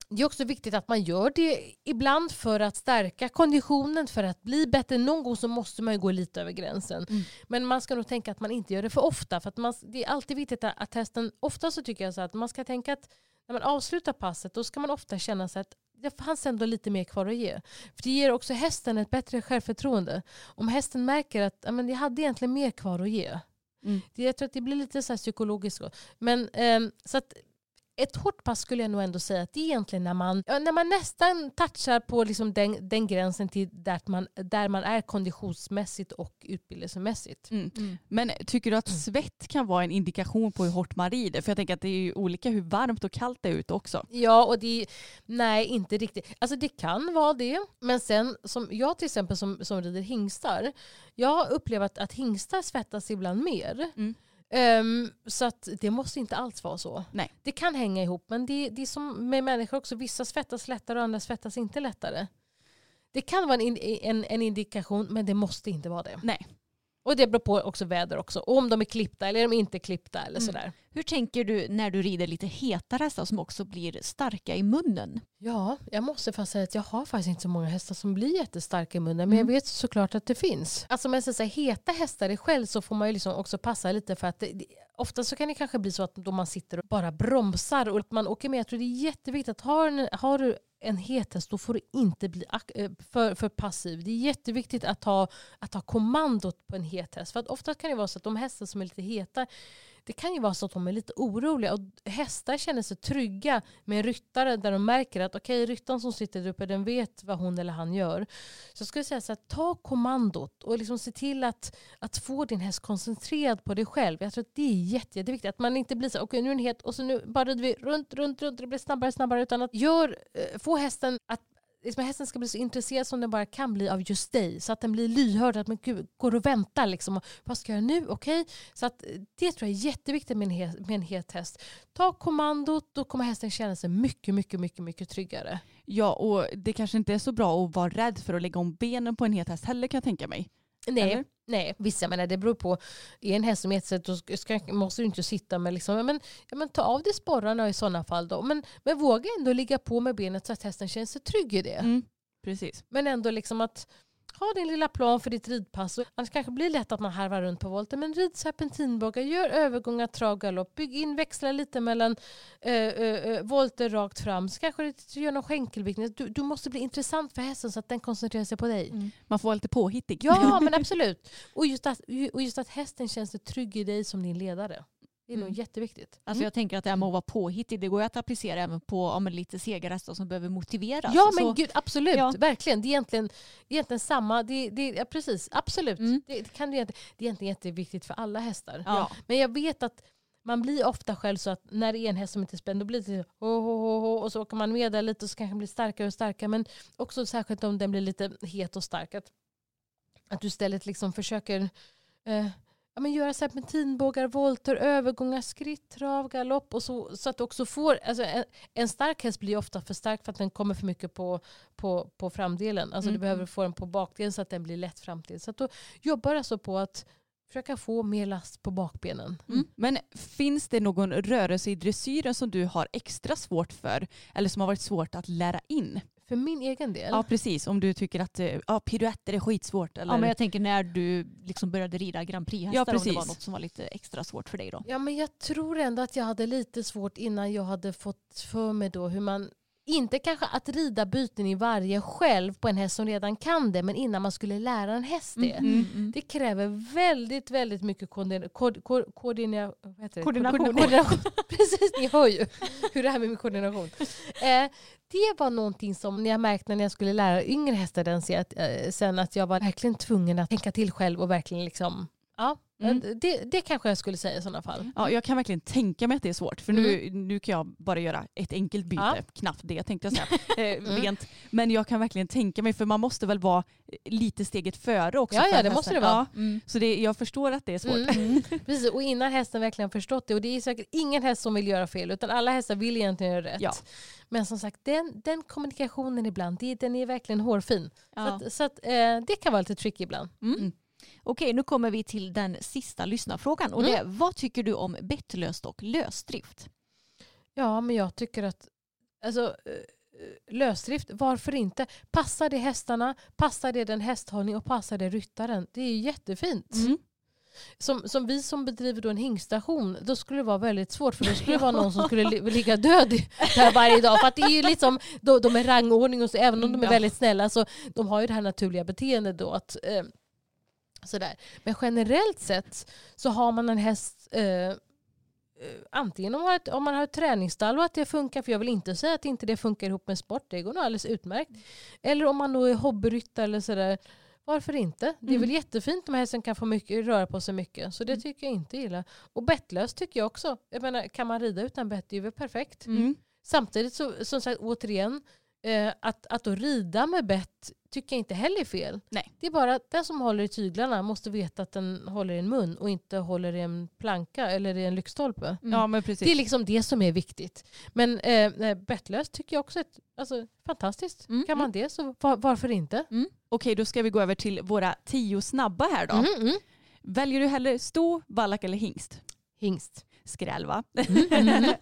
E: det är också viktigt att man gör det ibland för att stärka konditionen, för att bli bättre. Någon gång så måste man ju gå lite över gränsen.
C: Mm.
E: Men man ska nog tänka att man inte gör det för ofta. För att man, det är alltid viktigt att, att hästen, ofta så tycker jag så att man ska tänka att när man avslutar passet då ska man ofta känna sig att det fanns ändå lite mer kvar att ge. För det ger också hästen ett bättre självförtroende. Om hästen märker att men jag hade egentligen mer kvar att ge.
C: Mm.
E: Det, jag tror att det blir lite så psykologiskt. Men, ehm, så att ett hårt pass skulle jag nog ändå säga att det är egentligen när man, när man nästan touchar på liksom den, den gränsen till där man, där man är konditionsmässigt och utbildningsmässigt.
C: Mm.
D: Mm.
C: Men tycker du att svett kan vara en indikation på hur hårt man rider? För jag tänker att det är ju olika hur varmt och kallt det är ute också.
E: Ja, och det nej inte riktigt. Alltså det kan vara det. Men sen som jag till exempel som, som rider hingstar. Jag har upplevt att hingstar svettas ibland mer.
C: Mm.
E: Ehm, så att det måste inte alls vara så.
C: Nej.
E: Det kan hänga ihop men det, det är som med människor också. Vissa svettas lättare och andra svettas inte lättare. Det kan vara en, en, en indikation men det måste inte vara det.
C: Nej.
E: Och det beror på också väder också. Och om de är klippta eller är de inte klippta eller
D: Mm.
E: sådär.
D: Hur tänker du när du rider lite hetare hästar som också blir starka i munnen?
E: Ja, jag måste faktiskt säga att jag har faktiskt inte så många hästar som blir jättestarka i munnen. Men jag vet såklart att det finns. Alltså om jag säger så heta hästar i själv så får man ju liksom också passa lite för att det, ofta så kan det kanske bli så att då man sitter och bara bromsar och att man åker med. Jag tror det är jätteviktigt att har, en, har du en het häst då får du inte bli eh, för, för passiv. Det är jätteviktigt att ha, att ha kommandot på en het häst. För att ofta kan det vara så att de hästar som är lite heta det kan ju vara så att de är lite oroliga och hästar känner sig trygga med en ryttare där de märker att okej, ryttaren som sitter där uppe den vet vad hon eller han gör. Så jag skulle säga så här, ta kommandot och liksom se till att, att få din häst koncentrerad på dig själv. Jag tror att det är jätte, jätteviktigt. Att man inte blir så okej nu är den het och så nu bara rider vi runt, runt, runt, det blir snabbare, snabbare. Utan att gör, eh, få hästen att liksom hästen ska bli så intresserad som den bara kan bli av just dig. Så att den blir lyhörd. Att man gud, går och väntar. Liksom. Vad ska jag göra nu? Okej. Så att eh, det tror jag är jätteviktigt med en, het, med en het häst. Ta kommandot, då kommer hästen känna sig mycket, mycket, mycket, mycket tryggare.
C: Ja, och det kanske inte är så bra att vara rädd för att lägga om benen på en het häst heller kan jag tänka mig.
E: Nej,
C: Eller?
E: nej. visst jag menar det beror på. Är en häst som ska, ska, måste du inte sitta med liksom, men, ja, men ta av dig sporrarna i sådana fall då. Men, men våga ändå ligga på med benet så att hästen känner sig trygg i det.
C: Mm, precis.
E: Men ändå liksom att ha din lilla plan för ditt ridpass. Annars kanske det blir lätt att man harvar runt på volten. Men rid serpentinbågar, gör övergångar, trav, galopp. Bygg in, växla lite mellan äh, äh, volter rakt fram. Så kanske du gör någon skänkelviktning. Du, du måste bli intressant för hästen så att den koncentrerar sig på dig.
C: Man får vara lite påhittig.
E: Ja, *laughs* men absolut. Och just, att, och just att hästen känns trygg i dig som din ledare. Det är
D: Mm.
E: nog jätteviktigt.
D: Alltså jag tänker att det här med att vara påhittig, det går ju att applicera även på men lite sega hästar som behöver motiveras.
E: Ja men
D: Så-
E: gud absolut,
D: Ja.
E: verkligen. Det är egentligen, egentligen samma. Det, det, ja, precis, absolut.
D: Mm.
E: Det, det, kan, det, är- egentligen jätteviktigt för alla hästar.
D: Ja.
E: Men jag vet att man blir ofta själv så att när det är en häst som inte är spänd då blir det lite ho, ho, ho, ho, och så åker man med där lite och så kanske den blir starkare och starkare. Men också särskilt om den blir lite het och stark. Att, att du istället liksom försöker eh, ja, men göra serpentinbågar, volter, övergångar, skritt, trav, galopp. Och så, så att du också får, alltså, en, en stark häst blir ofta för stark för att den kommer för mycket på, på, på framdelen. Alltså
D: Mm.
E: du behöver få den på bakdelen så att den blir lätt framdel. Så att då jobbar alltså på att försöka få mer last på bakbenen.
C: Mm. Men finns det någon rörelse i dressyren som du har extra svårt för eller som har varit svårt att lära in?
E: För min egen del.
C: Ja precis, om du tycker att eh, ja, piruetter är skitsvårt. Eller...
D: Ja, men jag tänker när du liksom började rida Grand Prix-hästar,
C: Ja,
D: om det var något som var lite extra svårt för dig då.
E: Ja, men jag tror ändå att jag hade lite svårt innan jag hade fått för mig då hur man inte kanske att rida byten i varje själv på en häst som redan kan det, men innan man skulle lära en häst det.
D: Mm.
E: Det kräver väldigt, väldigt mycket koordina- koordina-?
D: Koordination.
E: Koord- *laughs* koordination. Precis, ni hör ju hur det här med koordination. Eh, det var någonting som jag märkte när jag skulle lära yngre hästar den att, eh, sen att jag var verkligen tvungen att tänka till själv och verkligen liksom, ja,
C: Mm.
E: det, det kanske jag skulle säga i sådana fall.
C: Ja, jag kan verkligen tänka mig att det är svårt. För nu, nu kan jag bara göra ett enkelt byte.
E: Mm. Ja.
C: Knappt det tänkte jag säga. *laughs* Eh,
E: Mm.
C: rent. Men jag kan verkligen tänka mig, för man måste väl vara lite steget före också.
E: Ja, ja, det måste det vara.
C: Ja, så det, jag förstår att det är svårt.
E: Mm. *laughs* Precis, och innan hästen verkligen förstått det. Och det är säkert ingen häst som vill göra fel utan alla hästar vill egentligen göra rätt.
C: Ja.
E: Men som sagt, den, den kommunikationen ibland, det, den är verkligen hårfin. Så,
D: Ja.
E: att, så att, eh, det kan vara lite tricky ibland.
D: Mm. Okej, nu kommer vi till den sista lyssnarfrågan. Och det är, vad tycker du om bettlöst och lösdrift?
E: Ja, men jag tycker att alltså, eh, lösdrift, varför inte? Passar det hästarna, passar det den hästhållning och passar det ryttaren? Det är ju jättefint.
C: Mm.
E: Som, som vi som bedriver då en hingstation, då skulle det vara väldigt svårt för då skulle det vara *laughs* någon som skulle li- ligga död där varje dag. För att det är ju liksom, de, de är rangordning och så, även om de är väldigt snälla så de har ju det här naturliga beteendet då. Att, eh, sådär. Men generellt sett så har man en häst eh, eh, Antingen om man, har ett, om man har ett träningsstall och att det funkar, för jag vill inte säga att inte det funkar ihop med sport, det går nog alldeles utmärkt. Eller om man då är hobbyryttare eller sådär, varför inte? Det är väl jättefint om hästen kan få mycket, röra på sig mycket. Så det tycker jag inte illa. Och bettlöst tycker jag också. Jag menar, kan man rida utan bett, det är väl perfekt.
C: Mm.
E: Samtidigt så, som sagt, återigen, eh, att, att då rida med bett tycker jag inte heller är fel.
C: Nej.
E: Det är bara att den som håller i tyglarna måste veta att den håller i en mun och inte håller i en planka eller i en lyktstolpe.
C: Ja, men precis.
E: Det är liksom det som är viktigt. Men eh, eh, bettlöst tycker jag också är alltså, fantastiskt.
D: Mm,
E: Kan man det så var, varför inte?
C: Okej, då ska vi gå över till våra tio snabba här då.
E: Mm, mm.
C: Väljer du hellre sto, vallack eller hingst?
E: Hingst.
C: Skräll va?
E: Mm.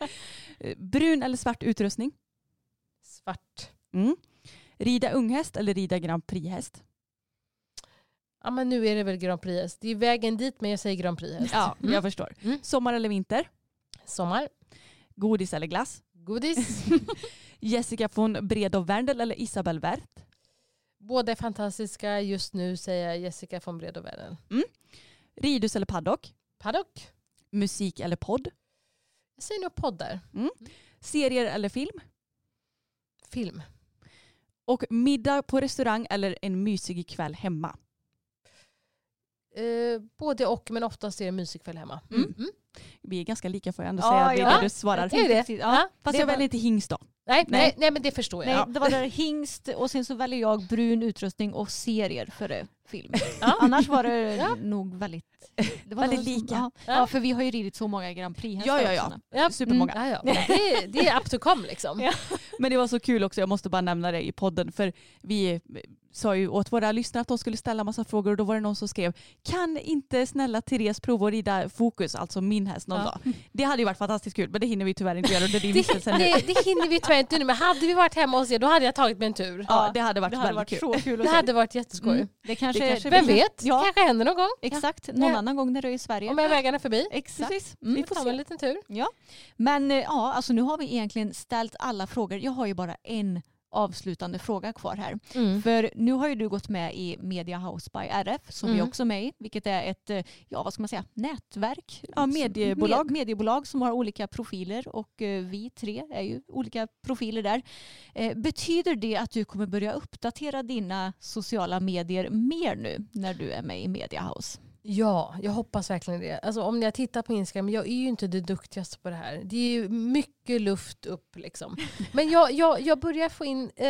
E: *laughs*
C: Brun eller svart utrustning?
E: Svart.
C: Mm. Rida unghäst eller rida Grand Prix-häst?
E: Ja men nu är det väl Grand Prix. Det är vägen dit men jag säger Grand Prix.
C: Ja,
E: Mm.
C: jag förstår.
E: Mm.
C: Sommar eller vinter?
E: Sommar.
C: Godis eller glass?
E: Godis. *laughs* *laughs*
C: Jessica von Bredow Werndl eller Isabel Werth?
E: Båda är fantastiska. Just nu säger jag Jessica von Bredow-Werner.
C: Ridhus eller paddock?
E: Paddock.
C: Musik eller podd?
E: Jag säger nog poddar.
C: Serier eller film?
E: Film.
C: Och middag på restaurang eller en mysig kväll hemma?
E: Eh, både och men oftast är det musikväl hemma.
C: Mm. Vi är ganska lika får jag ändå
D: Ja,
C: säga. Det är
D: ja.
C: det du svarar.
E: Är det?
D: Ja,
E: Ja.
C: Fast
D: det
C: jag
D: var-
C: väljer inte hingst då.
E: Nej,
C: Nej.
E: nej. Men det förstår jag.
D: Nej,
E: Ja.
D: det var där hingst och sen så väljer jag brun utrustning och serier före film.
E: Ja. *laughs*
D: Annars var det
E: Ja.
D: nog väldigt... Det var
C: Väldigt lika.
D: Ja.
E: Ja.
D: för vi har ju ridit så många Grand Prix-hästar
C: Ja, ja, ja. Supermånga.
E: Mm, ja, det, det är up to come liksom.
D: Ja.
C: Men det var så kul också, jag måste bara nämna det i podden. För vi sa ju åt våra lyssnare att de skulle ställa massa frågor och då var det någon som skrev kan inte snälla Therese prova att rida Fokus, alltså min häst någon
D: Ja.
C: dag. Det hade ju varit fantastiskt kul men det hinner vi tyvärr inte göra under *laughs* din
E: Det,
C: vistelse nu.
E: det, det hinner vi tyvärr inte nu men hade vi varit hemma hos er då hade jag tagit mig en tur.
C: Ja, det hade varit
D: Det hade
C: väldigt
D: varit
C: kul.
D: kul
E: Det hade varit jätteskoj.
D: Mm. Det kanske,
C: kanske
E: Vem vet,
D: Ja.
E: kanske händer någon gång.
D: Exakt, någon
E: Ja.
D: annan gång när du är i Sverige.
E: Om jag vägarna förbi.
D: Exakt.
C: Precis.
D: Mm.
C: Vi får
E: Ta en liten tur.
D: Ja. Men eh, ja, alltså nu har vi egentligen ställt alla frågor. Jag har ju bara en avslutande fråga kvar här.
E: Mm.
D: För nu har ju du gått med i Media House by RF som vi
E: Mm.
D: också är med i, vilket är ett, eh, ja vad ska man säga, nätverk.
C: Ja, mediebolag.
D: Med, mediebolag som har olika profiler och eh, vi tre är ju olika profiler där. Eh, betyder det att du kommer börja uppdatera dina sociala medier mer nu när du är med i Media House?
E: Ja, jag hoppas verkligen det. Alltså, om jag tittar på Instagram, jag är ju inte det duktigaste på det här. Det är ju mycket luft upp liksom. *laughs* Men jag, jag, jag börjar få in, eh,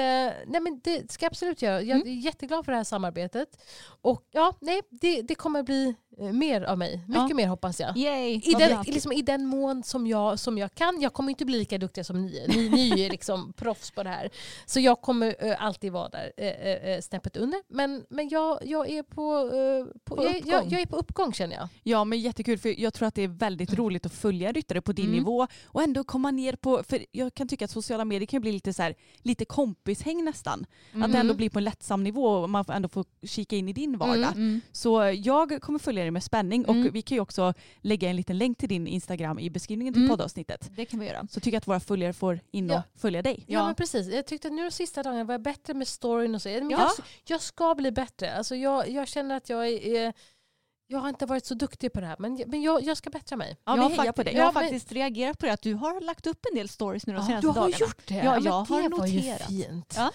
E: nej men det ska jag absolut göra. Jag är jätteglad för det här samarbetet. Och ja, nej, det, det kommer bli mer av mig. Mycket
D: Ja.
E: mer hoppas jag.
D: Yay!
E: I den, liksom, I den mån som jag, som jag kan. Jag kommer inte bli lika duktig som ni är. Ni, ni är liksom *laughs* proffs på det här. Så jag kommer eh, alltid vara där eh, eh, snäppet under. Men, men jag, jag, är på, eh, på,
D: På
E: jag, jag, jag är på uppgång känner jag.
C: Ja men jättekul för jag tror att det är väldigt roligt att följa ryttare på din
D: Mm.
C: nivå och ändå komma ner på, för jag kan tycka att sociala medier kan bli lite så här, lite kompishäng nästan. Att det ändå blir på en lättsam nivå och man får ändå få kika in i din vardag.
D: Mm.
C: Så jag kommer följa dig med spänning
D: Mm.
C: och vi kan ju också lägga en liten länk till din Instagram i beskrivningen till
D: Mm.
C: poddavsnittet.
D: Det kan vi göra.
C: Så tycker jag att våra följare får in och
E: Ja.
C: följa dig.
E: Ja.
D: Ja.
E: men precis. Jag tyckte att nu de sista dagarna var jag bättre med storyn och så. Men
C: Ja.
E: jag, jag ska bli bättre. Alltså jag, jag känner att jag är... Jag har inte varit så duktig på det här men, jag- men jag, jag ska bättra mig.
C: Ja,
D: jag har
C: på dig.
D: Jag har
E: Ja, men-
D: faktiskt reagerat på det att du har lagt upp en del stories nu de
C: Ja,
D: senaste
E: Du har
D: dagarna.
E: gjort det?
D: Ja,
E: men
D: jag har
E: det var ju
D: noterat.
E: fint.
D: Ja.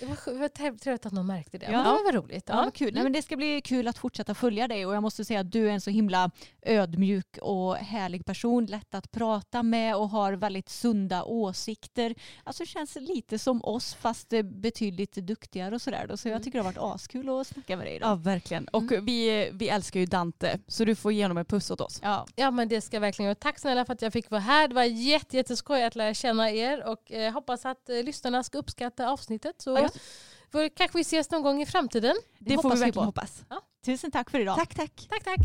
E: Det var, var trevligt att någon märkte det.
D: Ja.
E: Men det var roligt.
D: Ja, vad kul. Nej, men det ska bli kul att fortsätta följa dig och jag måste säga att du är en så himla ödmjuk och härlig person, lätt att prata med och har väldigt sunda åsikter. Alltså känns lite som oss fast betydligt duktigare och sådär. Så jag tycker det har varit askul att snacka med dig
C: Ja
D: idag.
C: verkligen. Och vi, vi älskar ju Dante så du får ge honom en puss åt oss.
D: Ja.
E: Ja men det ska jag verkligen göra. Tack snälla för att jag fick vara här. Det var jätte, jätteskoj att lära känna er och eh, hoppas att eh, lyssnarna ska uppskatta avsnittet. Så
D: Ja.
E: får, kanske vi ses någon gång i framtiden.
C: Det, får vi verkligen
D: på.
C: hoppas.
D: Tusen tack för idag.
C: Tack tack.
E: Tack tack.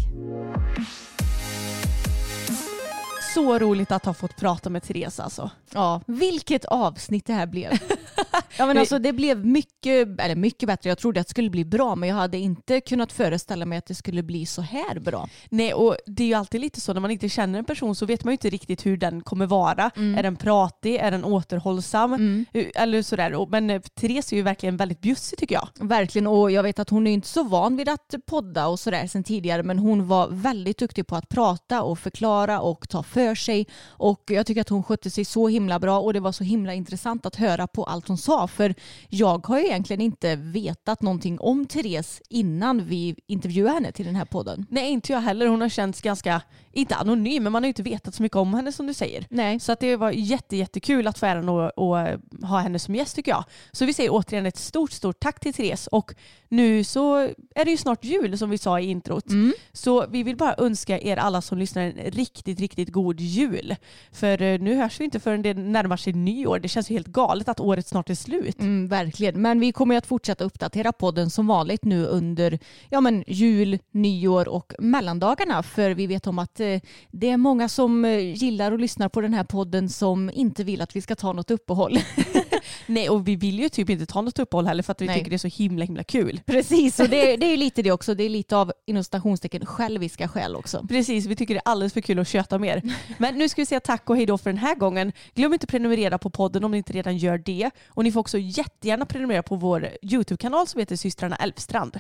C: Så roligt att ha fått prata med Therese alltså.
D: Ja, vilket avsnitt det här blev. *laughs* ja, men alltså, det blev mycket, eller mycket bättre. Jag trodde att det skulle bli bra men jag hade inte kunnat föreställa mig att det skulle bli så här bra.
C: Nej och det är ju alltid lite så när man inte känner en person så vet man ju inte riktigt hur den kommer vara. Är den pratig? Är den återhållsam? Hur- Eller sådär. Men eh, Therese är ju verkligen väldigt bjussig tycker jag.
D: Verkligen och jag vet att hon är inte så van vid att podda och sådär sen tidigare men hon var väldigt duktig på att prata och förklara och ta för sig och jag tycker att hon skötte sig så himla bra och det var så himla intressant att höra på allt hon sa för jag har ju egentligen inte vetat någonting om Therese innan vi intervjuade henne till den här podden.
C: Nej inte jag heller. Hon har känts ganska, inte anonym men man har ju inte vetat så mycket om henne som du säger.
D: Nej.
C: Så att det var jätte, jättekul att få äran att, att ha henne som gäst tycker jag. Så vi säger återigen ett stort, stort tack till Therese. Och nu så är det ju snart jul som vi sa i introt. Så vi vill bara önska er alla som lyssnar en riktigt, riktigt god jul. För eh, nu hörs vi inte förrän det närmar sig nyår. Det känns ju helt galet att året snart är slut.
D: Mm, verkligen, men vi kommer ju att fortsätta uppdatera podden som vanligt nu under ja, men jul, nyår och mellandagarna. För vi vet om att eh, det är många som eh, gillar och lyssnar på den här podden som inte vill att vi ska ta något uppehåll. *laughs*
C: Nej, och vi vill ju typ inte ta något uppehåll heller för att vi
D: Nej.
C: tycker det är så himla himla kul.
D: Precis, och det, *laughs* det är ju lite det också. Det är lite av inom stationstecken själviska skäl också.
C: Precis, vi tycker det är alldeles för kul att köta mer. *laughs* Men nu ska vi säga tack och hej då för den här gången. Glöm inte att prenumerera på podden om ni inte redan gör det. Och ni får också jättegärna prenumerera på vår YouTube-kanal som heter systrarna Elfstrand.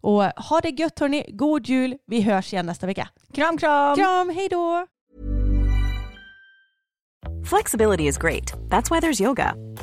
C: Och ha det gött hörni, god jul, vi hörs igen nästa vecka.
D: Kram, kram!
C: Kram, hej då!
F: Flexibility is great. That's why there's yoga.